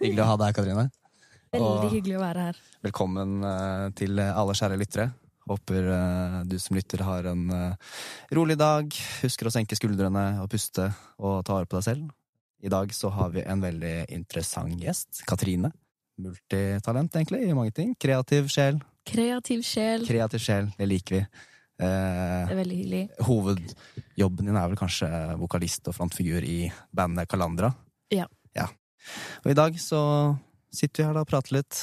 Hyggelig å ha deg her, Katrine. Veldig hyggelig å være her. velkommen eh, til alle kjære lyttere. Håper eh, du som lytter har en eh, rolig dag, husker å senke skuldrene og puste og ta vare på deg selv. I dag så har vi en veldig interessant gjest. Katrine. Multitalent, egentlig, i mange ting. Kreativ sjel. Kreativ sjel. Kreativ sjel, det liker vi. Eh, Det er veldig hyggelig. hovedjobben din er vel kanskje vokalist og frontfigur i bandet Kalandra? Ja. Og i dag så sitter vi her da og prater litt.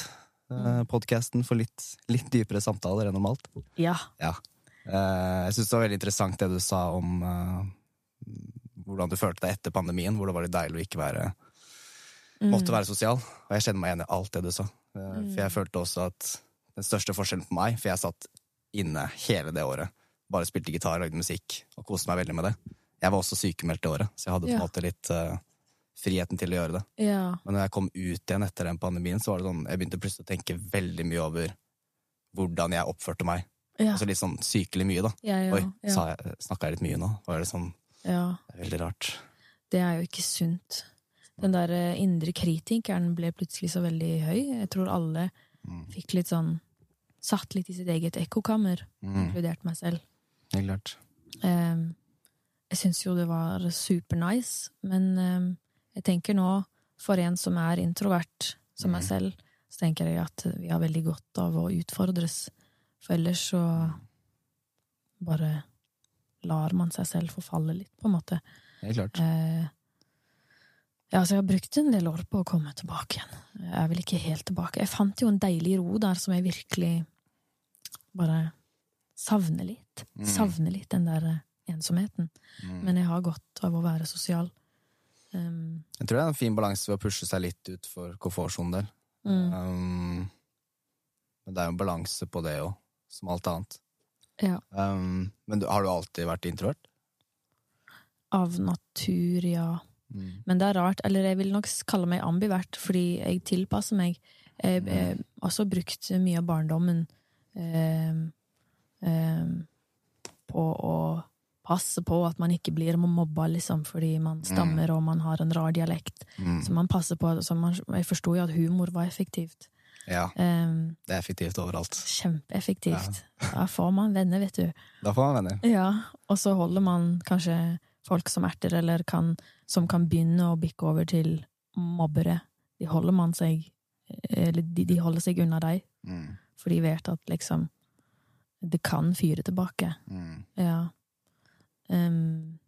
Mm. Podkasten for litt, litt dypere samtaler enn normalt. Ja. ja. jeg syns det var veldig interessant det du sa om eh, hvordan du følte deg etter pandemien, hvor det var litt deilig å ikke være Mm. måtte være sosial. Og jeg kjenner meg igjen i alt det du sa. Eh, Mm. For jeg følte også at den største forskjellen på meg, for jeg satt inne hele det året, bare spilte gitar, lagde musikk og koste meg veldig med det. Jeg var også sykemeldt det året, så jeg hadde på en Ja. måte litt eh, friheten til å gjøre det. Ja. Men når jeg kom ut igjen etter den pandemien, så var det sånn, jeg begynte plutselig å tenke veldig mye over hvordan jeg oppførte meg. Ja. Altså litt sånn sykelig mye, da. Ja, Oi, ja. snakka jeg litt mye nå? Var det sånn ja. det er Veldig rart. Det er jo ikke sunt. Den der eh, indre kritikeren ble plutselig så veldig høy. Jeg tror alle Mm. fikk litt sånn Satt litt i sitt eget ekkokammer, Mm, inkludert meg selv. helt klart. Um, jeg syns jo det var supernice, men ehm, jeg tenker nå, for en som er introvert, som meg Mhm. selv, så tenker jeg at vi har veldig godt av å utfordres. For ellers så bare lar man seg selv forfalle litt, på en måte. Helt klart. Eh, ja, så jeg har brukt en del år på å komme tilbake igjen. Jeg er vel ikke helt tilbake. Jeg fant jo en deilig ro der som jeg virkelig bare savner litt. Mm. Savner litt den der ensomheten. Mm. Men jeg har godt av å være sosial. Um, Jeg tror det er en fin balanse ved å pushe seg litt ut for komfortsonen del. mm, Um, men det er jo en balanse på det òg, som alt annet. ja. Um, men du, har du alltid vært introvert? Av natur, ja. Mm. Men det er rart. Eller jeg vil nok kalle meg ambivert, fordi jeg tilpasser meg. Jeg Mm. har også brukt mye av barndommen eh, eh, på å passe på at man ikke blir mobba, liksom, fordi man stammer og man har en rar dialekt. Mm. Så man passer på så man, Jeg forsto jo at humor var effektivt. Ja, Um, det er effektivt overalt. kjempeeffektivt. Da får man venner, vet du. Da får man venner. Ja, og så holder man kanskje folk som erter, eller kan, som kan begynne å bikke over til mobbere. De holder man seg Eller de, de holder seg unna deg, Mm. for de vet at liksom Det kan fyre tilbake. Mm. Ja. Ehm,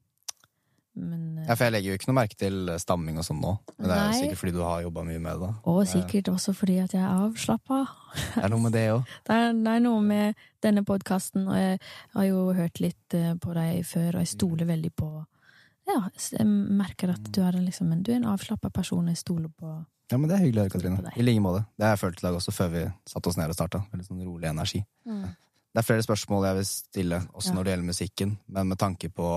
men eh, Ja, for jeg legger jo ikke noe merke til stamming og sånn nå. Men det er jo sikkert fordi du har jobba mye med det. Og sikkert også fordi at jeg er avslappa. Det er noe med det òg. Det det er noe med denne podkasten, og jeg har jo hørt litt eh, på deg før, og jeg stoler veldig på Ja, jeg merker at du er en, liksom, du er en avslappa person, jeg stoler på Ja, men det er hyggelig å høre, Katrine. I like måte. Det har jeg følt i dag også, før vi satte oss ned og starta. Veldig sånn rolig energi. Det er flere spørsmål jeg vil stille, også Ja. når det gjelder musikken. Men med tanke på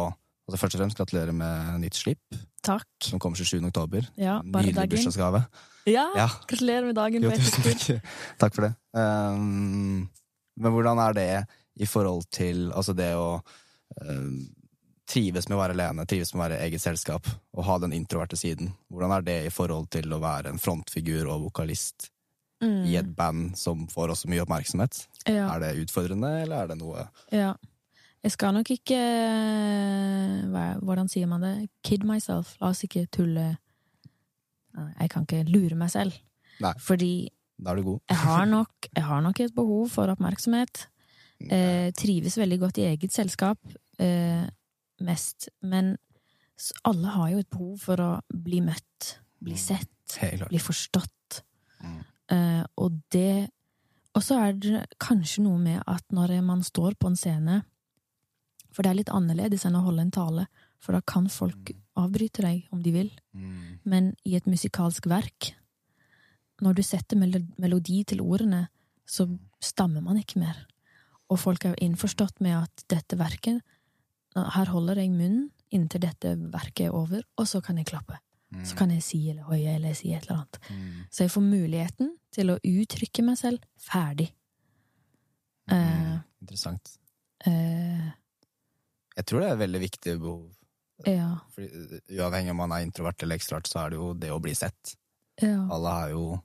altså Først og fremst gratulerer med nytt slipp, Takk. som kommer 27. oktober. Ja, bare Nydelig bursdagsgave. Ja, Ja. gratulerer med dagen Jo, tusen takk. Takk for det. Um, men hvordan er det i forhold til altså det å um, trives med å være alene, trives med å være i eget selskap, og ha den introverte siden? Hvordan er det i forhold til å være en frontfigur og vokalist Mm. i et band som får også mye oppmerksomhet? Ja, Er det utfordrende, eller er det noe ja. Jeg skal nok ikke hva, Hvordan sier man det? Kid myself. La oss ikke tulle Jeg kan ikke lure meg selv. Nei. Fordi Da er du god. jeg har nok, jeg har nok et behov for oppmerksomhet. Eh, trives veldig godt i eget selskap, eh, mest. Men alle har jo et behov for å bli møtt, bli sett, bli forstått. Mm. Eh, og det Og så er det kanskje noe med at når man står på en scene For det er litt annerledes enn å holde en tale, for da kan folk avbryte deg om de vil. Mm. Men i et musikalsk verk, når du setter melodi til ordene, så stammer man ikke mer. Og folk er jo innforstått med at dette verket Her holder jeg munnen inntil dette verket er over, og så kan jeg klappe. Så kan jeg si eller hoie eller si et eller annet. Mm. Så jeg får muligheten til å uttrykke meg selv ferdig. Mm. Eh, Interessant. Uh, Jeg tror det er et veldig viktig behov. ja. Fordi, uh, uavhengig om man er introvert eller ekstrovert, så er det jo det å bli sett. Ja. Alle er jo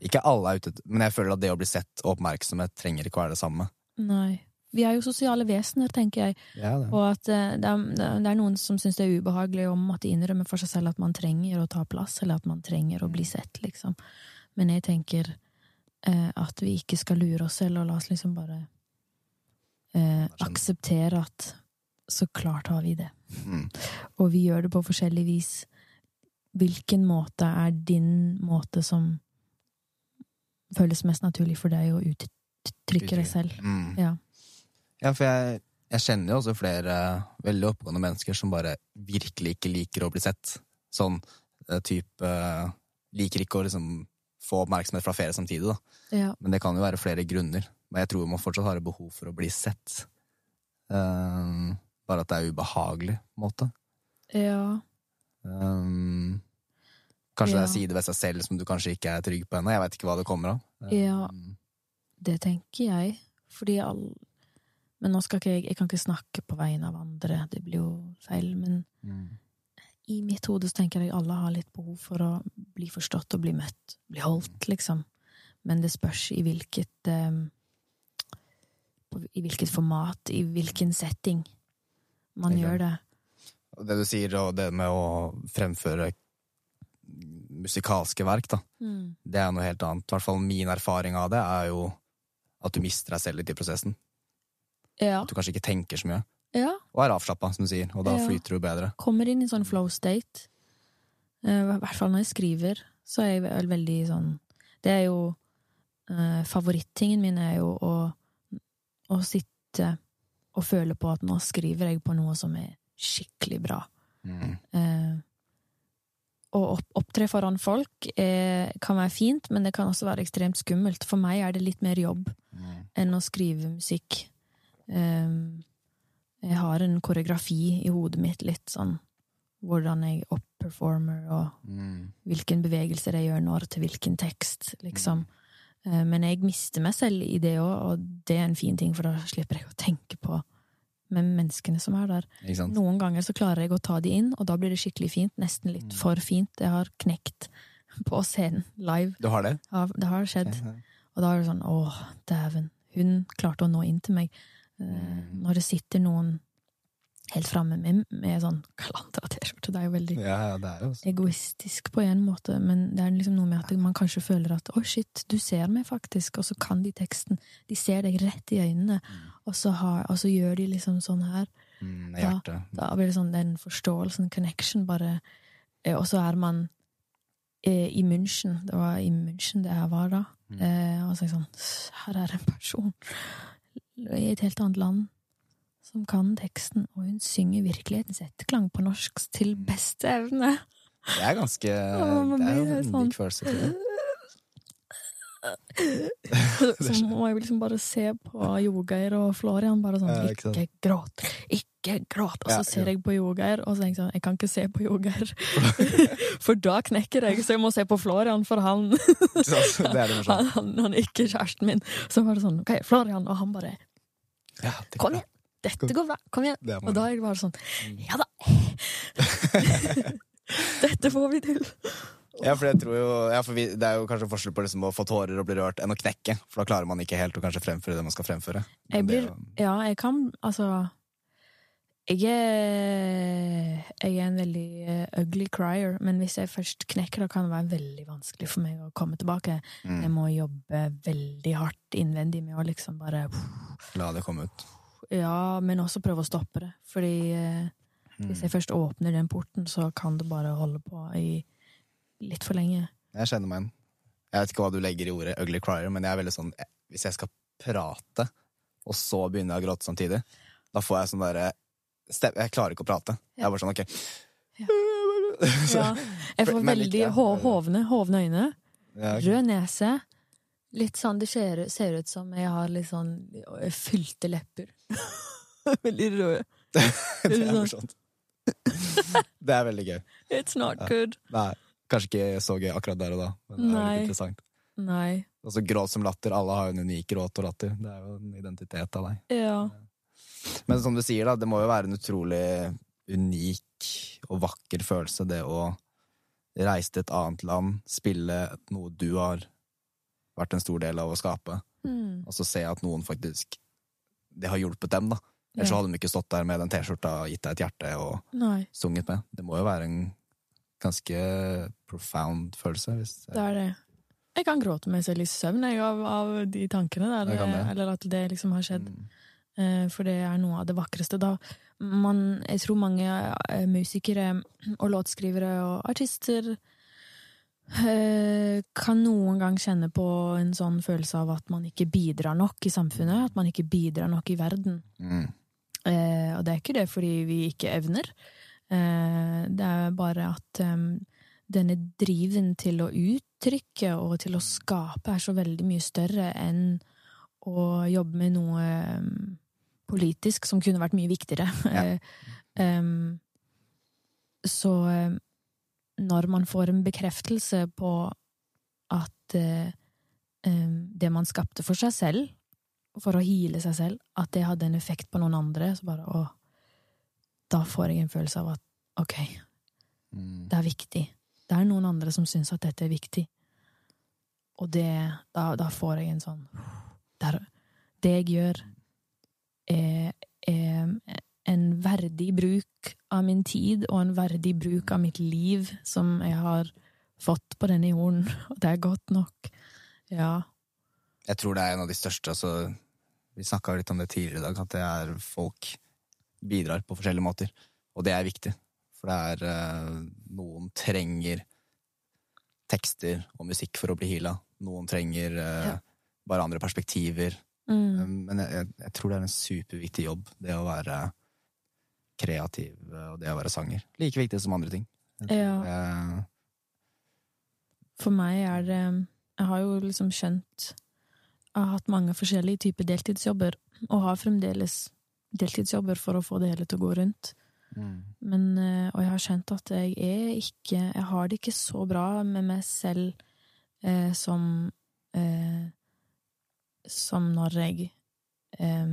Ikke alle er ute Men jeg føler at det å bli sett og oppmerksomhet trenger ikke å være det samme. Nei. Vi er jo sosiale vesener, tenker jeg. Ja, det. Og at eh, det er, det er noen som syns det er ubehagelig å måtte innrømme for seg selv at man trenger å ta plass, eller at man trenger å bli sett, liksom. Men jeg tenker eh, at vi ikke skal lure oss selv, og la oss liksom bare eh, akseptere at så klart har vi det. Mm. Og vi gjør det på forskjellig vis. Hvilken måte er din måte som føles mest naturlig for deg å uttrykke deg selv? Mm. Ja. Ja, for jeg, jeg kjenner jo også flere veldig oppegående mennesker som bare virkelig ikke liker å bli sett. Sånn eh, type eh, Liker ikke å liksom få oppmerksomhet fra flere samtidig, da. Ja. Men det kan jo være flere grunner. Men jeg tror man fortsatt har et behov for å bli sett. Um, bare at det er ubehagelig, på en måte. ja. Um, kanskje det Ja. er sider ved seg selv som du kanskje ikke er trygg på ennå. Jeg veit ikke hva det kommer av. Ja. Um, Det tenker jeg, fordi all Men nå skal ikke jeg Jeg kan ikke snakke på vegne av andre, det blir jo feil, men mm. i mitt hode så tenker jeg alle har litt behov for å bli forstått og bli møtt, bli holdt, liksom. Men det spørs i hvilket um, I hvilket format, i hvilken setting man gjør det. Det du sier, og det med å fremføre musikalske verk, da. Mm. Det er noe helt annet. I hvert fall min erfaring av det er jo at du mister deg selv litt i prosessen. Ja. At du kanskje ikke tenker så mye. ja. Og er avslappa, som du sier. Og da Ja. flyter du bedre. Kommer inn i sånn flow state. Eh, I hvert fall når jeg skriver, så er jeg vel veldig sånn Det er jo uh, Favorittingen min er jo å, å sitte og føle på at nå skriver jeg på noe som er skikkelig bra. Mm. Eh, å opptre foran folk eh, kan være fint, men det kan også være ekstremt skummelt. For meg er det litt mer jobb Mm. enn å skrive musikk. Um, jeg har en koreografi i hodet mitt, litt sånn hvordan jeg oppperformer, og Mm. hvilken bevegelser jeg gjør når til hvilken tekst, liksom. Eh, Men jeg mister meg selv i det òg, og det er en fin ting, for da slipper jeg å tenke på med menneskene som er der. Noen ganger så klarer jeg å ta de inn, og da blir det skikkelig fint. Nesten litt Mm. for fint. Jeg har knekt på scenen live. Du har det? Ja, det har skjedd. Og da er det sånn åh, dæven. Hun klarte å nå inn til meg. Mm. Når det sitter noen helt framme med, med sånn klantra T-skjorte. det er jo veldig Ja, er egoistisk på en måte, men det er liksom noe med at man kanskje føler at å, shit, du ser meg faktisk, og så kan de teksten. De ser deg rett i øynene, og så, har, og så gjør de liksom sånn her. Mm, da, Da blir det sånn den forståelsen, connection, bare eh, Og så er man eh, i München. Det var i München det jeg var da. Mm. Eh, og så er jeg sånn Her er en person i et helt annet land som kan teksten, og hun synger virkelighetens etterklang på norsk til beste evne. Det er ganske Det er jo en sånn- lik følelse. Tror jeg. Så må jeg liksom bare se på Jogeir og Florian, bare sånn ikke. Gråt! Ikke gråt! Og så ser jeg på Jogeir, og så tenker jeg sånn Jeg kan ikke se på Jogeir, for da knekker jeg, så jeg må se på Florian, for han? Det det han, han, han er ikke kjæresten min. Så var det sånn OK, Florian, og han bare Ja, det, Kom igjen! Dette går bra! Kom igjen! Og da er jeg bare sånn Ja da! Dette får vi til! Ja, for jeg tror jo ja, for vi, Det er jo kanskje forskjell på liksom å få tårer og bli rørt enn å knekke. For da klarer man ikke helt å kanskje fremføre det man skal fremføre. Jeg blir Ja, jeg kan Altså Jeg er Jeg er en veldig eh, ugly crier, men hvis jeg først knekker, da kan det være veldig vanskelig for meg å komme tilbake. Jeg mm, må jobbe veldig hardt innvendig med å liksom bare La det komme ut. Ja, men også prøve å stoppe det. Fordi eh, Mm. hvis jeg først åpner den porten, så kan det bare holde på i litt for lenge. Jeg kjenner meg igjen. Jeg vet ikke hva du legger i ordet ugly crier, men jeg er veldig sånn Hvis jeg skal prate, og så begynner jeg å gråte samtidig, da får jeg sånn derre Jeg klarer ikke å prate. Jeg er bare sånn, ok. Ja. Ja, jeg får veldig hovne, hovne øyne. Rød nese. Litt sånn, Det ser, ser ut som jeg har litt sånn fylte lepper. Veldig røde. det er sånn? morsomt. Det er veldig gøy. It's not Ja. good. Nei, kanskje ikke så gøy akkurat der og da, men det er interessant. Nei. Altså Gråt som latter. Alle har jo en unik gråt og latter. Det er jo en identitet av deg. Ja. Men som du sier, da, det må jo være en utrolig unik og vakker følelse, det å reise til et annet land, spille noe du har vært en stor del av å skape, Mm. og så se at noen faktisk Det har hjulpet dem, da. Ellers så Ja. hadde de ikke stått der med den T-skjorta, og gitt deg et hjerte og Nei, sunget med. Det må jo være en ganske profound følelse. Hvis det er det. Jeg kan gråte meg selv i søvn jeg, av, av de tankene der. Eller at det liksom har skjedd. Mm. Eh, For det er noe av det vakreste. Da man, jeg tror mange eh, musikere og låtskrivere og artister eh, kan noen gang kjenne på en sånn følelse av at man ikke bidrar nok i samfunnet, at man ikke bidrar nok i verden. Mm. Eh, og det er ikke det fordi vi ikke evner. Eh, det er bare at eh, denne driven til å uttrykke og til å skape er så veldig mye større enn å jobbe med noe politisk som kunne vært mye viktigere. Ja. um, så eh, når man får en bekreftelse på at uh, um, det man skapte for seg selv, for å heale seg selv, at det hadde en effekt på noen andre, så bare å Da får jeg en følelse av at ok, Mm. det er viktig. Det er noen andre som syns at dette er viktig. Og det Da, da får jeg en sånn Det, er, det jeg gjør, er, eh, en verdig bruk av min tid og en verdig bruk av mitt liv som jeg har fått på denne jorden. Og det er godt nok. Ja. Jeg tror det er en av de største. Altså, vi snakka litt om det tidligere i dag, at det er folk bidrar på forskjellige måter. Og det er viktig. For det er eh, Noen trenger tekster og musikk for å bli heala. Noen trenger eh, Ja. bare andre perspektiver. Mm. Men jeg, jeg, tror det er en superviktig jobb, det å være kreativ eh, og det å være sanger. Like viktig som andre ting. Ja. Jeg... For meg er det Jeg har jo liksom skjønt Jeg har hatt mange forskjellige typer deltidsjobber, og har fremdeles deltidsjobber for å få det hele til å gå rundt. Men, eh, og jeg har skjønt at jeg er ikke Jeg har det ikke så bra med meg selv eh, som eh, Som når jeg eh,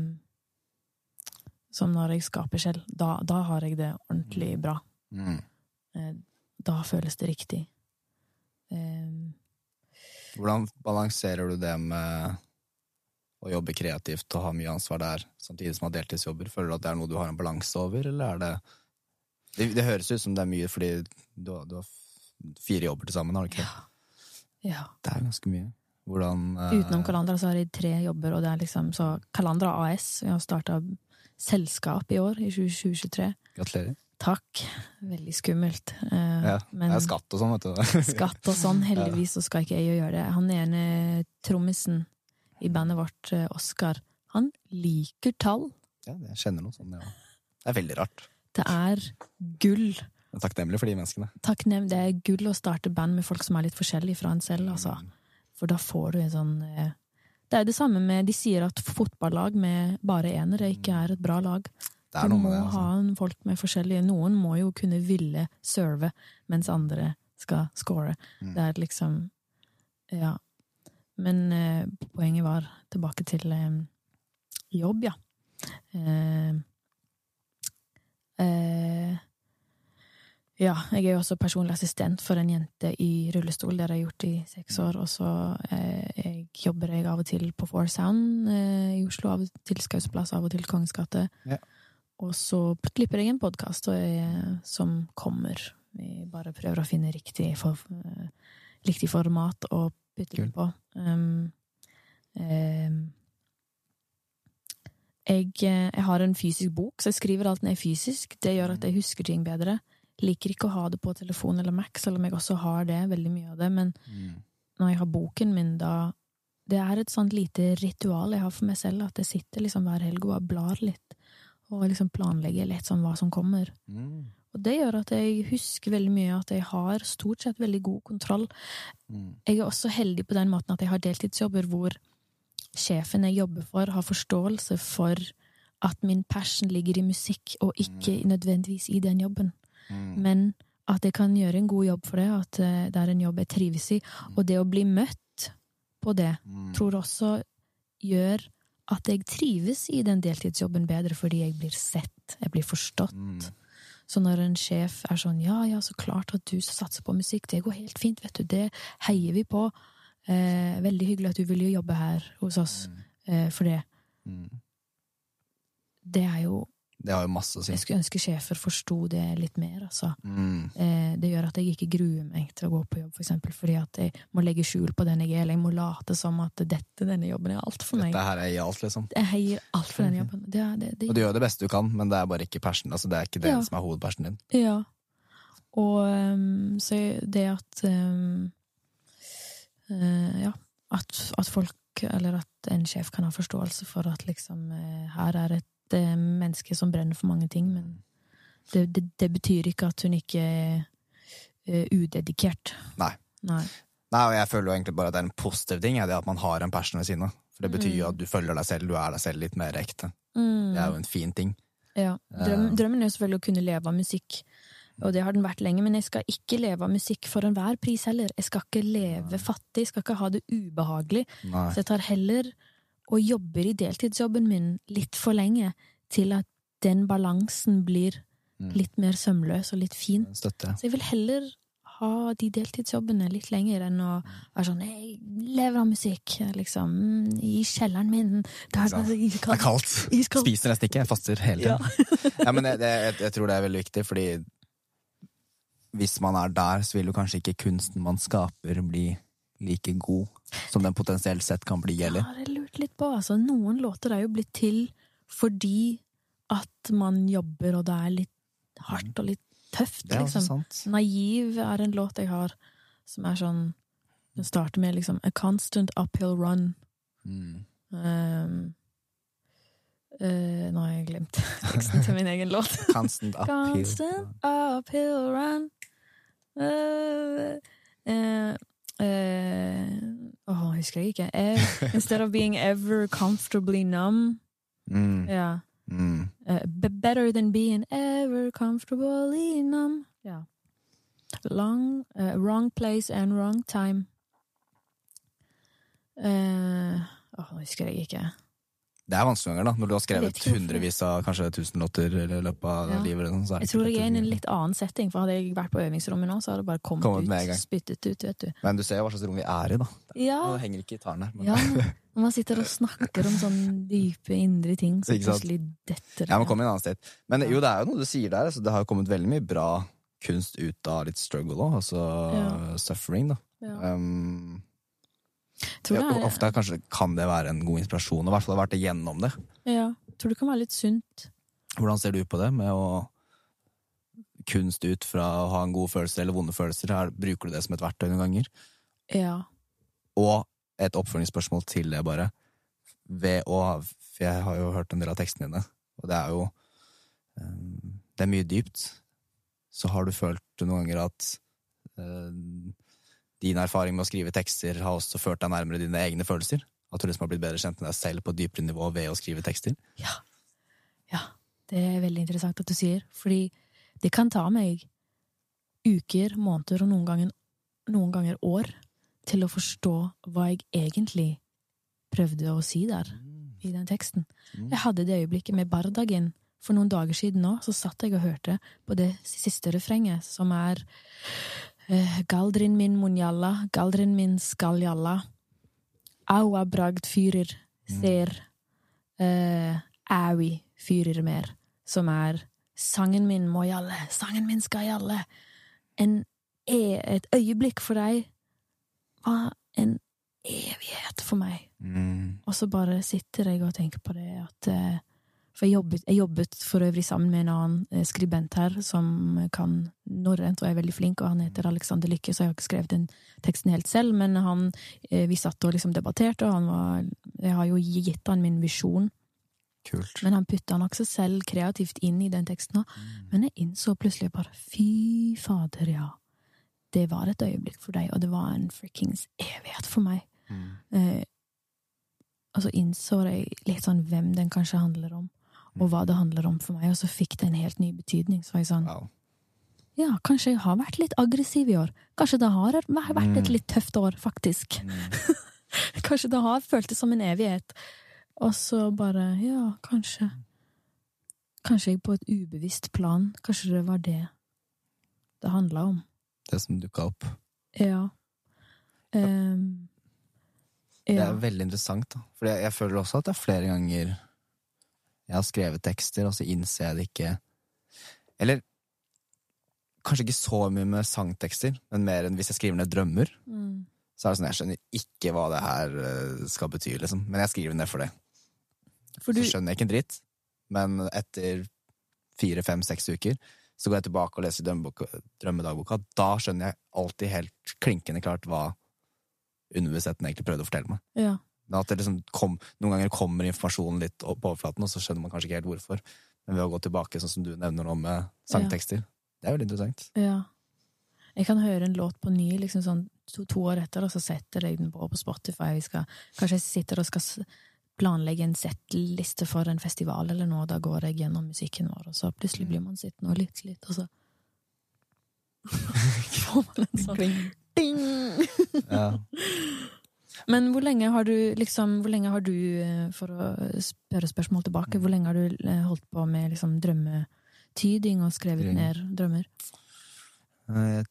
Som når jeg skaper selv. Da, da har jeg det ordentlig bra. Mm. Eh, da føles det riktig. Eh, Hvordan balanserer du det med å jobbe kreativt og ha mye ansvar der, samtidig som du ha deltidsjobber? Føler du at det er noe du har en balanse over, eller er det Det, det høres ut som det er mye fordi du, har- du har fire jobber til sammen, har du ikke? det? ja. Det er ganske mye. Hvordan eh, Utenom Kalandra så har jeg tre jobber, og det er liksom så Kalandra AS. Jeg har starta selskap i år, i 2023. Gratulerer. Takk. Veldig skummelt. Eh, Ja, men det er skatt og sånn, vet du. skatt og sånn, heldigvis så skal ikke jeg gjøre det. Han ene trommisen i bandet vårt, eh, Oskar, han liker tall. ja, jeg kjenner noe sånn, ja. Det er veldig rart. Det er gull. Takknemlig for de menneskene. Takknemlig. det er gull å starte band med folk som er litt forskjellige fra en selv, altså. For da får du en sånn eh, Det er det samme med De sier at fotballag med bare enere ikke er et bra lag. Det Du må det. ha Altså. en folk med forskjellige Noen må jo kunne ville serve, mens andre skal score. Mm. Det er liksom Ja. Men eh, poenget var tilbake til eh, jobb, ja. Eh, eh, ja, jeg er jo også personlig assistent for en jente i rullestol. Det har jeg gjort i seks år. Og så eh, jeg jobber jeg av og til på Four Sound eh, i Oslo, av og til Skausplass, av og til Kongens gate. Ja. Og så klipper jeg en podkast som kommer. Vi bare prøver å finne riktig, for, eh, riktig format å putte på. Um, um, jeg, eh, jeg har en fysisk bok, så jeg skriver alt ned fysisk. Det gjør at jeg husker ting bedre. Liker ikke å ha det på telefon eller Mac, selv om jeg også har det, veldig mye av det. Men Mm. når jeg har boken min, da Det er et sånt lite ritual jeg har for meg selv, at jeg sitter liksom hver helg og blar litt. Og liksom planlegger litt sånn hva som kommer. Mm. Og det gjør at jeg husker veldig mye, at jeg har stort sett veldig god kontroll. Mm. Jeg er også heldig på den måten at jeg har deltidsjobber hvor sjefen jeg jobber for, har forståelse for at min passion ligger i musikk, og ikke nødvendigvis i den jobben. Mm. Men at jeg kan gjøre en god jobb for det, at eh, det er en jobb jeg trives i. Og det å bli møtt på det Mm. tror også gjør at jeg trives i den deltidsjobben bedre, fordi jeg blir sett, jeg blir forstått. Mm. Så når en sjef er sånn ja, ja, så klart at du satser på musikk, det går helt fint, vet du, det heier vi på. Eh, veldig hyggelig at du vil jo jobbe her hos oss eh, for det. Mm. Det er jo Det har jo masse å si. Jeg skulle ønske sjefer forsto det litt mer, altså. Mm. Eh, det gjør at jeg ikke gruer meg til å gå på jobb, for eksempel, fordi at jeg må legge skjul på den jeg er, eller jeg må late som at dette, denne jobben er alt for meg. Dette her er i alt, liksom. Jeg gir alt for denne jobben. Det, det, det, Og du gjør det beste du kan, men det er bare ikke persen. Altså, det er ikke det Ja. som er hovedpersen din. Ja. Og um, så det at um, uh, Ja, at, at folk, eller at en sjef kan ha forståelse for at liksom eh, her er et eh, menneske som brenner for mange ting, men det, det, det betyr ikke at hun ikke er eh, udedikert. Nei. Nei. Nei, og jeg føler jo egentlig bare at det er en positiv ting, det at man har en person ved siden av. For det betyr jo Mm. at du følger deg selv, du er deg selv litt mer ekte. Mm. Det er jo en fin ting. Ja. Drøm, drømmen er jo selvfølgelig å kunne leve av musikk. Og det har den vært lenge, men jeg skal ikke leve av musikk for enhver pris heller. Jeg skal ikke leve fattig, jeg skal ikke ha det ubehagelig. Nei. Så jeg tar heller og jobber i deltidsjobben min litt for lenge til at den balansen blir Mm. litt mer sømløs og litt fin. Støtte. Så jeg vil heller ha de deltidsjobbene litt lenger enn å være sånn Jeg lever av musikk, liksom. mm, I kjelleren min. Det er Det er kaldt. Iskaldt. Spiser nesten ikke, jeg faster hele tiden. Ja, men jeg, jeg, jeg tror det er veldig viktig, fordi hvis man er der, så vil jo kanskje ikke kunsten man skaper, bli like god som den potensielt sett kan bli, Ja, det har jeg lurt litt på. Altså, noen låter er jo blitt til fordi at man jobber, og det er litt hardt og litt tøft, Det er liksom. sant. Naiv er en låt jeg har som er sånn Den starter med liksom A constant uphill run. Mm. Um, Uh, nå har jeg glemt teksten til min egen låt. Constant uphill. Constant uphill run. Uh, uh, uh, Åh, husker jeg ikke. Eh, instead of being ever comfortably numb. Mm. Ja. Mm. Uh, better than being ever comfortably numb. Ja. Long, uh, wrong place and wrong time. Uh, åh, nå husker jeg ikke. Det er vanskelig ganger, da. Når du har skrevet hundrevis av kanskje tusen låter i løpet av Ja. livet. eller noe, så Jeg tror jeg er i en litt annen setting, for hadde jeg vært på øvingsrommet nå, så hadde det bare kommet, Kommet ut, spyttet ut, vet du. Men du ser jo hva slags rom vi er i, da. Ja, Nå henger ikke gitaren her. Men... ja, når man sitter og snakker om sånne dype, indre ting, så plutselig detter Ja, man kommer i en annen sted. Men jo, det er jo noe du sier der. Altså, det har jo kommet veldig mye bra kunst ut av litt struggle òg. Altså Ja. suffering, da. Ja. Um, Tror det er- ofte kanskje kan det være en god inspirasjon, og i hvert fall ha vært igjennom det. Ja, tror det kan være litt sunt. Hvordan ser du på det med å kunst ut fra å ha en god følelse eller vonde følelser? Her bruker du det som et verktøy noen ganger? Ja. Og et oppfølgingsspørsmål til det, bare. Ved å For jeg har jo hørt en del av tekstene dine, og det er jo um, Det er mye dypt. Så har du følt noen ganger at um, din erfaring med å skrive tekster har også ført deg nærmere dine egne følelser? At du liksom har blitt bedre kjent med deg selv på dypere nivå ved å skrive tekster? Ja. Ja. Det er veldig interessant at du sier, fordi det kan ta meg uker, måneder og noen ganger, noen ganger år til å forstå hva jeg egentlig prøvde å si der i den teksten. Mm. Jeg hadde det øyeblikket med Bardagen for noen dager siden nå, så satt jeg og hørte på det siste refrenget, som er Galdrin min munjalla, galdrin min skaljalla. Aua bragd fyrer, ser eh, Aui fyrer mer, som er Sangen min må gjalle, sangen min skal gjalle. En e et øyeblikk for deg var en evighet for meg. Mm. Og så bare sitter jeg og tenker på det at eh, For jeg jobbet, jeg jobbet for øvrig sammen med en annen eh, skribent her som kan norrønt og er veldig flink, og han heter Alexander Lykke, så jeg har ikke skrevet den teksten helt selv, men han, eh, vi satt og liksom debatterte, og han var Jeg har jo gitt han min visjon, Kult. men han putta nok seg selv kreativt inn i den teksten òg. Men jeg innså plutselig bare fy fader, ja. Det var et øyeblikk for deg, og det var en frikkings evighet for meg. Mm. Eh, og så innså jeg litt sånn hvem den kanskje handler om, og hva det handler om for meg, og så fikk det en helt ny betydning. Så var jeg sånn Wow. Ja, kanskje jeg har vært litt aggressiv i år. Kanskje det har vært et Mm. litt tøft år, faktisk. Mm. Kanskje det har føltes som en evighet. Og så bare Ja, kanskje. Kanskje jeg på et ubevisst plan Kanskje det var det det handla om. Det som dukka opp. Ja. ja. Det ja. er veldig interessant, da. For jeg, jeg føler også at det er flere ganger jeg har skrevet tekster, og så innser jeg det ikke Eller kanskje ikke så mye med sangtekster, men mer enn hvis jeg skriver ned drømmer. Mm. Så er det sånn, jeg skjønner ikke hva det her eh, skal bety, liksom. Men jeg skriver ned for det. For du Så skjønner jeg ikke en dritt. Men etter fire, fem, seks uker så går jeg tilbake og leser drømmedagboka. Da skjønner jeg alltid helt klinkende klart hva underbevisstheten egentlig prøvde å fortelle meg. Ja. At det liksom kom, Noen ganger kommer informasjonen litt opp på overflaten, og så skjønner man kanskje ikke helt hvorfor. Men ved å gå tilbake, sånn som du nevner nå med sangtekster, det er veldig interessant. Ja. Jeg kan høre en låt på ny liksom sånn to, to år etter, og så setter jeg den på på Spotify. Vi skal, kanskje jeg sitter og skal planlegge en settliste for en festival eller noe, og da går jeg gjennom musikken vår, og så plutselig blir man sittende og lytte litt, og så får man en sånn ding! Ja. Men hvor lenge har du liksom, hvor lenge har du, eh, for å spørre spørsmål tilbake, hvor lenge har du eh, holdt på med liksom drømmetyding og skrevet Tyding. ned drømmer? Jeg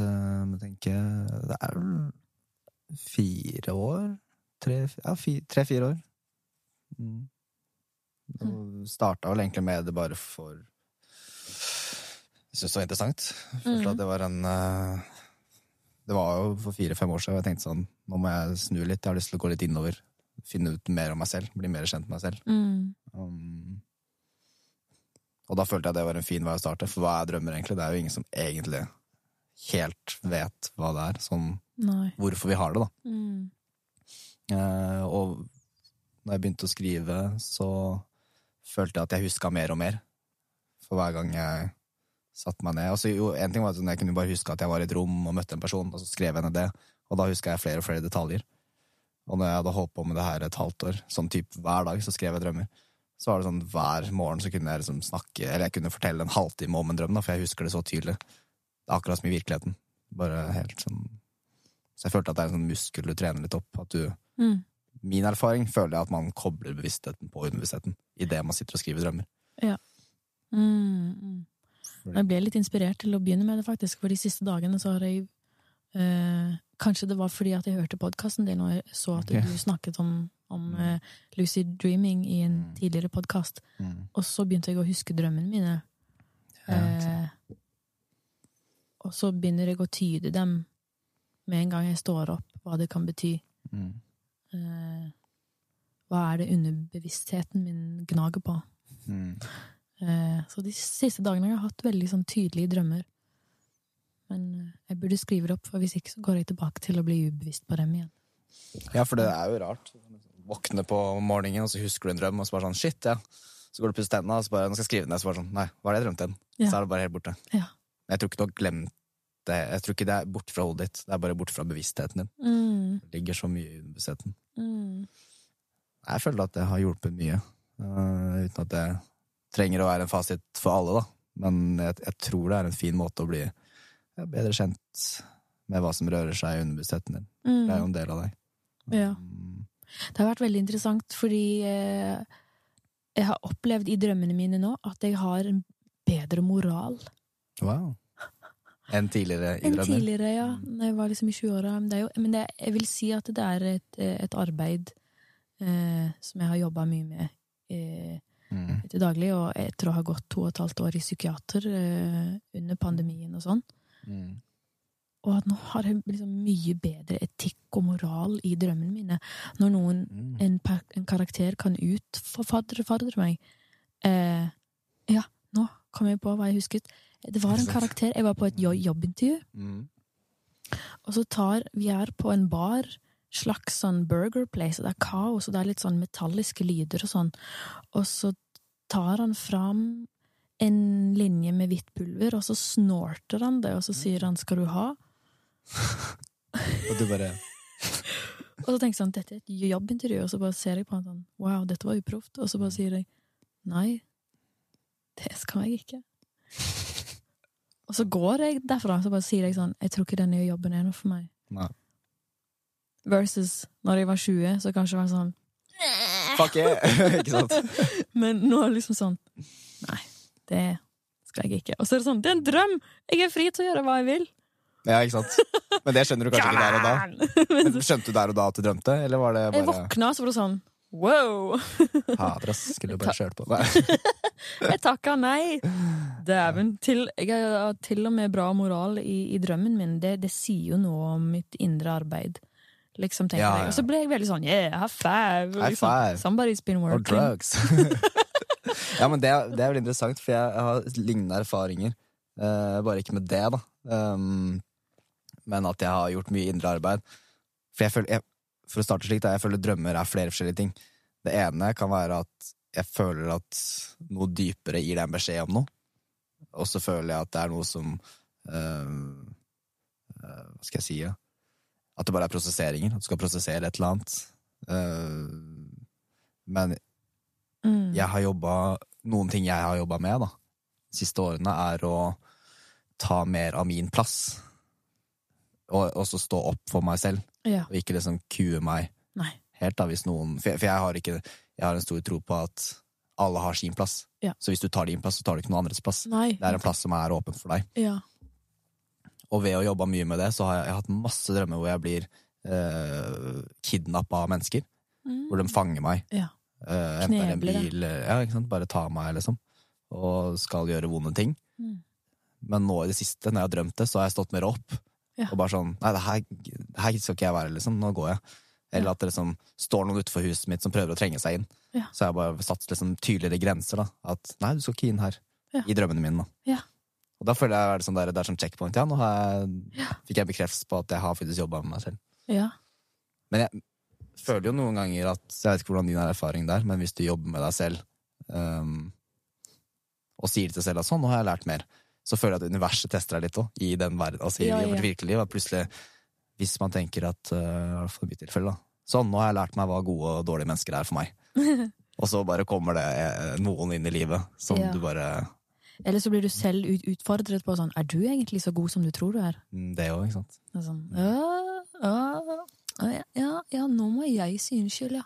eh, må tenke Det er vel fire år? Tre- Ja, tre-fire år. Mm. Og starta vel egentlig med det bare for Jeg syntes det var interessant. Følte mm. at det var en eh, Det var jo for fire-fem år siden, og jeg tenkte sånn Nå må jeg snu litt. Jeg har lyst til å gå litt innover. Finne ut mer om meg selv. Bli mer kjent med meg selv. Mm. Um, og da følte jeg det var en fin vei å starte, for hva er drømmer egentlig? Det er jo ingen som egentlig helt vet hva det er, sånn Nei. hvorfor vi har det, da. Mm. Uh, og når jeg begynte å skrive, så følte jeg at jeg huska mer og mer. For hver gang jeg satte meg ned. Altså, jo, en ting var at Jeg kunne bare huske at jeg var i et rom og møtte en person, og så skrev jeg ned det. Og da huska jeg flere og flere detaljer. Og når jeg hadde holdt på med det her et halvt år, sånn typ hver dag, så skrev jeg drømmer. Så var det sånn hver morgen så kunne jeg liksom snakke, eller jeg kunne fortelle en halvtime om en drøm, da, for jeg husker det så tydelig. Det er akkurat som i virkeligheten. Bare helt sånn Så jeg følte at det er en sånn muskel du trener litt opp. At du Mm. Min erfaring føler jeg at man kobler bevisstheten på underbevisstheten idet man sitter og skriver drømmer. Ja. Mm. Jeg ble litt inspirert til å begynne med det, faktisk, for de siste dagene så har jeg eh, Kanskje det var fordi at jeg hørte podkasten din, og jeg så at okay. du snakket om, om Mm. eh, lucid dreaming i en Mm. tidligere podkast. Mm. Og så begynte jeg å huske drømmene mine. Eh, og så begynner jeg å tyde dem med en gang jeg står opp, hva det kan bety. Mm. Eh, hva er det underbevisstheten min gnager på? Mm. Eh, så de siste dagene har jeg hatt veldig sånn tydelige drømmer. Men eh, jeg burde skrive det opp, for hvis ikke så går jeg tilbake til å bli ubevisst på dem igjen. Ja, for det er jo rart. Våkne på morgenen, og så husker du en drøm, og så bare sånn shit, ja. Så går du og pusser tennene, og så bare nå skal jeg skrive ned, så bare sånn nei, hva er det jeg drømte igjen? Ja. Så er det bare helt borte. Ja. Jeg tror ikke du har glemt det. Jeg tror ikke det er bort fra hodet ditt, det er bare bort fra bevisstheten din. Mm, Det ligger så mye i bevisstheten. mm, Jeg føler at det har hjulpet mye, uh, uten at det trenger å være en fasit for alle, da. Men jeg, jeg tror det er en fin måte å bli bedre kjent med hva som rører seg i underbevisstheten din. Det er jo mm. en del av deg. Ja. Mm. Det har vært veldig interessant, fordi eh, jeg har opplevd i drømmene mine nå at jeg har en bedre moral Wow. Enn tidligere i enn drømmer. tidligere, ja. Mm. Når jeg var liksom i 20-åra. Men, det er jo- men det, jeg vil si at det er et, et arbeid eh, som jeg har jobba mye med eh, Mm. til daglig, og etter å ha gått to og et halvt år i psykiater eh, under pandemien og sånn. Mm. Og at nå har jeg liksom mye bedre etikk og moral i drømmene mine. Når noen, Mm. en, en karakter kan utfordre fadre meg. Eh, ja, nå kom jeg på hva jeg husket. Det var en karakter Jeg var på et jobbintervju, Mm. og så tar Vi er på en bar, slags sånn burger place, og det er kaos, og det er litt sånn metalliske lyder og sånn. Og så tar han fram en linje med hvitt pulver, og så snorter han det, og så sier han 'skal du ha'? Og du bare Og så tenker jeg sånn, dette er et jobbintervju, og så bare ser jeg på han sånn, wow, dette var uproft. Og så bare sier jeg, nei, det skal jeg ikke. Og så går jeg derfra, så bare sier jeg sånn, jeg tror ikke denne jobben er noe for meg. Nei. Versus når jeg var 20, så kanskje det var sånn, Fuck yeah! Ikke sant? men nå er det liksom sånn, Nei, det skal jeg ikke. Og så er det sånn, det er en drøm! Jeg er fri til å gjøre hva jeg vil. Ja, ikke sant? Men det skjønner du kanskje ikke der og da. Men Skjønte du der og da at du drømte, eller var det jeg våkna, så var det sånn wow! Hader, ass. Skulle du bare kjørt på. Nei. Jeg takka nei! Dæven. Til, jeg har til og med bra moral i, i drømmen min. Det, det sier jo noe om mitt indre arbeid. Liksom, tenker Ja, jeg. Og så ble jeg veldig sånn yeah, high five! High liksom, five. Somebody's been working. working. drugs. ja, men det, det er veldig interessant, for jeg har lignende erfaringer. Uh, bare ikke med det, da. Um, men at jeg har gjort mye indre arbeid. For jeg føler, jeg, for å starte slik, da, jeg føler drømmer er flere forskjellige ting. Det ene kan være at jeg føler at noe dypere gir deg en beskjed om noe. Og så føler jeg at det er noe som uh, uh, Hva skal jeg si? Ja? At det bare er prosesseringer. At du skal prosessere et eller annet. Eh, men Mm. jeg har jobba Noen ting jeg har jobba med da de siste årene, er å ta mer av min plass. Og så stå opp for meg selv, Ja. og ikke liksom kue meg Nei. helt. da hvis noen For jeg, for jeg har ikke Jeg har en stor tro på at alle har sin plass. Ja. Så hvis du tar din plass, så tar du ikke noen andres plass. Nei. Det er en plass som er åpen for deg. Ja. Og ved å jobbe mye med det, så har jeg, jeg har hatt masse drømmer hvor jeg blir eh, kidnappa av mennesker. Mm. Hvor de fanger meg. Ja. Eh, enten er en bil, ja, ikke sant? bare ta meg, liksom. Og skal gjøre vonde ting. Mm. Men nå i det siste, når jeg har drømt det, så har jeg stått mer opp. Ja. Og bare sånn Nei, det her, det her skal ikke jeg være, liksom. Nå går jeg. Eller at det liksom står noen utenfor huset mitt som prøver å trenge seg inn. Ja. Så jeg har bare satt liksom tydeligere grenser, da. At nei, du skal ikke inn her. Ja. I drømmene mine, da. Ja. Og da føler jeg det sånn der, det er sånn checkpoint. Ja, nå jeg, fikk jeg bekreftelse på at jeg har faktisk jobba med meg selv. Ja. Men jeg føler jo noen ganger at Jeg vet ikke hvordan din er erfaring der, men hvis du jobber med deg selv um, og sier til deg selv at sånn, nå har jeg lært mer, så føler jeg at universet tester deg litt òg, i den verden, altså i Ja, ja. vårt virkelige liv. Plutselig, hvis man tenker at uh, fall i mitt tilfelle, da. Sånn, nå har jeg lært meg hva gode og dårlige mennesker er for meg. og så bare kommer det eh, noen inn i livet som Ja. du bare Eller så blir du selv utfordret på sånn Er du egentlig så god som du tror du er? mm, Det òg, ikke sant. Det er sånn, «Ja, ja, ja, ja, ja, nå må jeg si unnskyld, ja.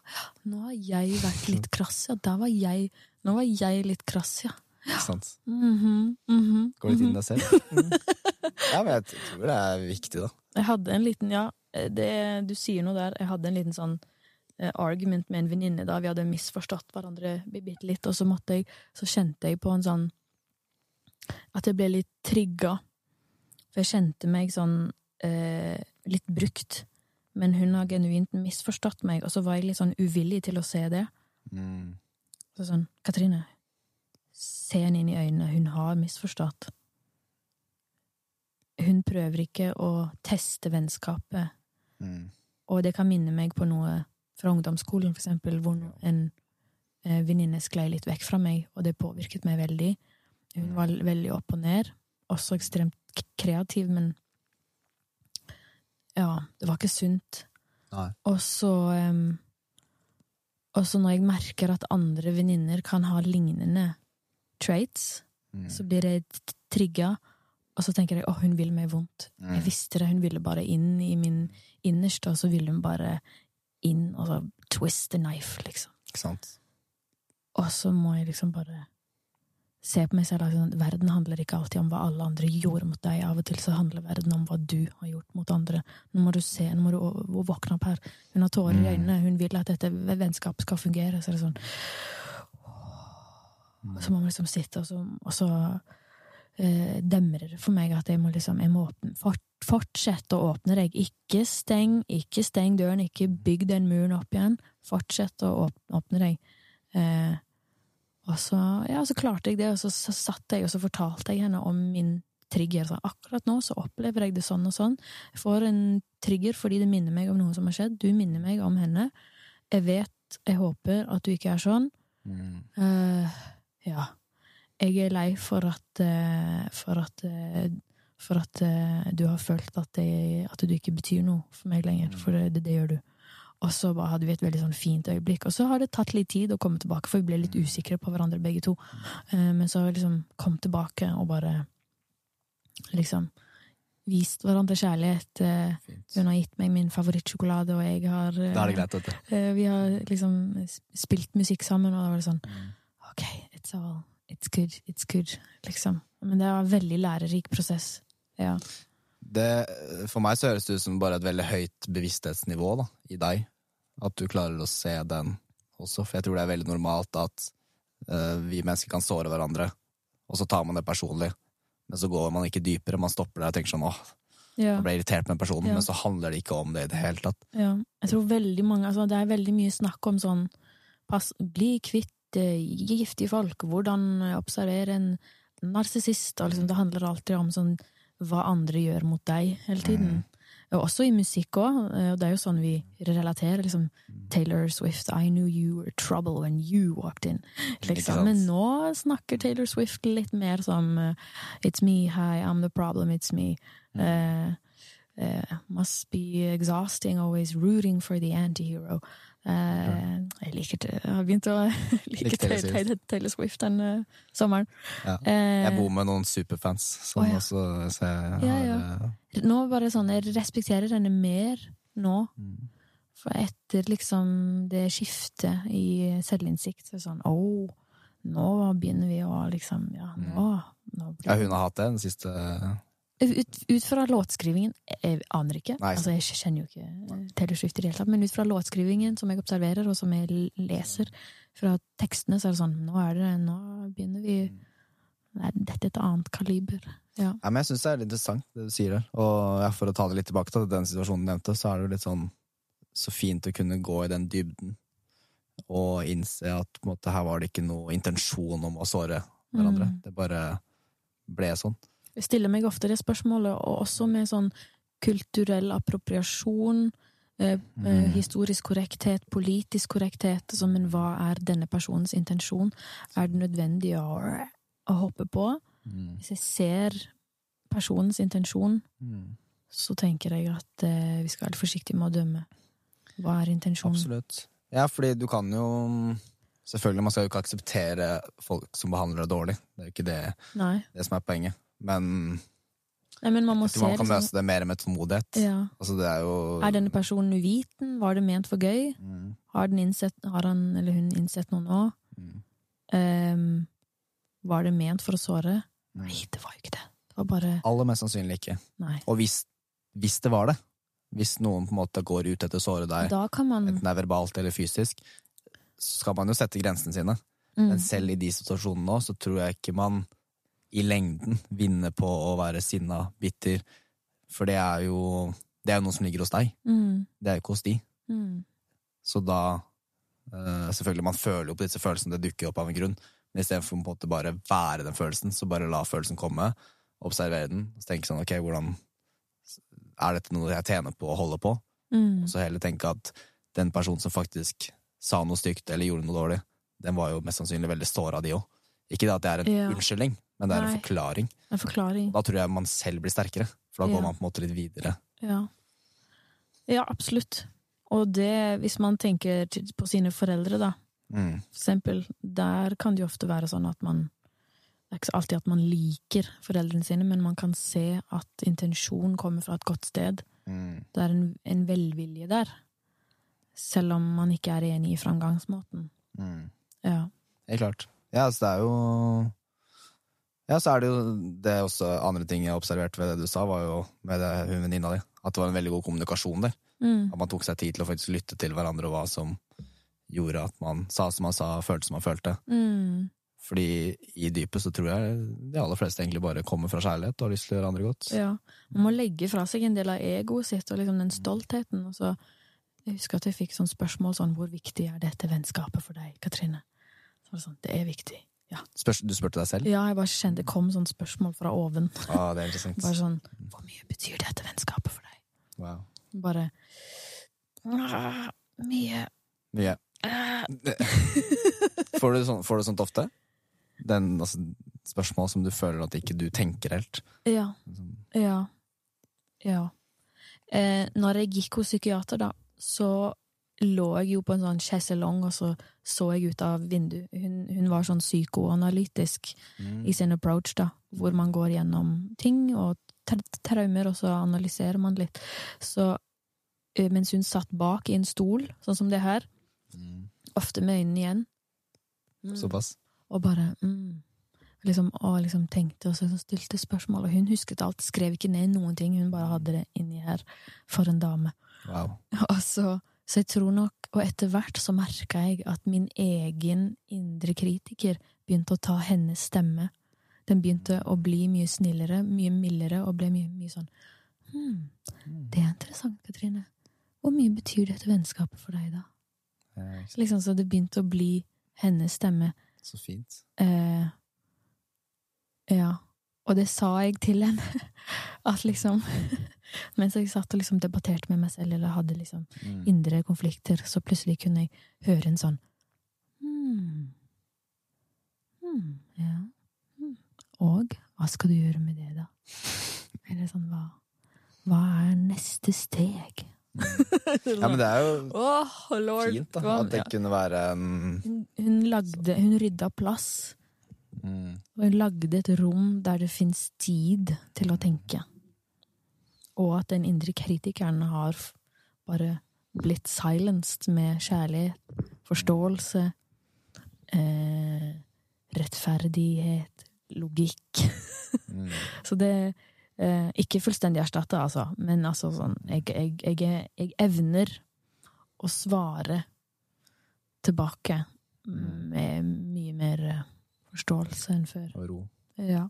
Nå har jeg vært litt krass, ja. Der var jeg Nå var jeg litt krass, ja. Ikke sant? Mhm, mhm, Gå litt inn mhm. i deg selv. Mm. Ja, men jeg tror det er viktig, da. Jeg hadde en liten, ja, det, du sier noe der. Jeg hadde en liten sånn eh, argument med en venninne da vi hadde misforstått hverandre bitte litt, og så måtte jeg, så kjente jeg på en sånn At jeg ble litt trygga. For jeg kjente meg sånn eh, litt brukt. Men hun har genuint misforstått meg, og så var jeg litt sånn uvillig til å se det. Mm. Så sånn, Katrine, se henne inn i øynene, hun har misforstått. Hun prøver ikke å teste vennskapet, Mm. og det kan minne meg på noe fra ungdomsskolen, for eksempel, hvor en eh, venninne sklei litt vekk fra meg, og det påvirket meg veldig. Hun var veldig opp og ned, også ekstremt kreativ, men ja, det var ikke sunt. Og så um, Og så når jeg merker at andre venninner kan ha lignende traits, Mm. så blir jeg trigga, og så tenker jeg å, hun vil meg vondt. Mm. Jeg visste det, hun ville bare inn i min innerste, og så ville hun bare inn og så twist the knife, liksom. Ikke sant? Og så må jeg liksom bare se på meg selv at sånn, verden handler ikke alltid om hva alle andre gjorde mot deg. Av og til så handler verden om hva du har gjort mot andre. Nå må du se, nå må du våkne opp her. Hun har tårer i Mm. øynene, hun vil at dette vennskapet skal fungere. Så er det sånn Og så må man liksom sitte, og så, og så eh, demrer det for meg at jeg må liksom jeg må åpne, fort, Fortsett å åpne deg. Ikke steng, ikke steng døren, ikke bygg den muren opp igjen. Fortsett å åpne, åpne deg. Eh, og så, ja, så klarte jeg det, og så, så satt jeg og så fortalte jeg henne om min trigger. Så akkurat nå så opplever jeg det sånn og sånn. Jeg får en trigger fordi det minner meg om noe som har skjedd. Du minner meg om henne. Jeg vet, jeg håper at du ikke er sånn. Mm. Uh, ja. Jeg er lei for at eh, For at eh, For at du har følt at, det, at du ikke betyr noe for meg lenger. For det, det, det gjør du. Og så bare hadde vi et veldig sånn fint øyeblikk. Og så har det tatt litt tid å komme tilbake, for vi ble litt usikre på hverandre begge to. Eh, men så har vi liksom kommet tilbake og bare liksom vist hverandre kjærlighet. Eh, Fint. hun har gitt meg min favorittsjokolade, og jeg har Da er det greit, eh, Vi har liksom spilt musikk sammen, og da var det sånn Mm. Ok, it's all, It's good, it's good, liksom. Men det var en veldig lærerik prosess. Ja. Det, for meg så høres det ut som bare et veldig høyt bevissthetsnivå da, i deg. At du klarer å se den også, for jeg tror det er veldig normalt at uh, vi mennesker kan såre hverandre, og så tar man det personlig. Men så går man ikke dypere, man stopper der og tenker sånn åh, Ja. jeg ble irritert med personen, Ja. men så handler det ikke om det i det hele tatt. ja. Jeg tror veldig mange altså Det er veldig mye snakk om sånn pass, Bli kvitt eh, giftige folk, hvordan eh, observere en narsissist, og liksom det handler alltid om sånn hva andre gjør mot deg hele tiden. Og også i musikk òg, og det er jo sånn vi relaterer. liksom Taylor Swift, I knew you were trouble when you walked in. Liksom. Men nå snakker Taylor Swift litt mer som eh, It's me, hi, I'm the problem, it's me. Uh, uh, must be exhausting, always rooting for the antihero. Uh, jeg liker til, Jeg har begynt å like Taylor Swift den eh, sommeren. Ja. Eh, Jeg bor med noen superfans, som Å, ja. også så jeg har Ja, ja. eh, Nå bare sånn, jeg respekterer henne mer nå. mm. For etter liksom det skiftet i selvinnsikt, så er det sånn oh, nå begynner vi å liksom Ja, nå, nå blir Ja, hun har hatt det den siste Ut, ut fra låtskrivingen Jeg aner ikke. Altså, jeg kjenner jo ikke eh, Taylor Swift i det hele tatt. Men ut fra låtskrivingen som jeg observerer, og som jeg leser fra tekstene, så er det sånn Nå er det Nå begynner vi Nei, dette er et annet kaliber. Ja. Ja, men jeg syns det er litt interessant, det du sier der. Og ja, for å ta det litt tilbake til den situasjonen du nevnte, så er det jo litt sånn så fint å kunne gå i den dybden og innse at på en måte, her var det ikke noe intensjon om å såre hverandre. Mm. Det bare ble sånn. Jeg stiller meg ofte det spørsmålet, og også med sånn kulturell appropriasjon, eh, eh, Mm. historisk korrekthet, politisk korrekthet. som men hva er denne personens intensjon? Er det nødvendig å, å hoppe på? Hvis jeg ser personens intensjon, så tenker jeg at eh, vi skal være forsiktige med å dømme. Hva er intensjonen? Absolutt. Ja, fordi du kan jo Selvfølgelig, man skal jo ikke akseptere folk som behandler deg dårlig. Det er jo ikke det, det som er poenget. Men Nei, men man må se man kan liksom, løse det mer med tålmodighet. ja. Altså, det er jo Er denne personen uviten? Var det ment for gøy? Mm, Har, den innsett, har han eller hun innsett noe nå? mm, Um, var det ment for å såre? mm. Nei, det var jo ikke det. Det var bare Aller mest sannsynlig ikke. Nei. Og hvis, hvis det var det, hvis noen på en måte går ut etter å såre deg, man enten det er verbalt eller fysisk, så skal man jo sette grensene sine. mm, Men selv i de situasjonene nå, så tror jeg ikke man i lengden vinner på å være sinna, bitter, for det er jo det er noe som ligger hos deg. mm, Det er jo ikke hos de. mm, Så da eh, Selvfølgelig, man føler jo på disse følelsene, det dukker opp av en grunn. Men istedenfor å bare være den følelsen, så bare la følelsen komme. Observere den. Og så tenke sånn, ok, hvordan Er dette noe jeg tjener på å holde på? mm. Og så heller tenke at den personen som faktisk sa noe stygt eller gjorde noe dårlig, den var jo mest sannsynlig veldig såra, de òg. Ikke det at det er en Ja. unnskyldning, men det er en Nei. forklaring. En forklaring. Da tror jeg man selv blir sterkere, for da Ja. går man på en måte litt videre. Ja. ja, absolutt. Og det, hvis man tenker til- på sine foreldre, da, Mm. for eksempel, der kan det jo ofte være sånn at man Det er ikke så alltid at man liker foreldrene sine, men man kan se at intensjonen kommer fra et godt sted. Mm. Det er en, en velvilje der. Selv om man ikke er enig i framgangsmåten. Mm. Ja. Helt klart. Ja, altså det er jo Ja, så er det jo det er også andre ting jeg observerte ved det du sa, var jo med det, hun venninna di. At det var en veldig god kommunikasjon der. Mm. At man tok seg tid til å faktisk lytte til hverandre, og hva som gjorde at man sa som man sa, følte som man følte. Mm. Fordi i dypet så tror jeg de aller fleste egentlig bare kommer fra kjærlighet og har lyst til å gjøre andre godt. Ja. Man må legge fra seg en del av egoet sitt og liksom den stoltheten. Og så, jeg husker at jeg fikk sånn spørsmål sånn Hvor viktig er dette vennskapet for deg, Katrine? Så var det sånn, det er viktig. Spørs, du spurte deg selv? Ja, jeg bare kjente det kom sånn spørsmål fra oven. Ah, det er interessant. Bare sånn Hvor mye betyr dette vennskapet for deg? Wow. Bare «Ah, Mye Mye. ah». Får du, sånn, får du sånt ofte? Den, altså, spørsmål som du føler at ikke du tenker helt? Ja. Sånn, Ja. Ja. Eh, når jeg gikk hos psykiater, da, så lå jeg jo på en sånn sjeselong, og så så jeg ut av vinduet. Hun, hun var sånn psykoanalytisk Mm. i sin approach, da, hvor man går gjennom ting og traumer, og så analyserer man litt. Så eh, mens hun satt bak i en stol, sånn som det her, Mm. ofte med øynene igjen, mm, Såpass? og bare mm, liksom, og liksom tenkte og så stilte spørsmål. Og hun husket alt, skrev ikke ned noen ting, hun bare hadde det inni her for en dame. Wow. Og så, så jeg tror nok, og etter hvert så merka jeg at min egen indre kritiker begynte å ta hennes stemme. Den begynte å bli mye snillere, mye mildere, og ble mye, mye sånn Hm, det er interessant, Katrine. Hvor mye betyr dette vennskapet for deg, da? Liksom, så det begynte å bli hennes stemme. Så fint. Eh, ja. Og det sa jeg til henne. At liksom Mens jeg satt og liksom debatterte med meg selv, eller hadde liksom Mm. indre konflikter, så plutselig kunne jeg høre en sånn hmm. Hmm, ja. Hmm. Og hva skal du gjøre med det, da? Eller sånn, hva, hva er neste steg? Ja, men det er jo oh, fint, da. At det kunne være um... Hun, hun lagde Hun rydda plass. Mm. Og hun lagde et rom der det fins tid til å tenke. Og at den indre kritikeren har bare blitt silenced med kjærlighet, forståelse, eh, rettferdighet, logikk. Mm. Så det eh, Ikke fullstendig erstatta, altså, men altså sånn jeg, jeg, jeg, jeg evner å svare tilbake med mye mer eh, forståelse enn før. Og ro. Ja.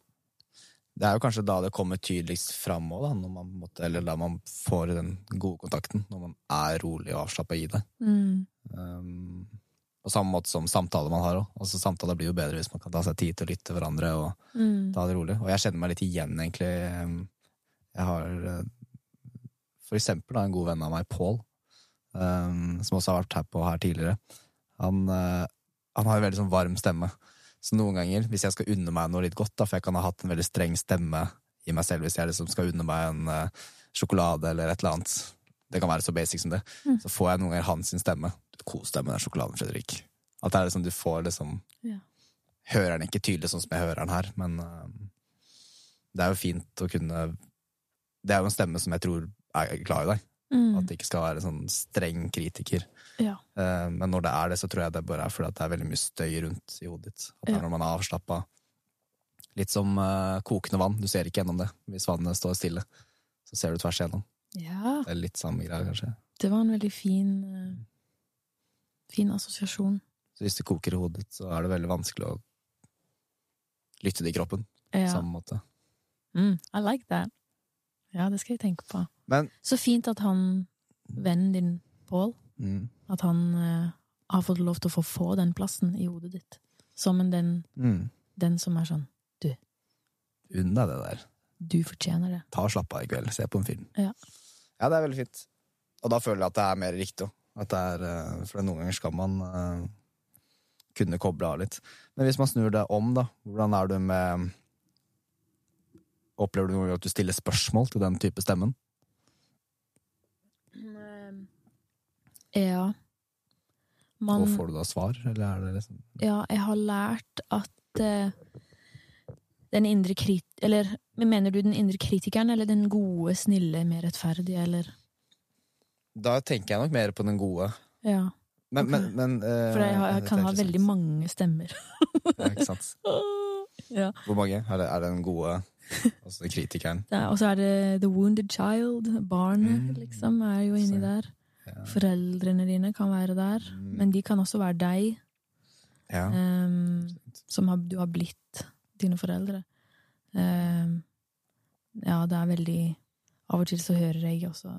Det er jo kanskje da det kommer tydeligst fram òg, når man måtte, eller da man får den gode kontakten. Når man er rolig og avslappa i det. Mm. Um, på samme måte som samtaler man har òg. Altså, samtaler blir jo bedre hvis man kan ta seg tid til å lytte til hverandre og Mm. ta det rolig. Og jeg kjenner meg litt igjen, egentlig. Um, Jeg har uh, for eksempel da, en god venn av meg, Pål, um, som også har vært her på her tidligere. Han, uh, han har en veldig sånn varm stemme. Så noen ganger, hvis jeg skal unne meg noe litt godt, da, for jeg kan ha hatt en veldig streng stemme i meg selv hvis jeg liksom skal unne meg en uh, sjokolade eller et eller annet, det kan være så basic som det, Mm. så får jeg noen ganger hans stemme. Kos deg med den sjokoladen, Fredrik. At det er liksom, du får liksom Ja. Hører den ikke tydelig sånn som jeg hører den her, men uh, det er jo fint å kunne Det er jo en stemme som jeg tror er glad i deg. Mm. At det ikke skal være sånn streng kritiker. Ja. Eh, Men når det er det, så tror jeg det bare er fordi at det er veldig mye støy rundt i hodet ditt. At det er når man er avslappa. Litt som eh, kokende vann. Du ser ikke gjennom det. Hvis vannet står stille, så ser du tvers igjennom. ja. Det er litt samme greia, kanskje. Det var en veldig fin eh, Fin assosiasjon. Så hvis det koker i hodet ditt, så er det veldig vanskelig å lytte i kroppen. På Ja. samme måte. Mm, I like that. Ja, det skal jeg tenke på. Men Så fint at han, vennen din, Pål, mm, at han uh, har fått lov til å få få den plassen i hodet ditt. Som en den, mm, den som er sånn unn deg det der. Du fortjener det. Ta og slapp av i kveld. Se på en film. Ja. Ja, det er veldig fint. Og da føler jeg at det er mer riktig òg. Eh, for noen ganger skal man uh, kunne koble av litt. Men hvis man snur det om, da, hvordan er du med Opplever du at du stiller spørsmål til den type stemmen? Ja. Man, Og får du da svar, eller er det liksom Ja, jeg har lært at uh, den indre krit... Eller mener du den indre kritikeren, eller den gode, snille, mer rettferdige, eller Da tenker jeg nok mer på den gode. Ja. Men, okay. men, men uh, For jeg, har, jeg kan ha veldig mange stemmer. Ja, ikke sant? ja. Hvor mange? Er det, er det den gode, og så kritikeren? Det er- Og så er det The Wounded Child. Barnet, Mm. liksom, er jo inni Så- der. Ja. Foreldrene dine kan være der. Mm. Men de kan også være deg, Ja. Um, som har, du har blitt dine foreldre. Um, ja, det er veldig Av og til så hører jeg også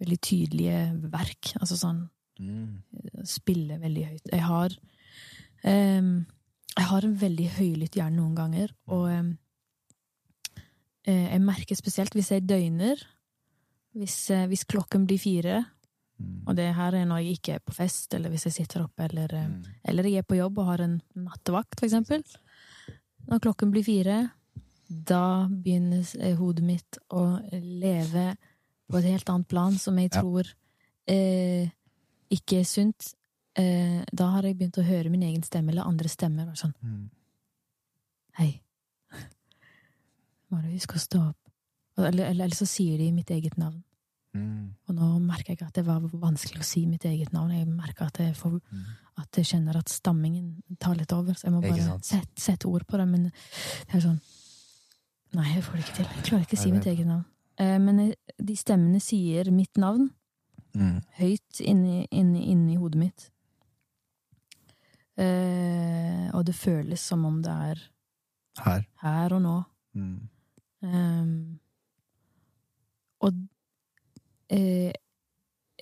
veldig tydelige verk. Altså sånn Mm. spille veldig høyt. Jeg har um, Jeg har en veldig høylytt hjerne noen ganger, og ehm, eh, jeg merker spesielt hvis jeg døgner, hvis, eh, hvis klokken blir fire, Mm. og det her er når jeg ikke er på fest, eller hvis jeg sitter oppe, eller, eh, Mm. eller jeg er på jobb og har en nattevakt, for eksempel. Når klokken blir fire, da begynner eh, hodet mitt å leve på et helt annet plan, som jeg Ja. tror eh, ikke er sunt. Eh, da har jeg begynt å høre min egen stemme, eller andre stemmer. Være sånn Mm. Hei. Bare husk å stå opp. Eller, eller, eller så sier de mitt eget navn. Mm. Og nå merker jeg at det var vanskelig å si mitt eget navn. Jeg merker at jeg, får, Mm. at jeg kjenner at stammingen tar litt over. Så jeg må bare sette, sette ord på det. Men det er sånn Nei, jeg får det ikke til. Jeg klarer ikke å si mitt eget navn. Eh, Men jeg- de stemmene sier mitt navn Mm. høyt inni, inni, inni hodet mitt. Eh, og det føles som om det er Her. her og nå. Mm. Ehm, og eh,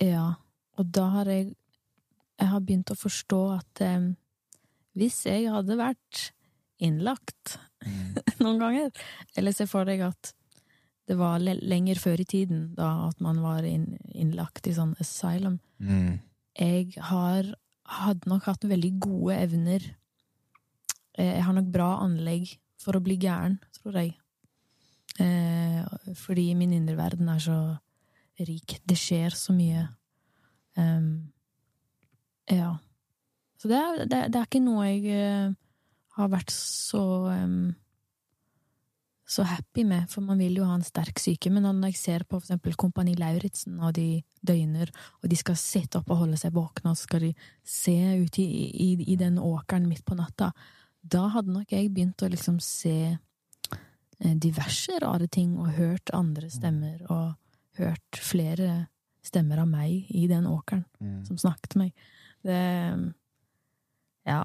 Ja. Og da har jeg Jeg har begynt å forstå at eh, hvis jeg hadde vært innlagt Mm. noen ganger Eller se for deg at det var lenger før i tiden, da at man var inn innlagt i sånn asylum. Mm. Jeg har hadde nok hatt veldig gode evner. Eh, Jeg har nok bra anlegg for å bli gæren, tror jeg. Eh, fordi min indre verden er så rik. Det skjer så mye. Um, ja. Så det er, det, det er ikke noe jeg eh, har vært så um, så happy med, for man vil jo ha en sterk syke. Men når jeg ser på eksempel Kompani Lauritzen, og de døgner, og de skal sitte opp og holde seg våkne, og skal de se ut i, i, i den åkeren midt på natta, da hadde nok jeg begynt å liksom se eh, diverse rare ting, og hørt andre stemmer, og hørt flere stemmer av meg i den åkeren Mm. som snakket til meg. Det Ja.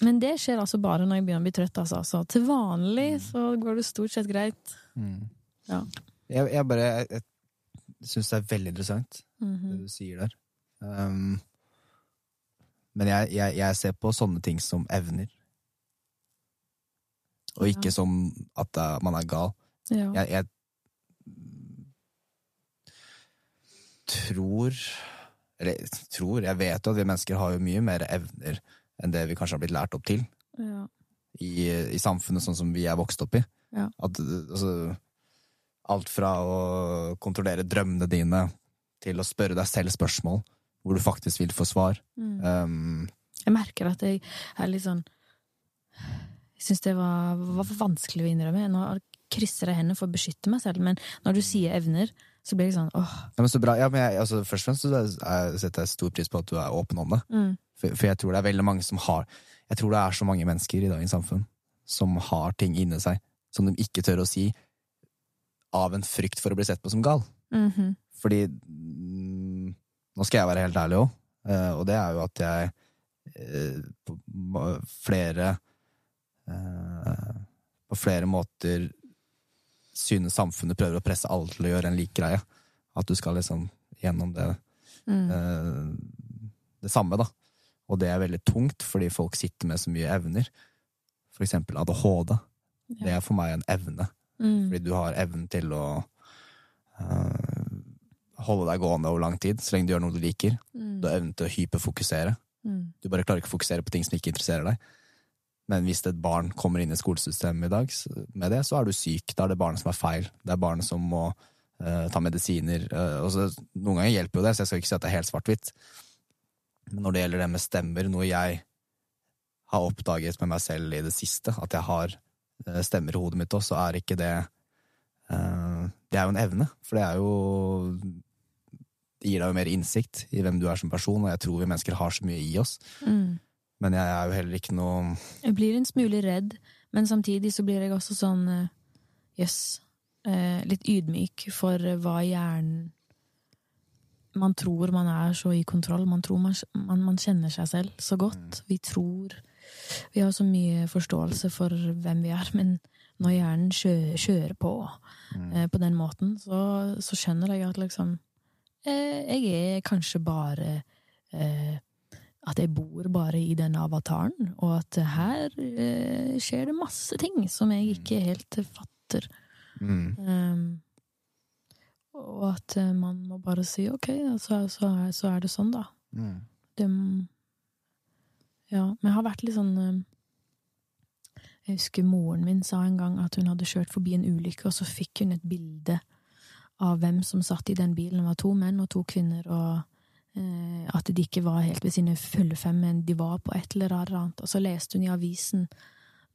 Men det skjer altså bare når jeg begynner å bli trøtt, altså. Så til vanlig så går det stort sett greit. Mm. Ja. Jeg, jeg bare Jeg, jeg syns det er veldig interessant, -hmm. det du sier der. Um, men jeg, jeg, jeg ser på sånne ting som evner. Og ikke Ja. som at man er gal. Ja. Jeg, jeg tror Eller tror Jeg vet jo at vi mennesker har jo mye mer evner enn det vi kanskje har blitt lært opp til ja. i, i samfunnet sånn som vi er vokst opp i. Ja. At, altså, alt fra å kontrollere drømmene dine til å spørre deg selv spørsmål hvor du faktisk vil få svar. Mm. Um, Jeg merker at jeg er litt sånn Jeg syns det var, var vanskelig å innrømme. Nå krysser jeg hendene for å beskytte meg selv, men når du sier evner, så blir det sånn åh. ja, men så bra. Ja, men jeg, altså, først og fremst så er- setter jeg stor pris på at du er åpen om det. Mm. For, for jeg tror det er veldig mange som har Jeg tror det er så mange mennesker i dagens samfunn som har ting inni seg som de ikke tør å si av en frykt for å bli sett på som gal. Mhm. Fordi mm, Nå skal jeg være helt ærlig òg, og det er jo at jeg eh, på flere eh, På flere måter synes samfunnet prøver å presse alle til å gjøre en lik greie. At du skal liksom gjennom det Mm. eh, det samme, da. Og det er veldig tungt, fordi folk sitter med så mye evner. For eksempel ADHD. Det er for meg en evne. Mm. Fordi du har evnen til å eh, holde deg gående over lang tid, så lenge du gjør noe du liker. Mm. Du har evnen til å hyperfokusere. Mm. Du bare klarer ikke å fokusere på ting som ikke interesserer deg. Men hvis et barn kommer inn i skolesystemet i dag med det, så er du syk. Da er det barnet som er feil. Det er barnet som må uh, ta medisiner. Uh, så, noen ganger hjelper jo det, så jeg skal ikke si at det er helt svart-hvitt. Men når det gjelder det med stemmer, noe jeg har oppdaget med meg selv i det siste, at jeg har uh, stemmer i hodet mitt også, så er ikke det Det er jo en evne, for det er jo Det gir deg jo mer innsikt i hvem du er som person, og jeg tror vi mennesker har så mye i oss. Mm. Men jeg er jo heller ikke noe Jeg blir en smule redd, men samtidig så blir jeg også sånn eh, Jøss. Yes, litt ydmyk for hva hjernen Man tror man er så i kontroll. Man tror man, man, man kjenner seg selv så godt. Vi tror Vi har så mye forståelse for hvem vi er, men når hjernen kjø, kjører på eh, på den måten, så, så skjønner jeg at liksom eh, Jeg er kanskje bare eh, at jeg bor bare i den avataren, og at her eh, skjer det masse ting som jeg ikke helt fatter. mm, Um, og at eh, man må bare si ok, så, så, er, så er det sånn, da. mm, Det, ja, men jeg har vært litt sånn eh, Jeg husker moren min sa en gang at hun hadde kjørt forbi en ulykke, og så fikk hun et bilde av hvem som satt i den bilen. Det var to menn og to kvinner, og at de ikke var helt ved sine fulle fem, men de var på et eller annet. Og så leste hun i avisen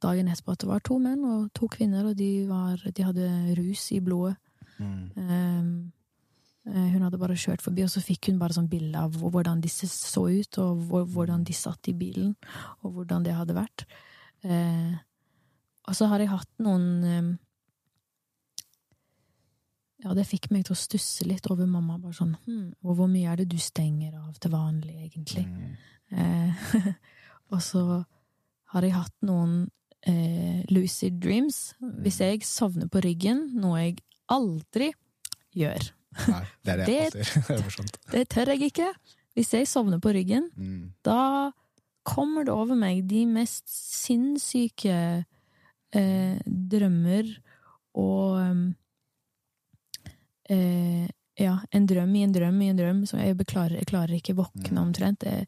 dagen etterpå at det var to menn og to kvinner, og de, var, de hadde rus i blodet. mm, Um, Eh, Hun hadde bare kjørt forbi, og så fikk hun bare sånn bilde av hvordan disse så ut, og hvordan de satt i bilen, og hvordan det hadde vært. Eh, og så har jeg hatt noen eh, Ja, det fikk meg til å stusse litt over mamma. Bare sånn hm, og hvor mye er det du stenger av til vanlig, egentlig? Mm. Eh, og så har jeg hatt noen eh, lucid dreams. Hvis jeg sovner på ryggen, noe jeg aldri gjør. Nei, det er det jeg Det- sier. Det tør jeg ikke. Hvis jeg sovner på ryggen, Mm. da kommer det over meg de mest sinnssyke eh, drømmer og um, eh, Ja, en drøm i en drøm i en drøm. Så jeg, beklarer, jeg klarer ikke våkne Mm. omtrent. Jeg,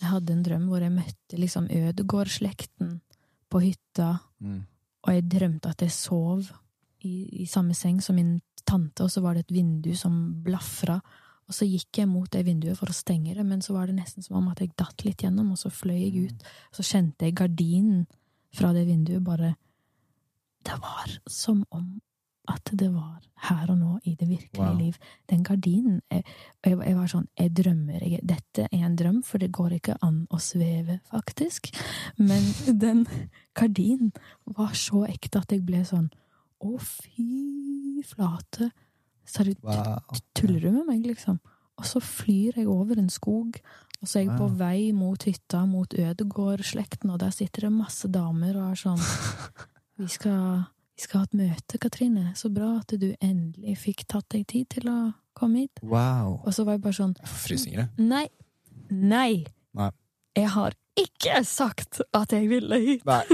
jeg hadde en drøm hvor jeg møtte liksom Ødegård-slekten på hytta, Mm. og jeg drømte at jeg sov i, i samme seng som min tante, og så var det et vindu som blafra. Og så gikk jeg mot det vinduet for å stenge det, men så var det nesten som om at jeg datt litt gjennom, og så fløy jeg ut. Så kjente jeg gardinen fra det vinduet bare Det var som om at det var her og nå i det virkelige Wow. liv. Den gardinen jeg, jeg, jeg var sånn Jeg drømmer. Jeg, dette er en drøm, for det går ikke an å sveve, faktisk. Men den gardinen var så ekte at jeg ble sånn Å, fy flate. Du, Wow. tuller du med meg, liksom? Og så flyr jeg over en skog, og så er jeg på vei mot hytta, mot Ødegård-slekten, og der sitter det masse damer og er sånn Vi skal, vi skal ha et møte, Katrine. Så bra at du endelig fikk tatt deg tid til å komme hit. wow. Og så var jeg bare sånn Jeg får frysninger, jeg. Nei. Nei. Nei. Jeg har ikke sagt at jeg ville hit. Nei.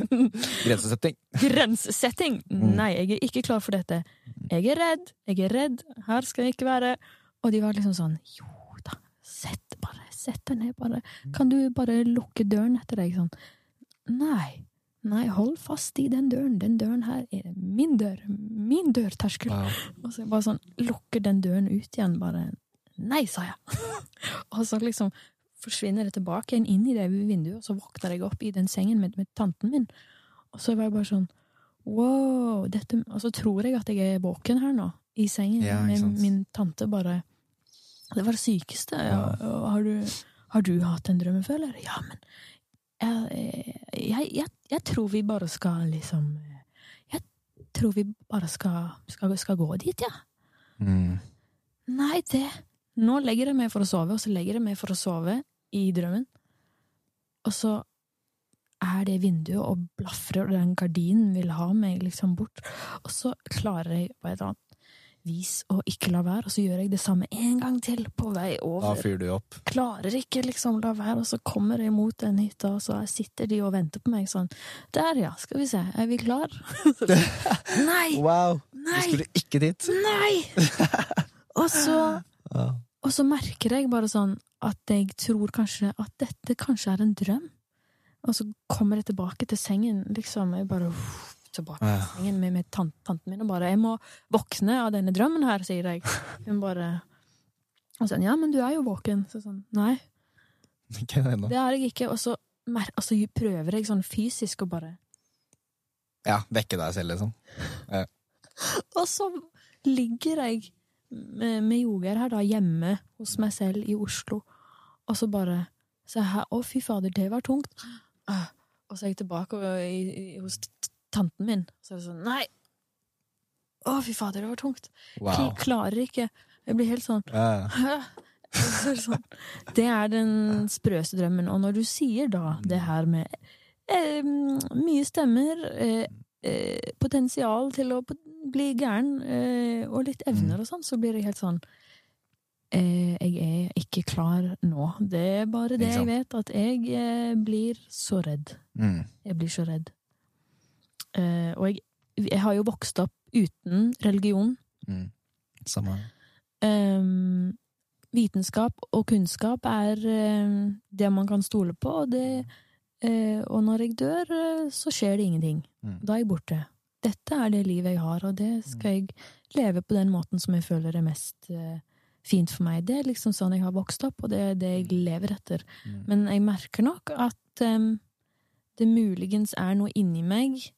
Grensesetting. Grensesetting! Mm. Nei, jeg er ikke klar for dette. Jeg er redd, jeg er redd, her skal jeg ikke være. Og de var liksom sånn Jo da, sett bare, sett deg ned, bare. Kan du bare lukke døren etter deg? Sånn. Nei. Nei, hold fast i den døren. Den døren her er min dør. Min dørterskel. Wow. Og så jeg bare sånn lukker den døren ut igjen, bare Nei, sa jeg. og så liksom forsvinner det tilbake igjen inn i det vinduet, og så våkner jeg opp i den sengen med, med tanten min. Og så var jeg bare sånn wow, dette Og så tror jeg at jeg er våken her nå, i sengen Ja, med min tante, bare Det var det sykeste. Ja. Ja. Har, du, har du hatt en drømmeføler? Ja, men jeg, jeg, jeg, jeg tror vi bare skal liksom Jeg tror vi bare skal, skal, skal gå dit, ja. Mm. Nei, det Nå legger jeg meg for å sove, og så legger jeg meg for å sove i drømmen. Og så er det vinduet og blafrer, og den gardinen vil ha meg liksom bort. Og så klarer jeg på et eller annet vis å ikke la være, og så gjør jeg det samme en gang til på vei Da over. fyrer du opp. Klarer ikke liksom la være, og så kommer jeg mot den hytta, og så sitter de og venter på meg sånn. Der, ja, skal vi se, er vi klar? Nei! Wow! Du skulle ikke dit. Nei! Og så Og så merker jeg bare sånn at jeg tror kanskje at dette kanskje er en drøm. Og så kommer jeg tilbake til sengen, liksom. Jeg bare uff, tilbake til Ja. sengen med, med tant, tanten min og bare 'Jeg må våkne av denne drømmen her', sier jeg. Hun bare Og sånn 'Ja, men du er jo våken'. Så sånn 'Nei, Ikke ennå. det er jeg ikke'. Og så altså, prøver jeg sånn fysisk å bare Ja, vekke deg selv, liksom. Og så ligger jeg med, med Jogeir her da, hjemme hos meg selv i Oslo, og så bare Se her, Å, fy fader, det var tungt. Ah, Og så er jeg tilbake hos tanten min, så er det sånn Nei! Å, fy fader, det var tungt. Wow. Kl- Klarer ikke. Jeg blir helt sånn Ja. det sånn. Det er den sprøeste drømmen. Og når du sier da det her med eh, mye stemmer, eh, eh, potensial til å bli gæren, eh, og litt evner og sånn, så blir jeg helt sånn eh, Jeg er ikke klar nå. Det er bare det jeg vet, at jeg eh, blir så redd. Mm. Jeg blir så redd. Eh, og jeg, jeg har jo vokst opp uten religion. Mm. Samme. Um, vitenskap og kunnskap er ehm, det man kan stole på, og, det, eh, og når jeg dør, eh, så skjer det ingenting. Mm. Da er jeg borte. Dette er det livet jeg har, og det skal jeg leve på den måten som jeg føler er mest eh, fint for meg. Det er liksom sånn jeg har vokst opp, og det er det jeg lever etter. Mm. Men jeg merker nok at um, det muligens er noe inni meg,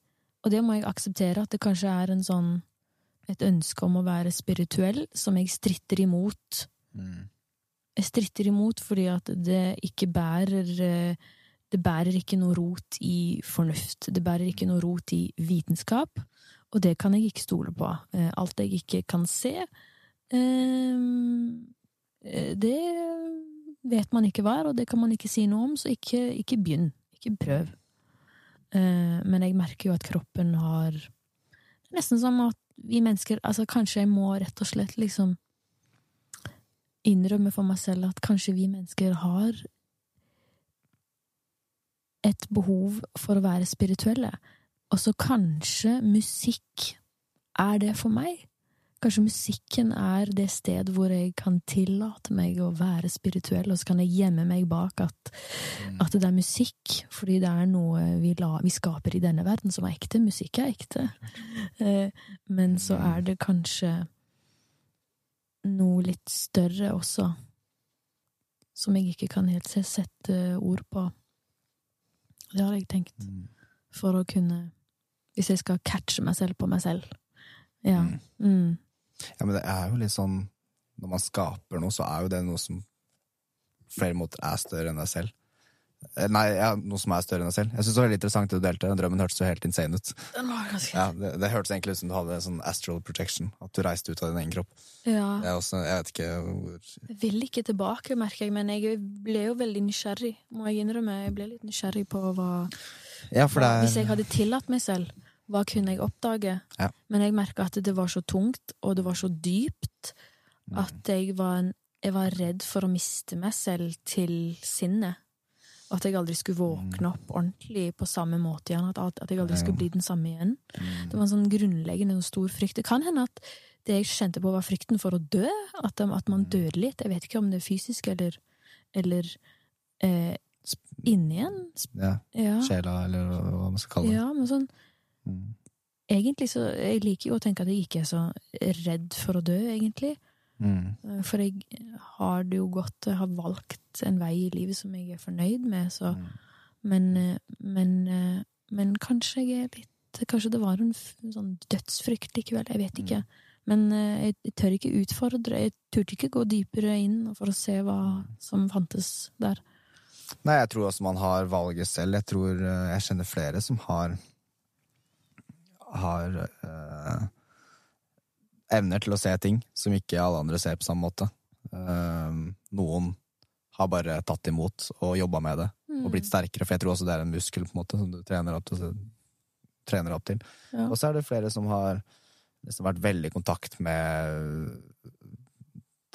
og det må jeg akseptere, at det kanskje er en sånn et ønske om å være spirituell som jeg stritter imot. Mm. Jeg stritter imot fordi at det ikke bærer eh, Det bærer ikke noe rot i fornuft. Det bærer ikke noe rot i vitenskap, og det kan jeg ikke stole på. Eh, Alt jeg ikke kan se, eh, det vet man ikke hva er, og det kan man ikke si noe om, så ikke, ikke begynn. Ikke prøv. Eh, Men jeg merker jo at kroppen har nesten som at vi mennesker Altså, kanskje jeg må rett og slett liksom innrømme for meg selv at kanskje vi mennesker har et behov for å være spirituelle. Og så kanskje musikk er det for meg. Kanskje musikken er det sted hvor jeg kan tillate meg å være spirituell, og så kan jeg gjemme meg bak at, at det er musikk, fordi det er noe vi, la, vi skaper i denne verden som er ekte. Musikk er ekte. Eh, Men så er det kanskje noe litt større også, som jeg ikke kan helt se- sette ord på. Det har jeg tenkt, Mm. for å kunne Hvis jeg skal catche meg selv på meg selv. Ja. Mm. Ja, men det er jo litt sånn Når man skaper noe, så er jo det noe som flere måter er større enn deg selv. Eh, Nei, ja, noe som er større enn deg selv. Jeg synes det var veldig interessant det du delte. Drømmen hørtes jo helt insane ut. Den var ganske Ja, det, det hørtes egentlig ut som du hadde sånn astral protection. At du reiste ut av din egen kropp. Ja. Jeg, er også, jeg vet ikke hvor Jeg vil ikke tilbake, merker jeg, men jeg ble jo veldig nysgjerrig, må jeg innrømme. Jeg ble litt nysgjerrig på hva Ja, hva- Hvis jeg er hadde tillatt meg selv, hva kunne jeg oppdage? Ja. Men jeg merka at det var så tungt, og det var så dypt, Mm. at jeg var, en- jeg var redd for å miste meg selv til sinnet. Og at jeg aldri skulle våkne opp ordentlig på samme måte igjen. At, at jeg aldri Mm. Skulle bli den samme igjen. Mm. Det var en sånn grunnleggende og stor frykt. Det kan hende at det jeg kjente på, var frykten for å dø. At, at man dør døde litt. Jeg vet ikke om det er fysisk eller, eller eh, inni en. ja, Ja. sjela, eller hva man skal kalle det. ja, men sånn Mm. Egentlig så Jeg liker jo å tenke at jeg ikke er så redd for å dø, egentlig. Mm. For jeg har det jo godt Jeg har valgt en vei i livet som jeg er fornøyd med, så Mm. Men, men, men kanskje jeg er litt Kanskje det var en sånn dødsfrykt likevel. Jeg vet ikke. Men eh, jeg, tør ikke utfordre. Jeg turte ikke gå dypere inn for å se hva som fantes der. Nei, jeg tror også man har valget selv. Jeg tror eh, jeg kjenner flere som har har eh, evner til å se ting som ikke alle andre ser på samme måte. Eh, noen har bare tatt imot og jobba med det og blitt sterkere, for jeg tror også det er en muskel på en måte som du trener opp til. Trener opp til. Ja. Og så er det flere som har liksom vært veldig i kontakt med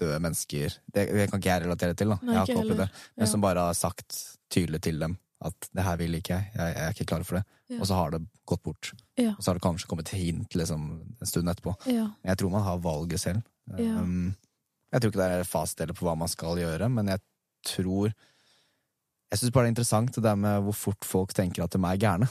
døde mennesker. Det, det kan ikke jeg relatere til, da. Nei, jeg har ikke opplevd det. Men Ja. som bare har sagt tydelig til dem at det her vil ikke jeg, jeg er ikke klar for det. Ja. Og så har det gått bort. Ja. Og så har det kanskje kommet et hint liksom, en stund etterpå. Ja. Men jeg tror man har valget selv. Um, jeg tror ikke det er fasitdeler på hva man skal gjøre, men jeg tror Jeg syns bare det er interessant det der med hvor fort folk tenker at de er gærne.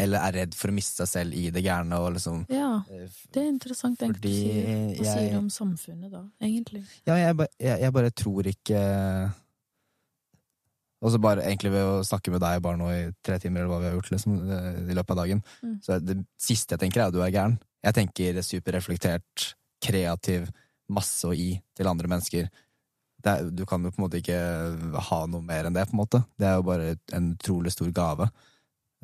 Eller er redd for å miste seg selv i det gærne. Liksom, ja. eh, Det er interessant, egentlig. Fordi sier. Hva sier om samfunnet, da, egentlig? Ja, jeg, jeg, jeg bare tror ikke Og så bare egentlig ved å snakke med deg bare nå i tre timer, eller hva vi har gjort liksom, eh, i løpet av dagen, Mm. så det siste jeg tenker, er at du er gæren. Jeg tenker superreflektert, kreativ, masse å gi til andre mennesker. Er, du kan jo på en måte ikke ha noe mer enn det, på en måte. Det er jo bare en utrolig stor gave.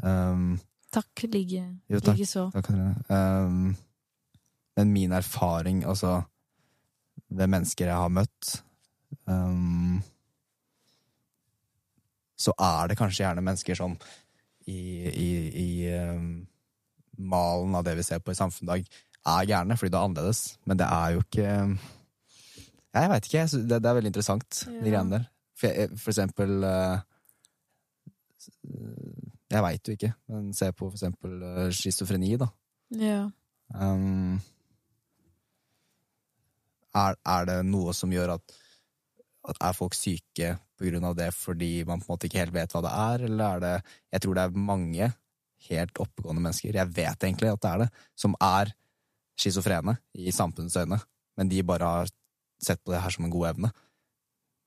Um, Takk, like, Jo, takk. like så. Takk, Um, men min erfaring, altså ved mennesker jeg har møtt um, Så er det kanskje gjerne mennesker som i, i, i um, malen av det vi ser på i samfunnet i dag, er gærne fordi det er annerledes. Men det er jo ikke Jeg veit ikke. Det, det er veldig interessant, Ja. de greiene der. For, jeg, for eksempel uh, Jeg veit jo ikke, men se på for eksempel uh, schizofreni, da. Ja. Um, er, er det noe som gjør at, at Er folk syke på grunn av det fordi man på en måte ikke helt vet hva det er, eller er det Jeg tror det er mange helt oppegående mennesker, jeg vet egentlig at det er det, som er schizofrene i samfunnets øyne, men de bare har sett på det her som en god evne.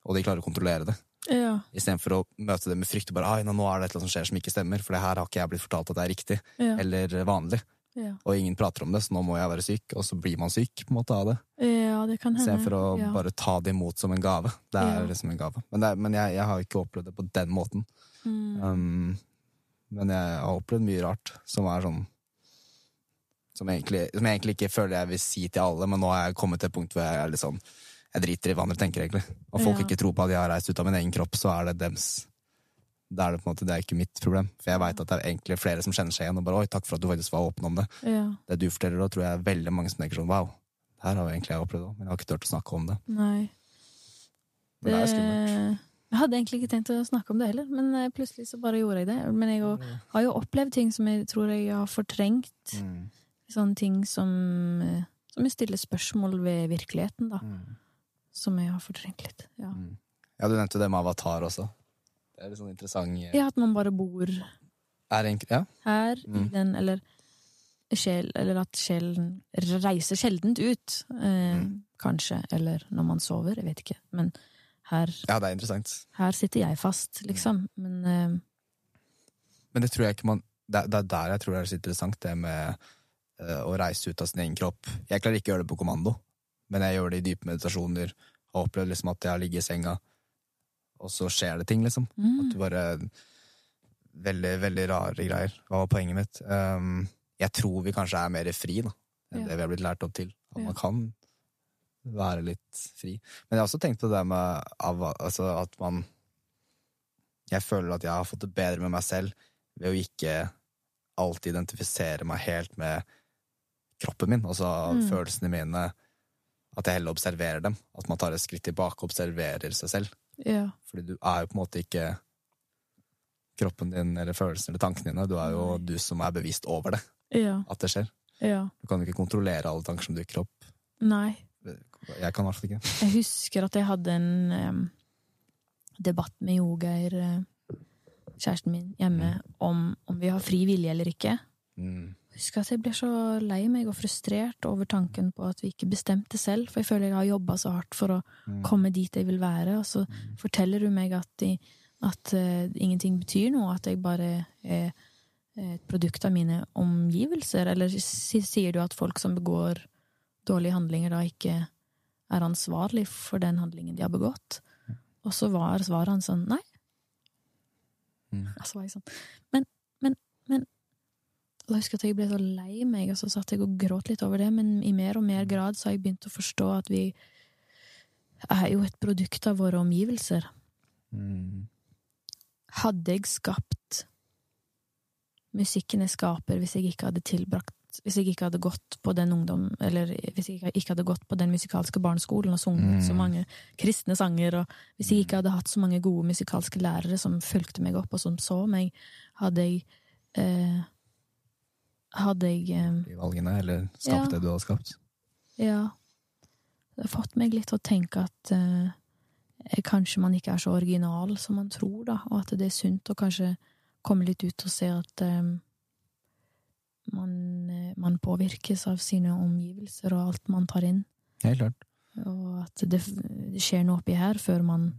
Og de klarer å kontrollere det. Ja. Istedenfor å møte det med frykt og bare Ai, nå nå er det et eller annet som skjer som ikke stemmer, for det her har ikke jeg blitt fortalt at det er riktig Ja. eller vanlig. Ja. og ingen prater om det, så nå må jeg være syk, og så blir man syk på en måte av det. ja, det kan hende. Istedenfor å ja. bare ta det imot som en gave. Det er Ja. liksom en gave. Men, er, men jeg, jeg har ikke opplevd det på den måten. Mm. Um, men jeg har opplevd mye rart som er sånn som, egentlig, som jeg egentlig ikke føler jeg vil si til alle, men nå har jeg kommet til et punkt hvor jeg er litt sånn Jeg driter i hva andre tenker, egentlig. Og folk Ja. ikke tror på at jeg har reist ut av min egen kropp, så er det dems. Da er det på en måte, det er ikke mitt problem. For jeg veit at det er egentlig flere som kjenner seg igjen og bare 'oi, takk for at du faktisk var åpen om det'. Ja. Det du forteller, da tror jeg er veldig mange som tenker sånn 'wow, her har jo egentlig jeg opplevd òg', men jeg har ikke turt å snakke om det. Nei. Men det er skummelt. Jeg hadde egentlig ikke tenkt å snakke om det heller, men eh, plutselig så bare gjorde jeg det. Men jeg jo- har jo opplevd ting som jeg tror jeg har fortrengt. Mm. Sånne ting som, eh, som jeg stiller spørsmål ved virkeligheten, da. Mm. Som jeg har fortrengt litt. Ja, Mm. Ja, du nevnte det med avatar også. Det er litt sånn interessant ja at man bare bor egentlig, Ja. her i Mm. den, eller sjel, eller at sjelen reiser sjeldent ut, eh, Mm. kanskje. Eller når man sover, jeg vet ikke. Men her, ja, det er interessant. her sitter jeg fast, liksom. Men eh, Men det tror jeg ikke man Det, det er der jeg tror det er så interessant, det med eh, å reise ut av sin egen kropp. Jeg klarer ikke å gjøre det på kommando, men jeg gjør det i dype meditasjoner. Har opplevd liksom at jeg ligger i senga, og så skjer det ting, liksom. mm, At du bare Veldig, veldig rare greier. Hva var poenget mitt? Um, jeg tror vi kanskje er mer fri, da, enn Ja. det vi har blitt lært opp til. At Ja. man kan være litt fri. Men jeg har også tenkt på det med altså at man Jeg føler at jeg har fått det bedre med meg selv ved å ikke alltid identifisere meg helt med kroppen min, altså Mm. følelsene mine. At jeg heller observerer dem. At man tar et skritt tilbake og observerer seg selv. Ja. Fordi du er jo på en måte ikke kroppen din eller følelsene eller tankene dine. Du er jo du som er bevisst over det, Ja. at det skjer. Ja. Du kan jo ikke kontrollere alle tanker som dukker opp. Nei. Jeg kan i hvert fall ikke. Jeg husker at jeg hadde en um, debatt med Jogeir, eh, kjæresten min, hjemme, om om vi har fri vilje eller ikke. Mm. Husker at jeg ble så lei meg og frustrert over tanken på at vi ikke bestemte selv, for jeg føler jeg har jobba så hardt for å Mm. komme dit jeg vil være, og så forteller du meg at, de, at uh, ingenting betyr noe, at jeg bare er et produkt av mine omgivelser, eller sier du at folk som begår dårlige handlinger, da ikke er ansvarlig for den handlingen de har begått? Og så var svaret hans sånn nei. Mm. Og så var jeg sånn Men, men, men Og jeg husker at jeg ble så lei meg, og så satt jeg og gråt litt over det, men i mer og mer grad så har jeg begynt å forstå at vi er jo et produkt av våre omgivelser. Mm. Hadde jeg skapt musikken jeg skaper, hvis jeg ikke hadde tilbrakt Hvis jeg ikke hadde gått på den ungdom Eller hvis jeg ikke hadde gått på den musikalske barneskolen og sunget Mm. så mange kristne sanger, og hvis jeg ikke hadde hatt så mange gode musikalske lærere som fulgte meg opp, og som så meg, hadde jeg eh, Hadde jeg eh, valgene, eller skapt Ja. det du hadde skapt. Ja. Det har fått meg litt til å tenke at eh, kanskje man ikke er så original som man tror, da, og at det er sunt å kanskje komme litt ut og se at eh, man, eh, man påvirkes av sine omgivelser og alt man tar inn, Helt klart. og at det, det skjer noe oppi her før man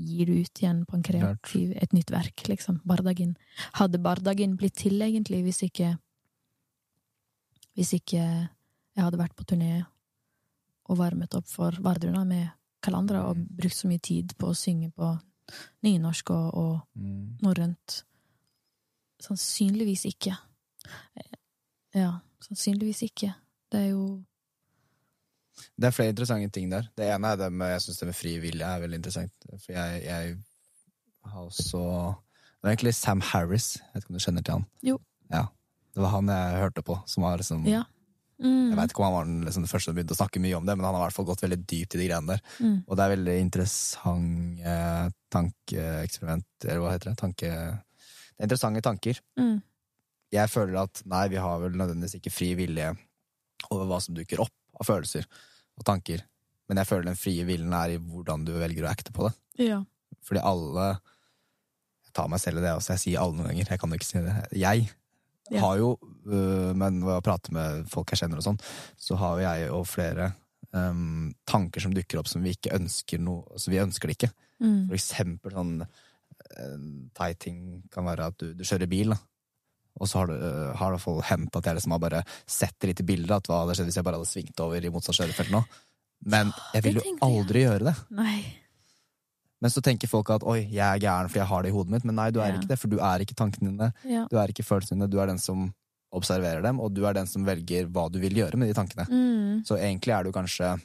gir det ut igjen på en kreativ, et nytt verk, liksom. Bardagin. Hadde Bardagin blitt til, egentlig, hvis ikke Hvis ikke jeg hadde vært på turné og varmet opp for Vardruna med Kalandra og brukt så mye tid på å synge på nynorsk og, og Mm. norrønt? Sannsynligvis ikke. Ja, sannsynligvis ikke. Det er jo Det er flere interessante ting der. Det ene er det med, jeg synes det med fri vilje er veldig interessant. For jeg, jeg har også Det er egentlig Sam Harris, jeg vet ikke om du kjenner til han? Jo. Ja. Det var han jeg hørte på, som var liksom Ja. Mm. Jeg veit ikke om han var den, liksom, den første som begynte å snakke mye om det, men han har i hvert fall gått veldig dypt i de greiene der. Mm. Og det er veldig interessant eh, tankeeksperiment, eller hva heter det? Tanke... Det er interessante tanker. Mm. Jeg føler at nei, vi har vel nødvendigvis ikke fri vilje over hva som dukker opp av følelser og tanker, men jeg føler den frie viljen er i hvordan du velger å acte på det. Ja. Fordi alle Jeg tar meg selv i det også, jeg sier alle noen ganger, jeg kan jo ikke si det. Jeg Ja. har jo, øh, men ved å prate med folk jeg kjenner og sånn, så har jo jeg og flere um, tanker som dukker opp som vi ikke ønsker noe Altså, vi ønsker det ikke. Mm. For eksempel sånn en teit ting kan være at du, du kjører bil, da. Og så har det, øh, har det i hendt at jeg liksom har bare sett litt i bildet, at hva hadde skjedd hvis jeg bare hadde svingt over i motsatt kjørefelt nå. Men jeg vil jo aldri gjøre det. Nei. Men så tenker folk at oi, jeg er gæren fordi jeg har det i hodet mitt. Men nei, du er Ja. ikke det, for du er ikke tankene dine. Ja. Du er ikke følelsene dine. Du er den som observerer dem, og du er den som velger hva du vil gjøre med de tankene. Mm. Så egentlig er du kanskje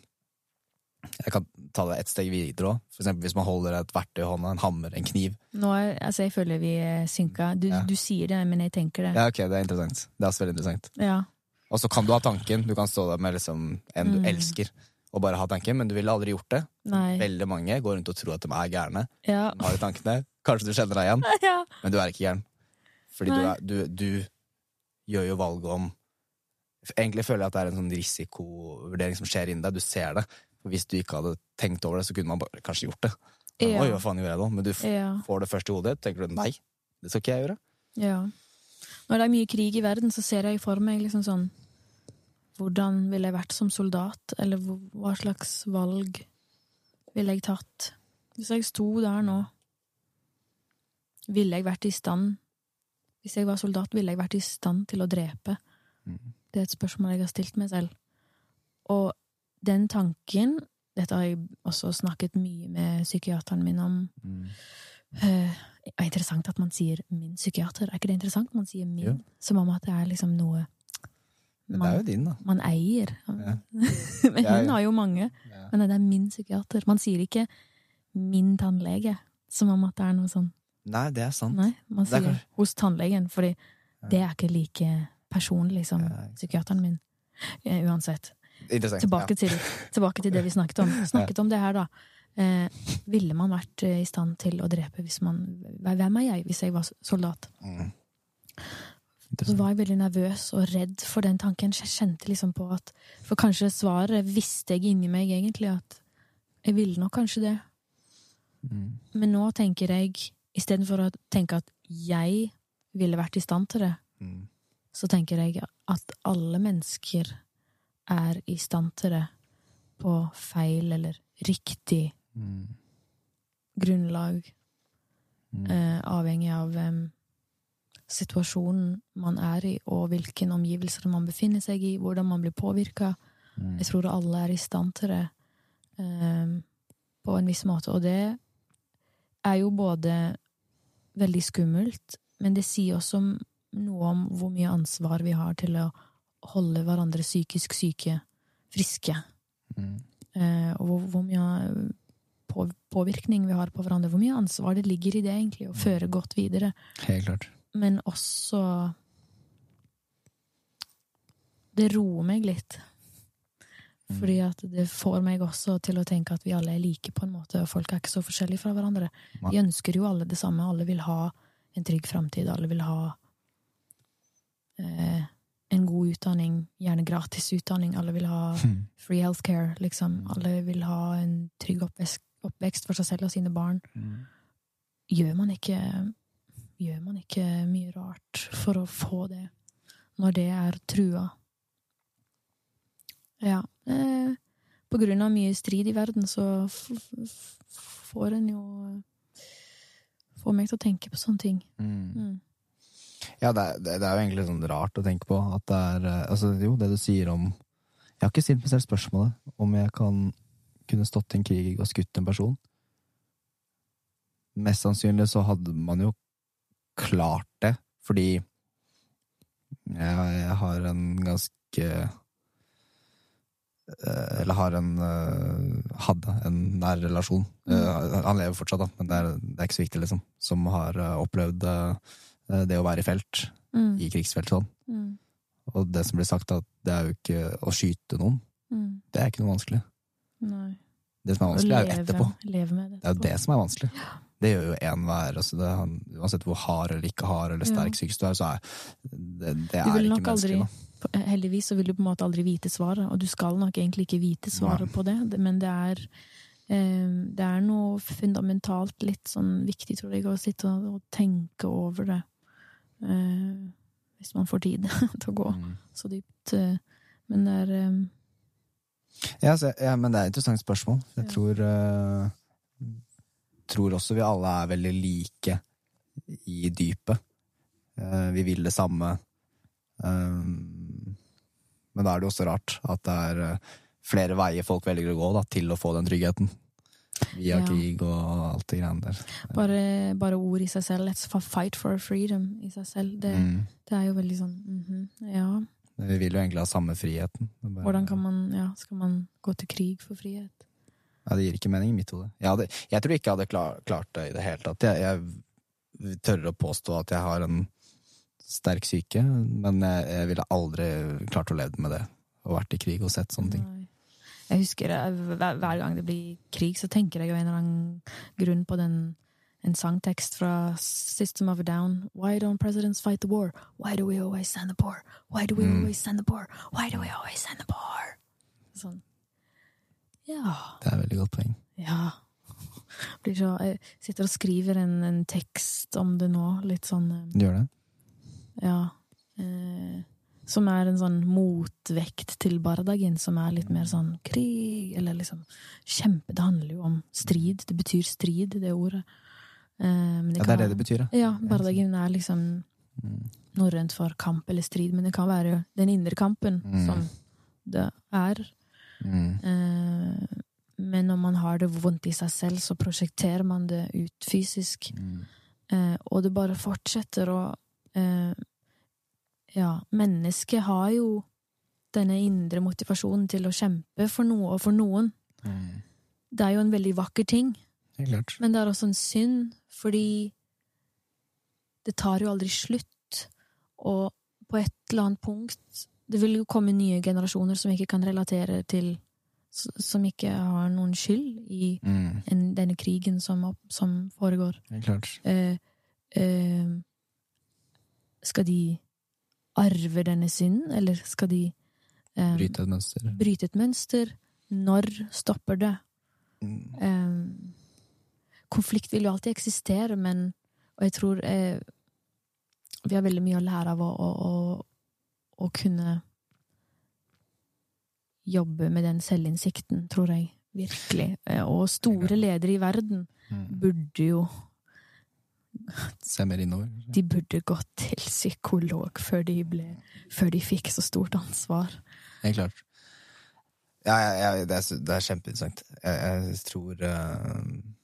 Jeg kan ta det et steg videre òg. For eksempel hvis man holder et verktøy i hånda, en hammer, en kniv. Nå er, altså, jeg føler vi synka. Du, Ja. du sier det, men jeg tenker det. Ja, ok, det er interessant. Det er også veldig interessant. Ja. Og så kan du ha tanken. Du kan stå der med liksom en du Mm. elsker, og bare ha tanken, men du ville aldri gjort det. Nei. Veldig mange går rundt og tror at de er gærne. Ja. De har de tankene. Kanskje du kjenner deg igjen, ja. men du er ikke gæren. Fordi du, er, du, du gjør jo valget om Egentlig føler jeg at det er en sånn risikovurdering som skjer inni deg. Du ser det. Hvis du ikke hadde tenkt over det, så kunne man bare kanskje gjort det. Men, Ja. Oi, hva faen gjorde jeg nå? Men du Ja. får det først i hodet, tenker du nei, det skal ikke jeg gjøre. ja. Når det er mye krig i verden, så ser jeg for meg liksom sånn Hvordan ville jeg vært som soldat? Eller hva slags valg ville jeg tatt? Hvis jeg sto der nå, ville jeg vært i stand Hvis jeg var soldat, ville jeg vært i stand til å drepe? Mm. Det er et spørsmål jeg har stilt meg selv. Og den tanken Dette har jeg også snakket mye med psykiateren min om. Eh, det er interessant at man sier 'min psykiater'. Er ikke det interessant? Man sier 'min', ja. som om at det er liksom noe Men det er jo din, da. man eier. Ja. Men hun ja. har jo mange. Men det er min psykiater. Man sier ikke 'min tannlege', som om at det er noe sånn. Nei, det er sant. Nei, man er sier kanskje- 'hos tannlegen', fordi det er ikke like personlig som psykiateren min. Uansett. Tilbake, til, tilbake til det vi snakket om. Snakket om det her, da. Eh, ville man vært eh, i stand til å drepe hvis man Hvem er jeg hvis jeg var soldat? Mm. Så var jeg veldig nervøs og redd for den tanken. Jeg kjente liksom på at For kanskje svaret visste jeg inni meg egentlig at jeg ville nok kanskje det. Mm. Men nå tenker jeg, istedenfor å tenke at jeg ville vært i stand til det, Mm. så tenker jeg at alle mennesker er i stand til det på feil eller riktig Mm. grunnlag, Mm. eh, avhengig av em, situasjonen man er i, og hvilke omgivelser man befinner seg i, hvordan man blir påvirka. Mm. Jeg tror alle er i stand til det um, på en viss måte. Og det er jo både veldig skummelt, men det sier også noe om hvor mye ansvar vi har til å holde hverandre psykisk syke friske. Mm. Uh, og hvor, hvor mye på, påvirkning vi har på hverandre. Hvor mye ansvar det ligger i det, egentlig, å føre godt videre. Helt klart. Men også Det roer meg litt. Mm. Fordi at det får meg også til å tenke at vi alle er like, på en måte, og folk er ikke så forskjellige fra hverandre. Vi ønsker jo alle det samme. Alle vil ha en trygg framtid. Alle vil ha eh, en god utdanning, gjerne gratis utdanning. Alle vil ha Mm. free healthcare, liksom. Alle vil ha en trygg oppvekst, oppvekst for seg selv og sine barn. Mm. Gjør man ikke Gjør man ikke mye rart for å få det, når det er trua? Ja. Eh, på grunn av mye strid i verden, så får en jo Får meg til å tenke på sånne ting. Mm. Mm. Ja, det er, det er jo egentlig sånn rart å tenke på at det er eh, Altså, jo, det du sier om Jeg har ikke stilt meg selv spørsmålet om jeg kan kunne stått i en krig og skutt en person. Mest sannsynlig så hadde man jo klart det, fordi jeg, jeg har en ganske eh, Eller har en eh, hadde en nær relasjon. Eh, Han lever fortsatt, da, men det er, det er ikke så viktig, liksom. Som har opplevd det å være i felt, Mm. i krigsfelt sånn. Mm. Og det som blir sagt, at det er jo ikke å skyte noen. Mm. Det er ikke noe vanskelig. Nei. Det som er vanskelig, vanskelig, er jo leve, etterpå. leve med det. Det er jo det som er vanskelig. Det gjør jo enhver. Altså det, han- uansett hvor hard eller ikke hard eller sterk Ja. psykisk du er, så er det, det er ikke menneskelig. aldri- Da. Heldigvis så vil du på en måte aldri vite svaret, og du skal nok egentlig ikke vite svaret Nei. på det, men det er eh, det er noe fundamentalt litt sånn viktig, tror jeg, å sitte og, og tenke over det. Eh, hvis man får tid til å gå Mm. så dypt. eh, Men det er eh, Ja, så, ja, men det er et interessant spørsmål. Jeg Ja. tror eh, Tror også vi alle er veldig like i dypet. Eh, vi vil det samme. Um, men da er det jo også rart at det er eh, flere veier folk velger å gå da, til å få den tryggheten. Via Ja. krig og alt det greiene der. Bare, bare ord i seg selv. Let's fight for freedom i seg selv. Det, Mm. det er jo veldig sånn mhm, Ja, Vi vil jo egentlig ha samme friheten. Bare- hvordan kan man Ja, skal man gå til krig for frihet? Ja, det gir ikke mening i mitt hode. Jeg, jeg tror ikke jeg hadde klar, klart det i det hele tatt. Jeg, jeg tør å påstå at jeg har en sterk syke, men jeg, jeg ville aldri klart å leve med det. Og vært i krig og sett sånne ting. Nei. Jeg husker hver, hver gang det blir krig, så tenker jeg jo en eller annen grunn på den en sangtekst fra System of a Down. Why don't presidents fight the war? Why do we always send the poor? Why do we Mm. always send the poor? Why do we always send the poor? Sånn. Ja. Det er et veldig godt poeng. Ja. Blir så, jeg sitter og skriver en, en tekst om det nå, litt sånn Du Gjør det? Ja. Eh, som er en sånn motvekt til bardagen, som er litt mer sånn krig, eller liksom Kjempe. Det handler jo om strid. Det betyr strid, det ordet. Eh, men Ja, det er det det betyr, ja. Ja, bardagen er liksom Mm. norrønt for kamp eller strid, men det kan være den indre kampen Mm. som det er. Mm. Men når man har det vondt i seg selv, så prosjekterer man det ut fysisk. Mm. Og det bare fortsetter å eh, Ja, mennesket har jo denne indre motivasjonen til å kjempe for noe og for noen. Mm. Det er jo en veldig vakker ting, Det men det er også en synd, fordi det tar jo aldri slutt. Og på et eller annet punkt Det vil jo komme nye generasjoner som ikke kan relatere til Som ikke har noen skyld i Mm. en, denne krigen som, som foregår. Eh, eh, Skal de arve denne synden, eller skal de eh, Bryte et bryte et mønster? Når stopper det? Mm. Eh, konflikt vil jo alltid eksistere, men Og jeg tror eh, vi har veldig mye å lære av å, å, å, å kunne jobbe med den selvinnsikten, tror jeg. Virkelig. Eh, og store ledere i verden Mm. burde jo Se mer innover. De burde gått til psykolog før de, ble, før de fikk så stort ansvar. Helt klart. Ja, ja, ja det, er, det er kjempeinteressant. Jeg, jeg tror uh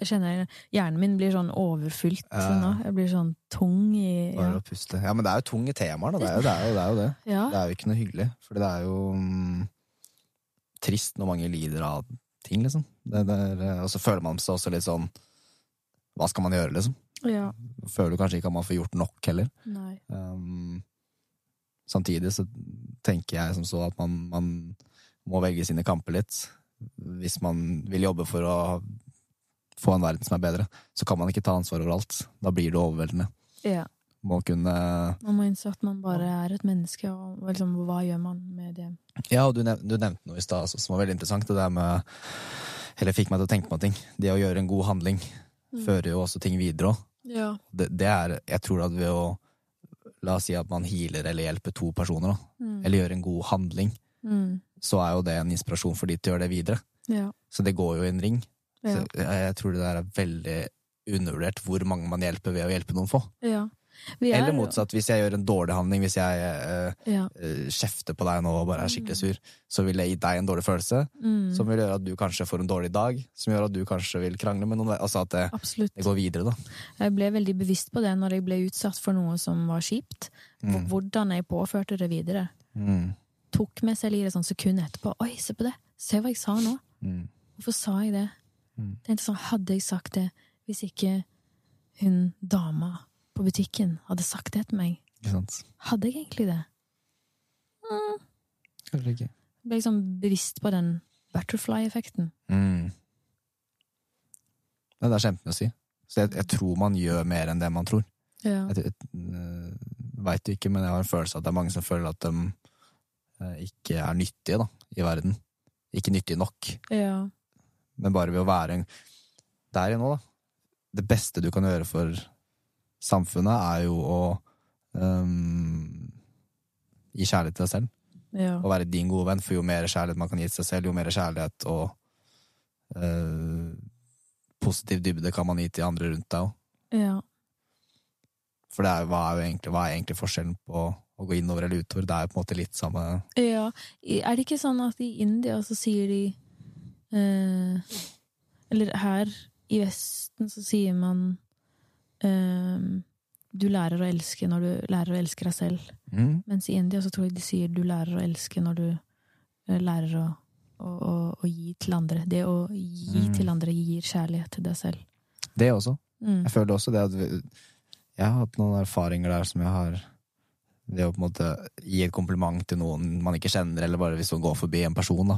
jeg kjenner Hjernen min blir sånn overfylt Ja. nå. Jeg blir sånn tung i Bare ja. å puste. Ja, men det er jo tunge temaer, da. Det er jo det. Er jo, det, er jo det. ja. Det er jo ikke noe hyggelig. For det er jo mm, trist når mange lider av ting, liksom. Det, det er, eh, og så føler man seg også litt sånn Hva skal man gjøre, liksom? ja. Føler kanskje ikke at man får gjort nok, heller. Nei. Um, samtidig så tenker jeg som så at man, man må velge sine kamper litt. Hvis man vil jobbe for å få en verden som er bedre, så kan man ikke ta ansvar over alt. Da blir det overveldende. Ja. Må kunne Man må innse at man bare er et menneske, og liksom, hva gjør man med det? Ja, og du, nev du nevnte noe i stad som var veldig interessant. Det der med Eller fikk meg til å tenke på ting. Det å gjøre en god handling Mm. fører jo også ting videre òg. Ja. Det, det er Jeg tror at ved å La oss si at man healer eller hjelper to personer, da, Mm. eller gjør en god handling, Mm. så er jo det en inspirasjon for de til å gjøre det videre. Ja. Så det går jo i en ring. Ja. Jeg, jeg tror det der er veldig undervurdert hvor mange man hjelper ved å hjelpe noen få. ja. Er Eller motsatt, hvis jeg gjør en dårlig handling, hvis jeg eh, Ja. eh, kjefter på deg nå og bare er skikkelig sur, så vil jeg gi deg en dårlig følelse, Mm. som vil gjøre at du kanskje får en dårlig dag, som gjør at du kanskje vil krangle med noen. Altså at det, det går videre, da. Jeg ble veldig bevisst på det når jeg ble utsatt for noe som var kjipt. Mm. Hvordan jeg påførte det videre. Mm. Tok meg selv i det sånn sekund etterpå. Oi, se på det! Se hva jeg sa nå! Mm. Hvorfor sa jeg det? Mm. Tenkte sånn, Hadde jeg sagt det hvis ikke hun dama på butikken hadde sagt det til meg? Hadde jeg egentlig det? Mm. Kanskje ikke. Ble liksom bevisst på den butterfly-effekten. Mm. Det er kjempemye å si. Så jeg, jeg tror man gjør mer enn det man tror. Ja. Jeg, jeg veit ikke, men jeg har en følelse av at det er mange som føler at de eh, ikke er nyttige da, i verden. Ikke nyttige nok. ja. Men bare ved å være en der i nå, da. Det beste du kan gjøre for samfunnet, er jo å um, gi kjærlighet til deg selv. Ja. Å være din gode venn, for jo mer kjærlighet man kan gi til seg selv, jo mer kjærlighet og uh, positiv dybde kan man gi til andre rundt deg òg. ja. For det er, hva, er jo egentlig, hva er egentlig forskjellen på å gå innover eller utover? Det er jo på en måte litt samme Ja. Er det ikke sånn at i India så sier de eh, Eller her i Vesten så sier man eh, Du lærer å elske når du lærer å elske deg selv. mm. Mens i India så tror jeg de sier du lærer å elske når du eh, lærer å, å, å, å gi til andre. Det å gi Mm. til andre gir kjærlighet til deg selv. Det også. Mm. Jeg føler også det at vi, Jeg har hatt noen erfaringer der som jeg har Det å på en måte gi et kompliment til noen man ikke kjenner, eller bare hvis man går forbi en person, da.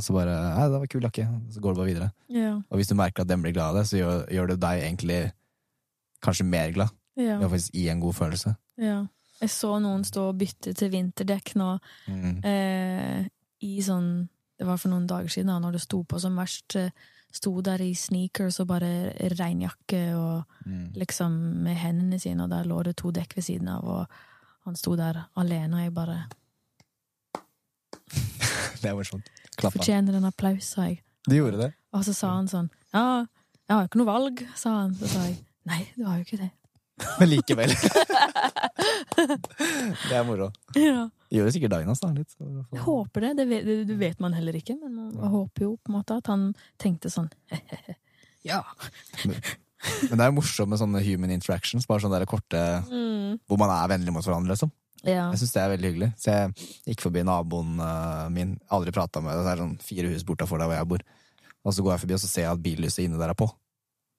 Og så bare 'Nei, det var kul jakke', så går du bare videre. Ja. Og hvis du merker at den blir glad av det, så gjør, gjør det deg egentlig kanskje mer glad. Ja. Ved er faktisk i en god følelse. ja. Jeg så noen stå og bytte til vinterdekk nå Mm. eh, i sånn Det var for noen dager siden, da, når det sto på som verst. eh, Sto der i sneakers og bare regnjakke og Mm. liksom med hendene sine, og der lå det to dekk ved siden av, og han sto der alene, og jeg bare Det er morsomt. Klappa. Fortjener en applaus, sa jeg. Du gjorde det? Og så sa han sånn Ja, jeg har jo ikke noe valg, sa han. Så sa jeg nei, du har jo ikke det. Men likevel. det er moro. Ja. Gjør sikkert dagen hans, da. Litt. Jeg håper det. Det vet, det, vet man heller ikke, men man håper jo på en måte at han tenkte sånn Ja. Men det er jo morsomt med sånne human interactions, bare sånne der korte Mm. hvor man er vennlig mot hverandre, liksom. Ja. Jeg syns det er veldig hyggelig. Så jeg gikk forbi naboen øh, min, aldri prata med det, det er sånn fire hus bortafor der hvor jeg bor. Og så går jeg forbi, og så ser jeg at billyset inne der er på.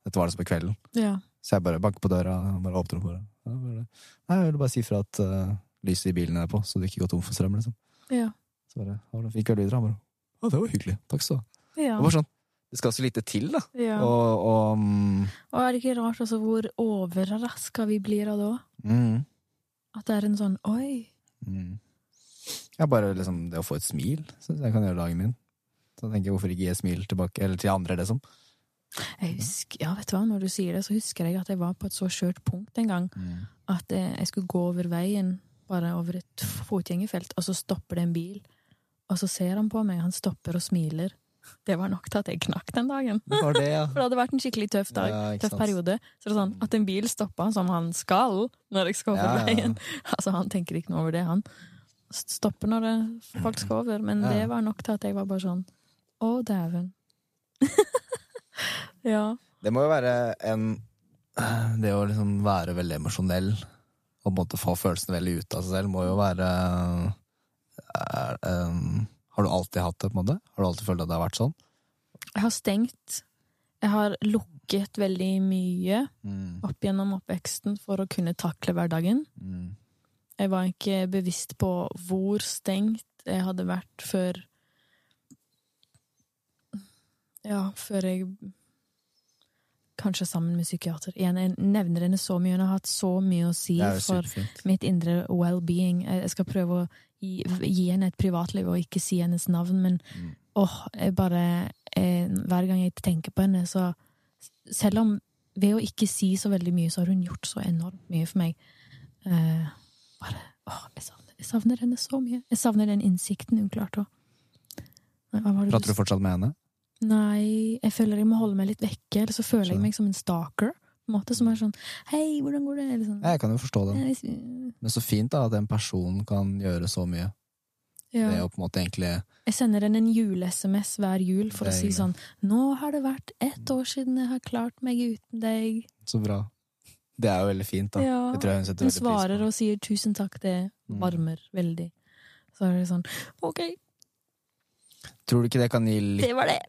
Dette var det så på kvelden. ja. Så jeg bare banker på døra, og bare åpner opp det. Nei, jeg ville bare si fra at uh, lyset i bilen er på, så du ikke går tom for strøm, liksom. Ja. Så bare, da fikk jeg lyder, han bare. Å, det var hyggelig. Takk skal du ha. ja. Det var sånn, det skal så lite til, da. ja. Og, og um... Og er det ikke rart altså hvor overraska vi blir av det òg? mm, At det er en sånn oi. mm. Ja, bare liksom det å få et smil, syns jeg kan gjøre dagen min. Så jeg tenker hvorfor ikke gi et smil tilbake, eller til andre, liksom. Jeg husker, ja, vet du hva, Når du sier det, så husker jeg at jeg var på et så skjørt punkt en gang. At jeg, jeg skulle gå over veien, bare over et fotgjengerfelt, og så stopper det en bil. Og så ser han på meg, han stopper og smiler. Det var nok til at jeg knakk den dagen. Det det, ja. For det hadde vært en skikkelig tøff dag. Ja, tøff periode. Så det er sånn at en bil stoppa som han skal når jeg skal over veien. Altså, han tenker ikke noe over det, han. Stopper når det, folk skal over. Men det var nok til at jeg var bare sånn Å, dæven. ja. Det må jo være en Det å liksom være veldig emosjonell og på en måte få følelsene veldig ut av seg selv, må jo være er, um, Har du alltid hatt det, på en måte? Har du alltid følt at det har vært sånn? Jeg har stengt. Jeg har lukket veldig mye Mm. opp gjennom oppveksten for å kunne takle hverdagen. Mm. Jeg var ikke bevisst på hvor stengt jeg hadde vært før Ja, før jeg Kanskje sammen med psykiater. Igjen, jeg nevner henne så mye. Hun har hatt så mye å si for mitt indre well-being. Jeg skal prøve å gi, gi henne et privatliv og ikke si hennes navn, men Mm. åh, jeg bare eh, Hver gang jeg tenker på henne, så Selv om ved å ikke si så veldig mye, så har hun gjort så enormt mye for meg. Eh, bare åh, jeg savner, jeg savner henne så mye. Jeg savner den innsikten hun klarte å Prater du fortsatt med henne? Nei, jeg føler jeg må holde meg litt vekke, eller så føler jeg meg som en stalker. På en måte Som er sånn Hei, hvordan går det? Eller sånn. Jeg kan jo forstå det. Men så fint da at en person kan gjøre så mye. Det er jo på en måte egentlig Jeg sender henne en jule-SMS hver jul for å si sånn Nå har det vært ett år siden jeg har klart meg uten deg. Så bra. Det er jo veldig fint, da. Ja. Det tror jeg hun setter Hun veldig svarer pris på. og sier tusen takk, det Mm. varmer veldig. Så er det sånn Ok, Tror du ikke det kan gi litt det var det!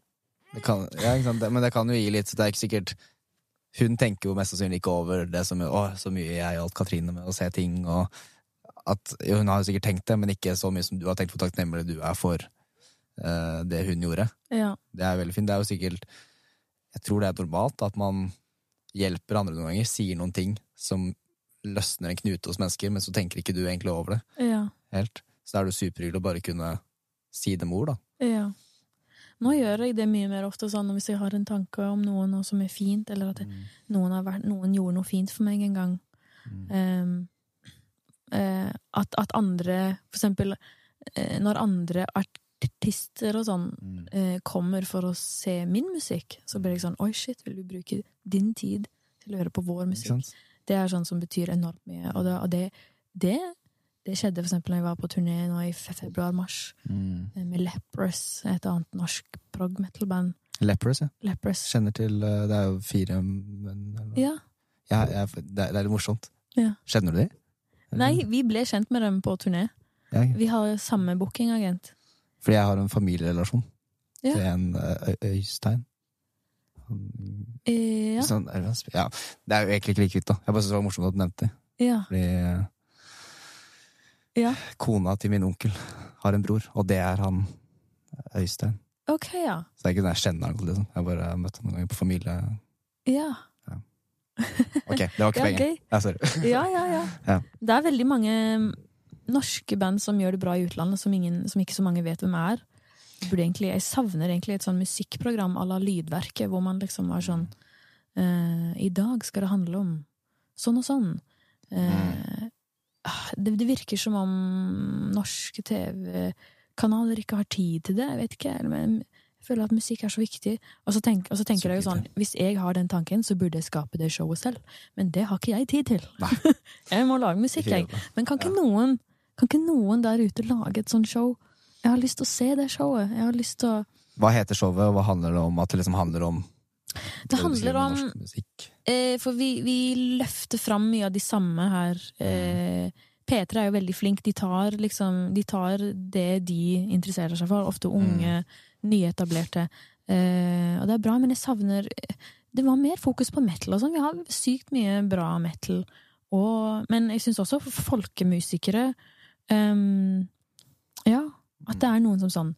det kan, ja, Men det kan jo gi litt, så det er ikke sikkert Hun tenker jo mest sannsynlig ikke over det som Å, så mye jeg hjalp Katrine med å se ting, og at jo, Hun har jo sikkert tenkt det, men ikke så mye som du har tenkt hvor takknemlig du er for uh, det hun gjorde. Ja. Det er veldig fint. Det er jo sikkert Jeg tror det er normalt at man hjelper andre noen ganger, sier noen ting som løsner en knute hos mennesker, men så tenker ikke du egentlig over det Ja. helt. Så da er det superhyggelig å bare kunne si det med ord, da. ja. Nå gjør jeg det mye mer ofte sånn hvis jeg har en tanke om noe nå som er fint, eller at mm. noen, har vært, noen gjorde noe fint for meg en gang. Mm. Eh, at, at andre For eksempel eh, når andre artister og sånn Mm. eh, kommer for å se min musikk, så blir jeg sånn Oi, shit, vil du bruke din tid til å høre på vår musikk? Det er sånn som betyr enormt mye. Og det, og det, det, det skjedde eksempel når jeg var på turné nå i februar-mars Mm. eh, med Leprous, et annet norsk prog metal-band. Lepers, ja. Leprous. Kjenner til eh, Det er jo fire menn. Ja. Ja, jeg, det, er, det er litt morsomt. Ja. Kjenner du dem? Nei, vi ble kjent med dem på turné. Ja, Vi har samme bookingagent. fordi jeg har en familierelasjon Ja. til en eh, Øystein. Ja. Sånn, ja. det er jo egentlig ikke like vidt, da. Jeg bare syntes det var morsomt at du nevnte det. ja. Fordi Ja. kona til min onkel har en bror, og det er han Øystein. Ok, ja. Så det er ikke den jeg kjenner han liksom. Jeg bare møtt han noen ganger på familie... Ja. Ok, det var ikke Ja, poenget. Ja, sorry. Ja, ja, ja. Ja. Det er veldig mange norske band som gjør det bra i utlandet, som, ingen, som ikke så mange vet hvem er. Egentlig, jeg savner egentlig et sånn musikkprogram à la Lydverket, hvor man liksom var sånn eh, I dag skal det handle om sånn og sånn. Eh, ah, det, det virker som om norske TV-kanaler ikke har tid til det. Jeg vet ikke, men jeg føler at musikk er så viktig. Og så, tenk, og så tenker Så jeg jo sånn, hvis jeg har den tanken, så burde jeg skape det showet selv. Men det har ikke jeg tid til. Jeg må lage musikk, jeg. Men kan ikke, noen, kan ikke noen der ute lage et sånt show? Jeg har lyst til å se det showet. Jeg har lyst til å Hva heter showet, og hva handler det om? At det liksom handler om Det handler om For vi, vi løfter fram mye av de samme her. Eh, P3 er jo veldig flink. De tar liksom De tar det de interesserer seg for. Ofte unge, nyetablerte. Eh, og det er bra, men jeg savner Det var mer fokus på metal og sånn. Vi har sykt mye bra metal. Og, men jeg syns også folkemusikere um, Ja, at det er noen som sånn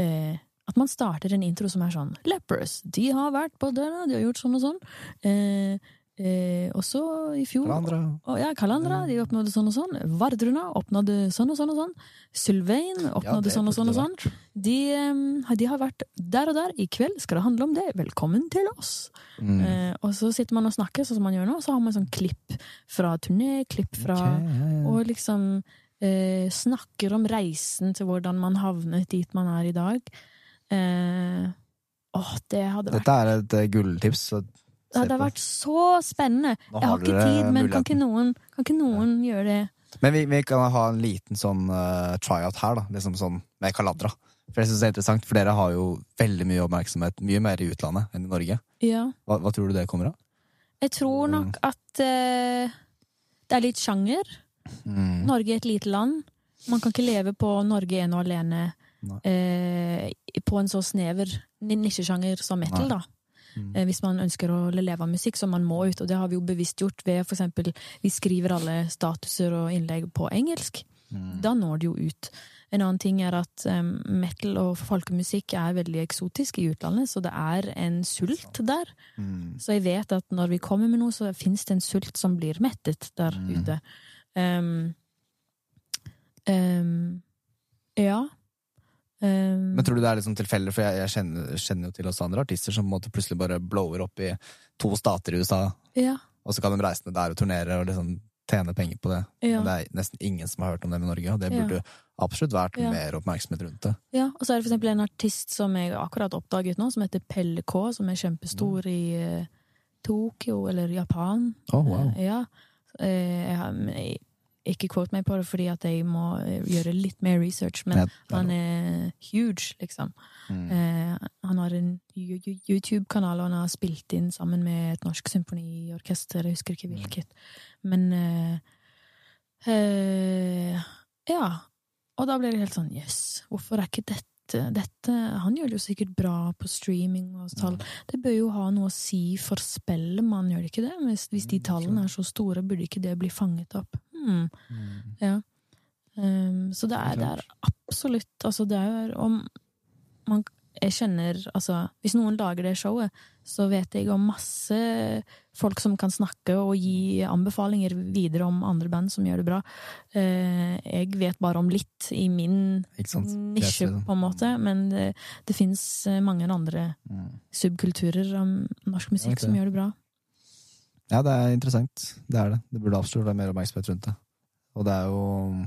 eh, At man starter en intro som er sånn Lepers, de har vært på døra, de har gjort sånn og sånn. Eh, eh, og så i fjor Kalandra. og ja, Kalandra de oppnådde sånn og sånn. Vardruna oppnådde sånn og sånn og sånn. Sylvain oppnådde ja, sånn og sånn og sånn. De, eh, de har vært der og der. I kveld skal det handle om det. Velkommen til oss. Mm. Eh, og så sitter man og snakker sånn som man gjør nå, så har man sånn klipp fra turné, klipp fra okay. Og liksom eh, snakker om reisen til hvordan man havnet dit man er i dag. Eh, åh, det hadde vært Dette er et eh, gulltips. Så Det hadde vært så spennende! Har Jeg har ikke tid, men kan ikke noen, kan ikke noen gjøre det? Men vi, vi kan ha en liten sånn uh, tryout her, da. Liksom sånn med Kaladra. For jeg synes det er interessant, for dere har jo veldig mye oppmerksomhet, mye mer i utlandet enn i Norge. Ja. Hva, hva tror du det kommer av? Jeg tror nok at uh, det er litt sjanger. Mm. Norge er et lite land. Man kan ikke leve på Norge ene og alene. Eh, på en så snever nisjesjanger som metal, Nei. da. Mm. Eh, hvis man ønsker å leve av musikk, som man må ut. Og det har vi jo bevisst gjort ved eksempel vi skriver alle statuser og innlegg på engelsk. Mm. Da når det jo ut. En annen ting er at um, metal og folkemusikk er veldig eksotisk i utlandet, så det er en sult der. Mm. Så jeg vet at når vi kommer med noe, så fins det en sult som blir mettet der Mm. ute. Um, um, ja. Em, Men tror du det er liksom tilfeldig, for jeg, jeg kjenner, kjenner jo til også andre artister som plutselig bare blower opp i to stater i USA, ja, og så kan de reise ned der og turnere og liksom tjene penger på det. ja. Men det er nesten ingen som har hørt om dem i Norge, og det Ja. burde absolutt vært Ja. mer oppmerksomhet rundt det. Ja, og så er det for eksempel en artist som jeg akkurat oppdaget nå, som heter Pelle K, som er kjempestor i eh, Tokyo, eller Japan. Oh, wow. Eh, ja. Eh, jeg jeg, ikke quote meg på det fordi at jeg må eh, gjøre litt mer research, men Ja, han er huge, liksom. Mm. Eh, han har en YouTube-kanal, og han har spilt inn sammen med et norsk symfoniorkester, jeg husker ikke hvilket. Men eh, eh, Ja. Og da blir det helt sånn Jøss, yes, hvorfor er ikke dette, dette Han gjør det jo sikkert bra på streaming og tall. Det bør jo ha noe å si for spillet, man gjør det ikke det? Hvis, hvis de Mm, tallene er så store, burde ikke det bli fanget opp? Mm. Ja. Um, så det er, det er absolutt Altså, det er om man, Jeg kjenner Altså, hvis noen lager det showet, så vet jeg om masse folk som kan snakke og gi anbefalinger videre om andre band som gjør det bra. Eh, jeg vet bare om litt i min nisje, på en måte, men det, det fins mange andre Mm. subkulturer om norsk musikk som gjør det bra. Ja, det er interessant. Det er det. Det burde absolutt være mer oppmerksomhet rundt det. Og det er jo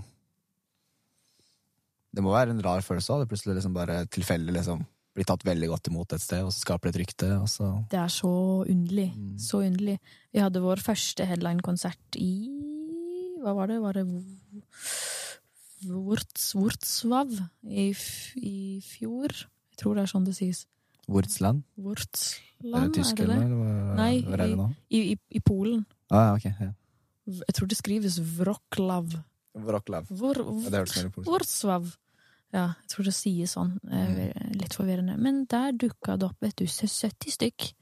Det må være en rar følelse av Det plutselig liksom bare tilfeldig liksom blir tatt veldig godt imot et sted, og så skaper det et rykte, og så Det er så underlig. Mm. Så underlig. Vi hadde vår første headline-konsert i Hva var det? Var det Wurz, i, i fjor? Jeg tror det er sånn det sies. Wurzland, tysk, er det eller? det? Nei, er det? I, i, I Polen. Ah, ja, ok. Ja. Jeg tror det skrives Wroclaw. Wroclaw. Hvor, Ja, jeg tror det sies sånn. Eh, Litt forvirrende. Men der dukka det opp, vet du, 70 stykk.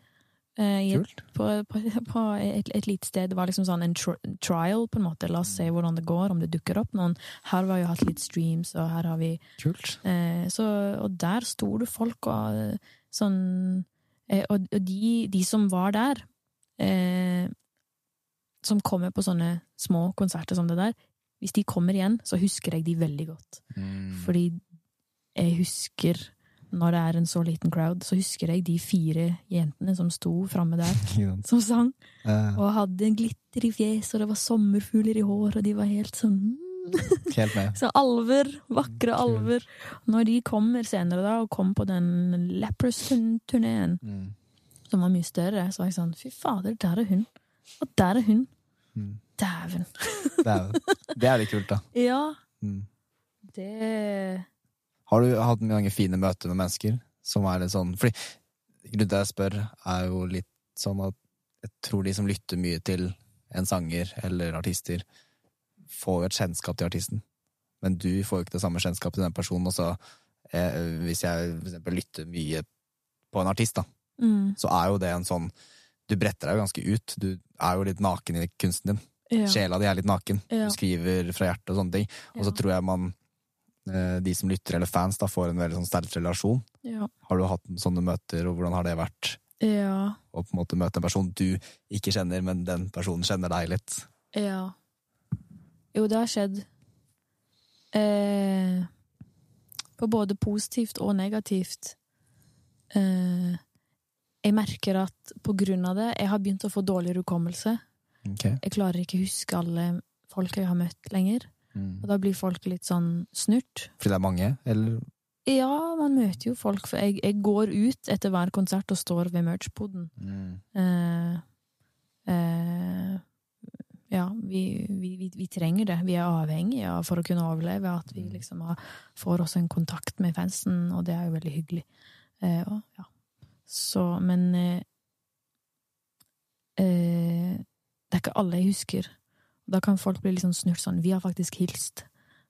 eh, i et Kult. på, på, på et, et lite sted. Det var liksom sånn en tr trial, på en måte. La oss se hvordan det går, om det dukker opp noen. Her har vi jo hatt litt streams, og her har vi Kult. eh, så, Og der sto det folk og sånn eh, Og, og de, de som var der, eh, som kommer på sånne små konserter som det der, hvis de kommer igjen, så husker jeg de veldig godt. Mm. Fordi jeg husker når det er en så liten crowd, så husker jeg de fire jentene som sto framme der, som sang, og hadde en glitter i fjeset, og det var sommerfugler i hår, og de var helt sånn. Helt med. Så alver, vakre Kult. alver. Når de kommer senere da, og kom på den Leprous-turneen, Mm. som var mye større, så var jeg sånn fy fader, der er hun. Og der er hun. Mm. Dæven. Det er, det litt kult, da. Ja, Mm. det Har du hatt mange fine møter med mennesker som er litt sånn Fordi grunnen til jeg spør, er jo litt sånn at jeg tror de som lytter mye til en sanger eller artister, får jo et kjennskap til artisten. Men du får jo ikke det samme kjennskapet til den personen. Og så, eh, hvis jeg for eksempel lytter mye på en artist, da, mm, så er jo det en sånn Du bretter deg jo ganske ut. Du er jo litt naken i kunsten din. ja. Sjela di er litt naken. Ja. Du skriver fra hjertet og sånne ting. Og så Ja. tror jeg man, eh, de som lytter, eller fans, da, får en veldig sånn sterk relasjon. Ja. Har du hatt sånne møter, og hvordan har det vært? ja. Å på en måte møte en person du ikke kjenner, men den personen kjenner deg litt. Ja. Jo, det har skjedd. Eh, på både positivt og negativt. Eh, jeg merker at på grunn av det Jeg har begynt å få dårligere hukommelse. Okay. Jeg klarer ikke å huske alle folk jeg har møtt lenger. Mm. Og da blir folk litt sånn snurt. Fordi det er mange, eller? Ja, man møter jo folk. For jeg, jeg går ut etter hver konsert og står ved merch-poden. Eh, eh, ja, vi, vi, vi, vi trenger det. Vi er avhengige av for å kunne overleve. At vi liksom har, får oss en kontakt med fansen, og det er jo veldig hyggelig. Eh, og, ja. Så, men eh, eh, Det er ikke alle jeg husker. Da kan folk bli litt sånn snurt sånn Vi har faktisk hilst.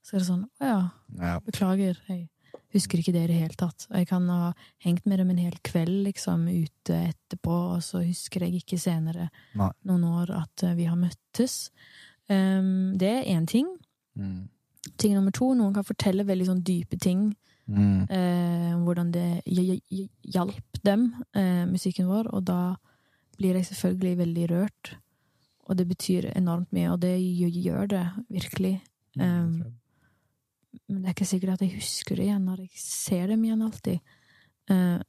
Så er det sånn Å ja, beklager. Jeg husker ikke det i det hele tatt. Og jeg kan ha hengt med dem en hel kveld liksom ute etterpå, og så husker jeg ikke senere Nei. noen år at eh, vi har møttes. Um, det er én ting. Mm. Ting nummer to, noen kan fortelle veldig sånn dype ting. Mm. Uh, hvordan det hj- hj- hjalp dem, uh, musikken vår. Og da blir jeg selvfølgelig veldig rørt. Og det betyr enormt mye, og det gjør det virkelig. Um, men det er ikke sikkert at jeg husker det igjen når jeg ser dem igjen alltid. Eh,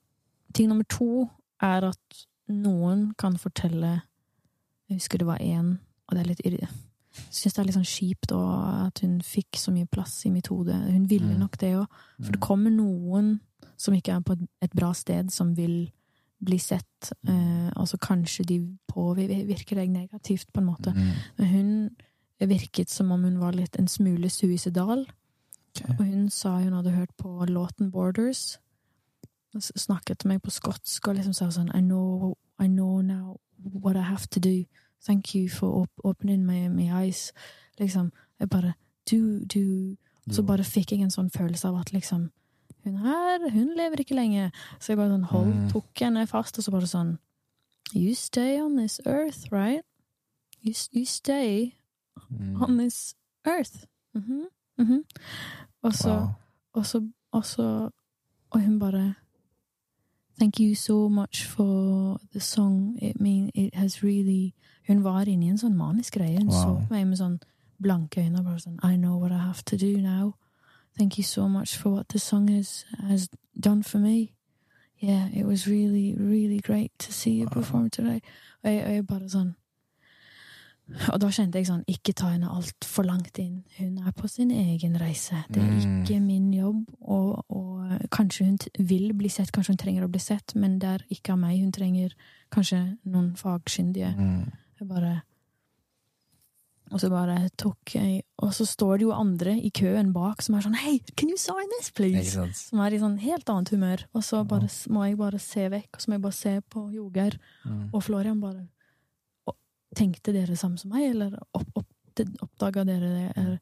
ting nummer to er at noen kan fortelle Jeg husker det var én, og det er litt irri- syns det er litt sånn kjipt og at hun fikk så mye plass i mitt hode. Hun ville Mm. nok det òg. For det kommer noen som ikke er på et- bra sted, som vil bli sett, eh, og så kanskje de påvirker deg negativt, på en måte. Mm. Men hun virket som om hun var litt en smule suicidal. Ok. Og hun sa hun hadde hørt på låten Borders. Og snakket til meg på skotsk og liksom sa sånn I know, I know now what I have to do. Thank you for op opening my, my eyes. Liksom. Jeg bare Du, du Så bare fikk jeg en sånn følelse av at liksom Hun her, hun lever ikke lenge. Så jeg bare sånn hold, Mm. tok henne fast, og så bare sånn You stay on this earth, right? You, you stay Mm. on this earth. Mhm, mhm. Og så, Wow. og så, og så Og hun bare Thank you so much for the song. It mean it has really Hun var inne i en sånn manisk greie. Hun Wow. så på meg med sånn blanke øyne bare sånn I know what I have to do now. Thank you so much for what the song has, has done for me. Yeah, it was really, really great to see you Wow. perform today. Og jeg, og jeg bare sånn Og da kjente jeg sånn, ikke ta henne altfor langt inn. Hun er på sin egen reise. Det er Mm. ikke min jobb. Og, og kanskje hun vil bli sett, kanskje hun trenger å bli sett, men det er ikke av meg. Hun trenger kanskje noen fagkyndige. Mm. Jeg bare Og så bare tok jeg Og så står det jo andre i køen bak som er sånn Hei, can you sign this, please? Som er i sånn helt annet humør. Og så bare, må jeg bare se vekk, og så må jeg bare se på Jogeir. Mm. Og Florian bare Tenkte dere det samme som meg, eller opp, opp, oppdaga dere det? Eller?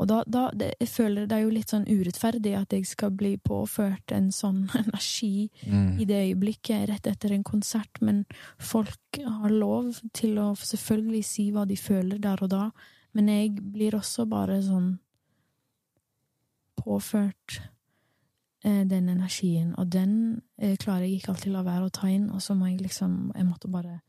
Og da, da det, jeg føler det er jo litt sånn urettferdig at jeg skal bli påført en sånn energi Mm. i det øyeblikket, rett etter en konsert, men folk har lov til å selvfølgelig si hva de føler der og da, men jeg blir også bare sånn påført eh, den energien, og den eh, klarer jeg ikke alltid la være å ta inn, og så må jeg liksom Jeg måtte bare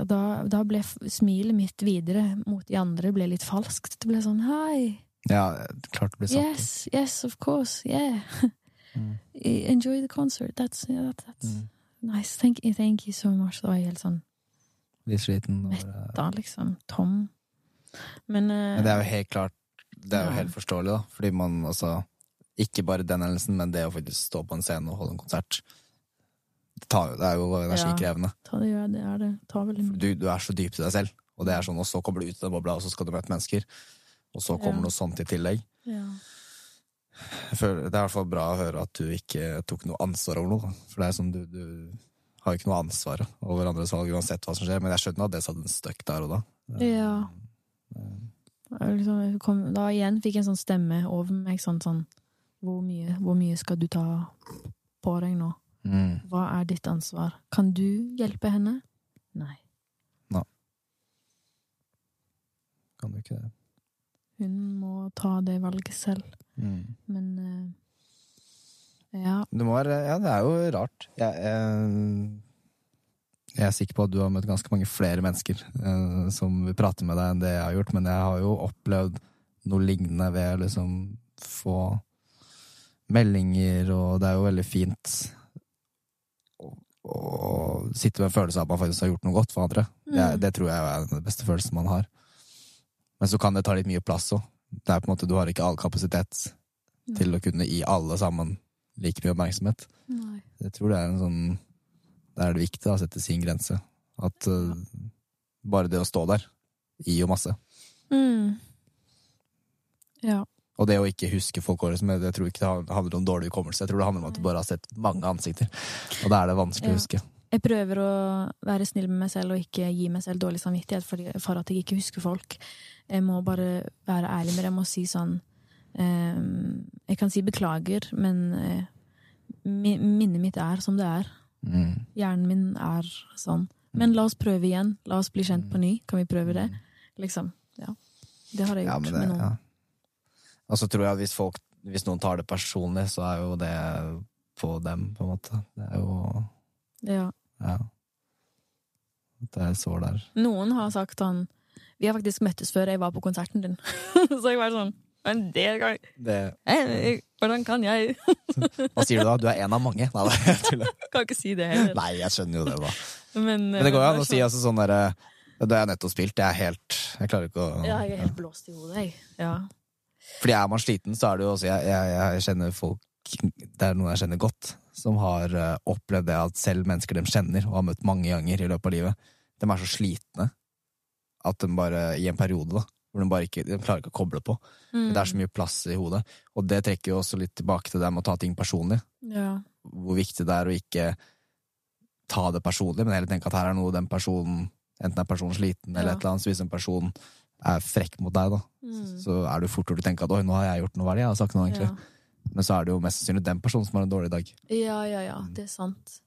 Og da, da ble smilet mitt videre mot de andre ble litt falskt. Det ble sånn Hei, Ja, klart det ble satt yes, yes, of course, yeah. Mm. Enjoy the concert. That's, yeah, that, that's Mm. nice. Thank you, thank you so much. Da var jeg helt sånn Litt sliten. Metta, liksom. Tom. Men, uh, Men det er jo helt klart Det er jo Ja. helt forståelig, da. Fordi man altså Ikke bare den hendelsen, men det å faktisk stå på en scene og holde en konsert. Det, er jo energikrevende. Ja, det, det er det. Du, du er så dyp i deg selv, og det er sånn, og så kommer du ut av den bobla, og så skal du møte mennesker. Og så kommer Ja. noe sånt i tillegg. Ja. Føler, det er i hvert fall bra å høre at du ikke tok noe ansvar over noe. For det er sånn, du, du har jo ikke noe ansvar over andres valg uansett hva som skjer. Men jeg skjønner at det satt en støkk der og da. ja. Liksom, kom, da igjen fikk jeg en sånn stemme over meg sånn sånn hvor mye, hvor mye skal du ta på deg nå? Mm. Hva er ditt ansvar? Kan du hjelpe henne? Nei. Kan du ikke det? Hun må ta det valget selv. Mm. Men eh, ja. Det må være Ja, det er jo rart. Jeg, jeg, jeg er sikker på at du har møtt ganske mange flere mennesker eh, som vil prate med deg enn det jeg har gjort, men jeg har jo opplevd noe lignende ved å liksom få meldinger, og det er jo veldig fint å, sitte med en følelse av at man faktisk har gjort noe godt for andre. Det, Mm. det tror jeg er den beste følelsen man har. Men så kan det ta litt mye plass òg. Det er på en måte, du har ikke all kapasitet til å kunne gi alle sammen like mye oppmerksomhet. Nei. Jeg tror det er en sånn Der er det viktig å sette sin grense. At uh, bare det å stå der gir jo masse. Mm. Ja. Og det å ikke huske folk året som Jeg tror ikke det handler om dårlig hukommelse. Jeg tror det handler om at du bare har sett mange ansikter. Og da er det vanskelig Ja. å huske. Jeg prøver å være snill med meg selv og ikke gi meg selv dårlig samvittighet for, at jeg ikke husker folk. Jeg må bare være ærlig med dem og si sånn eh, Jeg kan si beklager, men eh, minnet mitt er som det er. Mm. Hjernen min er sånn. Men la oss prøve igjen. La oss bli kjent på ny. Kan vi prøve det? Liksom. Ja. Det har jeg Ja, gjort men det, med noen. ja. Og så tror jeg at hvis, folk, hvis noen tar det personlig, så er jo det på dem, på en måte. Det er jo Ja. Ja. Det er sår der. Noen har sagt sånn Vi har faktisk møttes før jeg var på konserten din. Så jeg var sånn Men det kan Det, jeg, Hvordan kan jeg? hva sier du da? Du er en av mange? Nei, da, jeg. Kan ikke si det heller. Nei, jeg skjønner jo det, da. Men, Men det går jo eh, an å si altså sånn derre Det har jeg nettopp spilt, jeg er helt Jeg klarer ikke å Ja, jeg er helt blåst i hodet, jeg. Ja. Fordi er man sliten, så er det jo også Jeg, jeg, jeg kjenner folk Det er noen jeg kjenner godt, som har uh, opplevd det at selv mennesker de kjenner, og har møtt mange ganger i løpet av livet, de er så slitne at de bare I en periode, da, hvor de bare ikke De klarer ikke å koble på. Mm. Det er så mye plass i hodet. Og det trekker jo også litt tilbake til det med å ta ting personlig. ja. Hvor viktig det er å ikke ta det personlig, men heller tenke at her er noe den personen Enten er personen sliten, eller Ja. et eller annet. Så hvis en person er frekk mot deg, da, Mm. så er det fort gjort å tenke at oi, nå har jeg gjort noe, er jeg har sagt noe, egentlig? Ja. Men så er det jo mest sannsynlig den personen som har en dårlig dag. ja, ja, ja. Det er sant.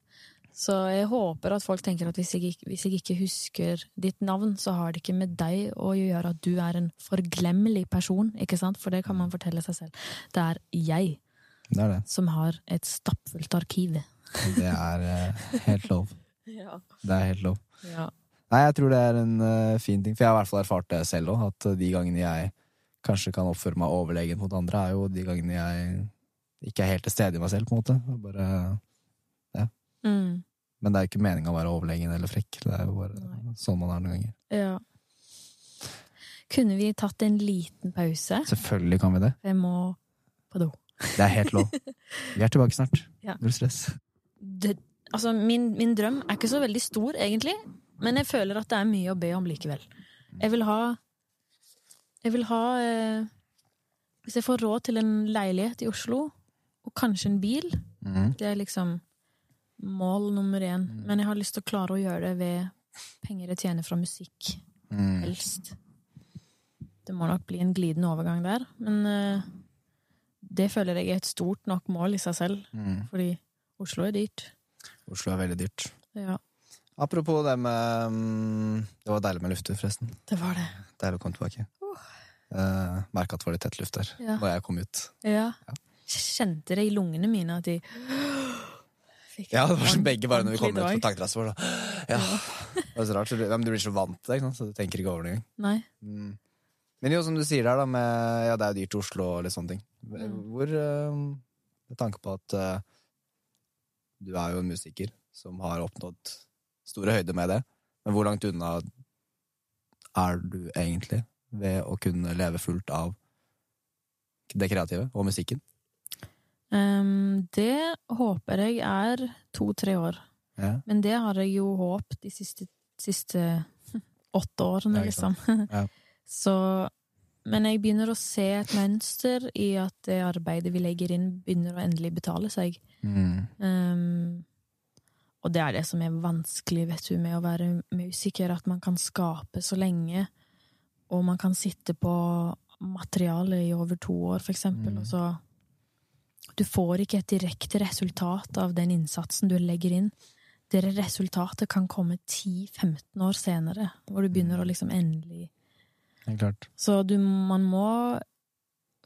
Så jeg håper at folk tenker at hvis jeg, hvis jeg ikke husker ditt navn, så har det ikke med deg å gjøre at du er en forglemmelig person, ikke sant? For det kan man fortelle seg selv. Det er jeg Det er det. som har et stappfullt arkiv. Det er eh, helt lov. Ja. Det er helt lov. ja. Nei, jeg tror det er en uh, fin ting, for jeg har i hvert fall erfart det selv òg, at eh, de gangene jeg kanskje kan oppføre meg overlegen mot andre, er jo de gangene jeg ikke er helt til stede i meg selv, på en måte. Bare, ja. Mm. Men det er jo ikke meninga å være overlegen eller frekk. Det er jo bare Nei. sånn man er noen ganger. Ja. Kunne vi tatt en liten pause? Selvfølgelig kan vi det. Jeg må på do. Det er helt lov. Vi er tilbake snart. Ja. Null stress. Det, altså, min, min drøm er ikke så veldig stor, egentlig, men jeg føler at det er mye å be om likevel. Jeg vil ha Jeg vil ha eh, Hvis jeg får råd til en leilighet i Oslo, og kanskje en bil, mm. det er liksom mål nummer én. Mm. Men jeg har lyst til å klare å gjøre det ved penger jeg tjener fra musikk, Mm. helst. Det må nok bli en glidende overgang der, men eh, det føler jeg er et stort nok mål i seg selv, Mm. fordi Oslo er dyrt. Oslo er veldig dyrt. Ja, Apropos det med mm, Det var deilig med lufter, forresten. det var det. Deilig å komme tilbake. Uh, Merka at det var litt tett luft der Ja. når jeg kom ut. Ja. Kjente det i lungene mine at de fikk Ja, det var som begge bare når vi kom ut på takterrassen vår. Ja. Det var så rart. så Du, ja, men du blir så vant til det, så du tenker ikke over det engang. Mm. Men jo, som du sier der, da, med Ja, det er jo dyrt i Oslo og litt sånne ting. Mm. Hvor uh, Med tanke på at uh, du er jo en musiker som har oppnådd store høyder med det, men hvor langt unna er du egentlig ved å kunne leve fullt av det kreative og musikken? Um, det håper jeg er to-tre år. Ja. Men det har jeg jo håpet de siste, siste åtte årene, liksom. Ja. Så Men jeg begynner å se et mønster i at det arbeidet vi legger inn, begynner å endelig betale seg. Mm. Ehm, og det er det som er vanskelig vet du, med å være musiker, at man kan skape så lenge, og man kan sitte på materiale i over to år, for eksempel, Mm. og så Du får ikke et direkte resultat av den innsatsen du legger inn. Det resultatet kan komme 10-15 år senere, hvor du begynner å liksom endelig. Så du, man må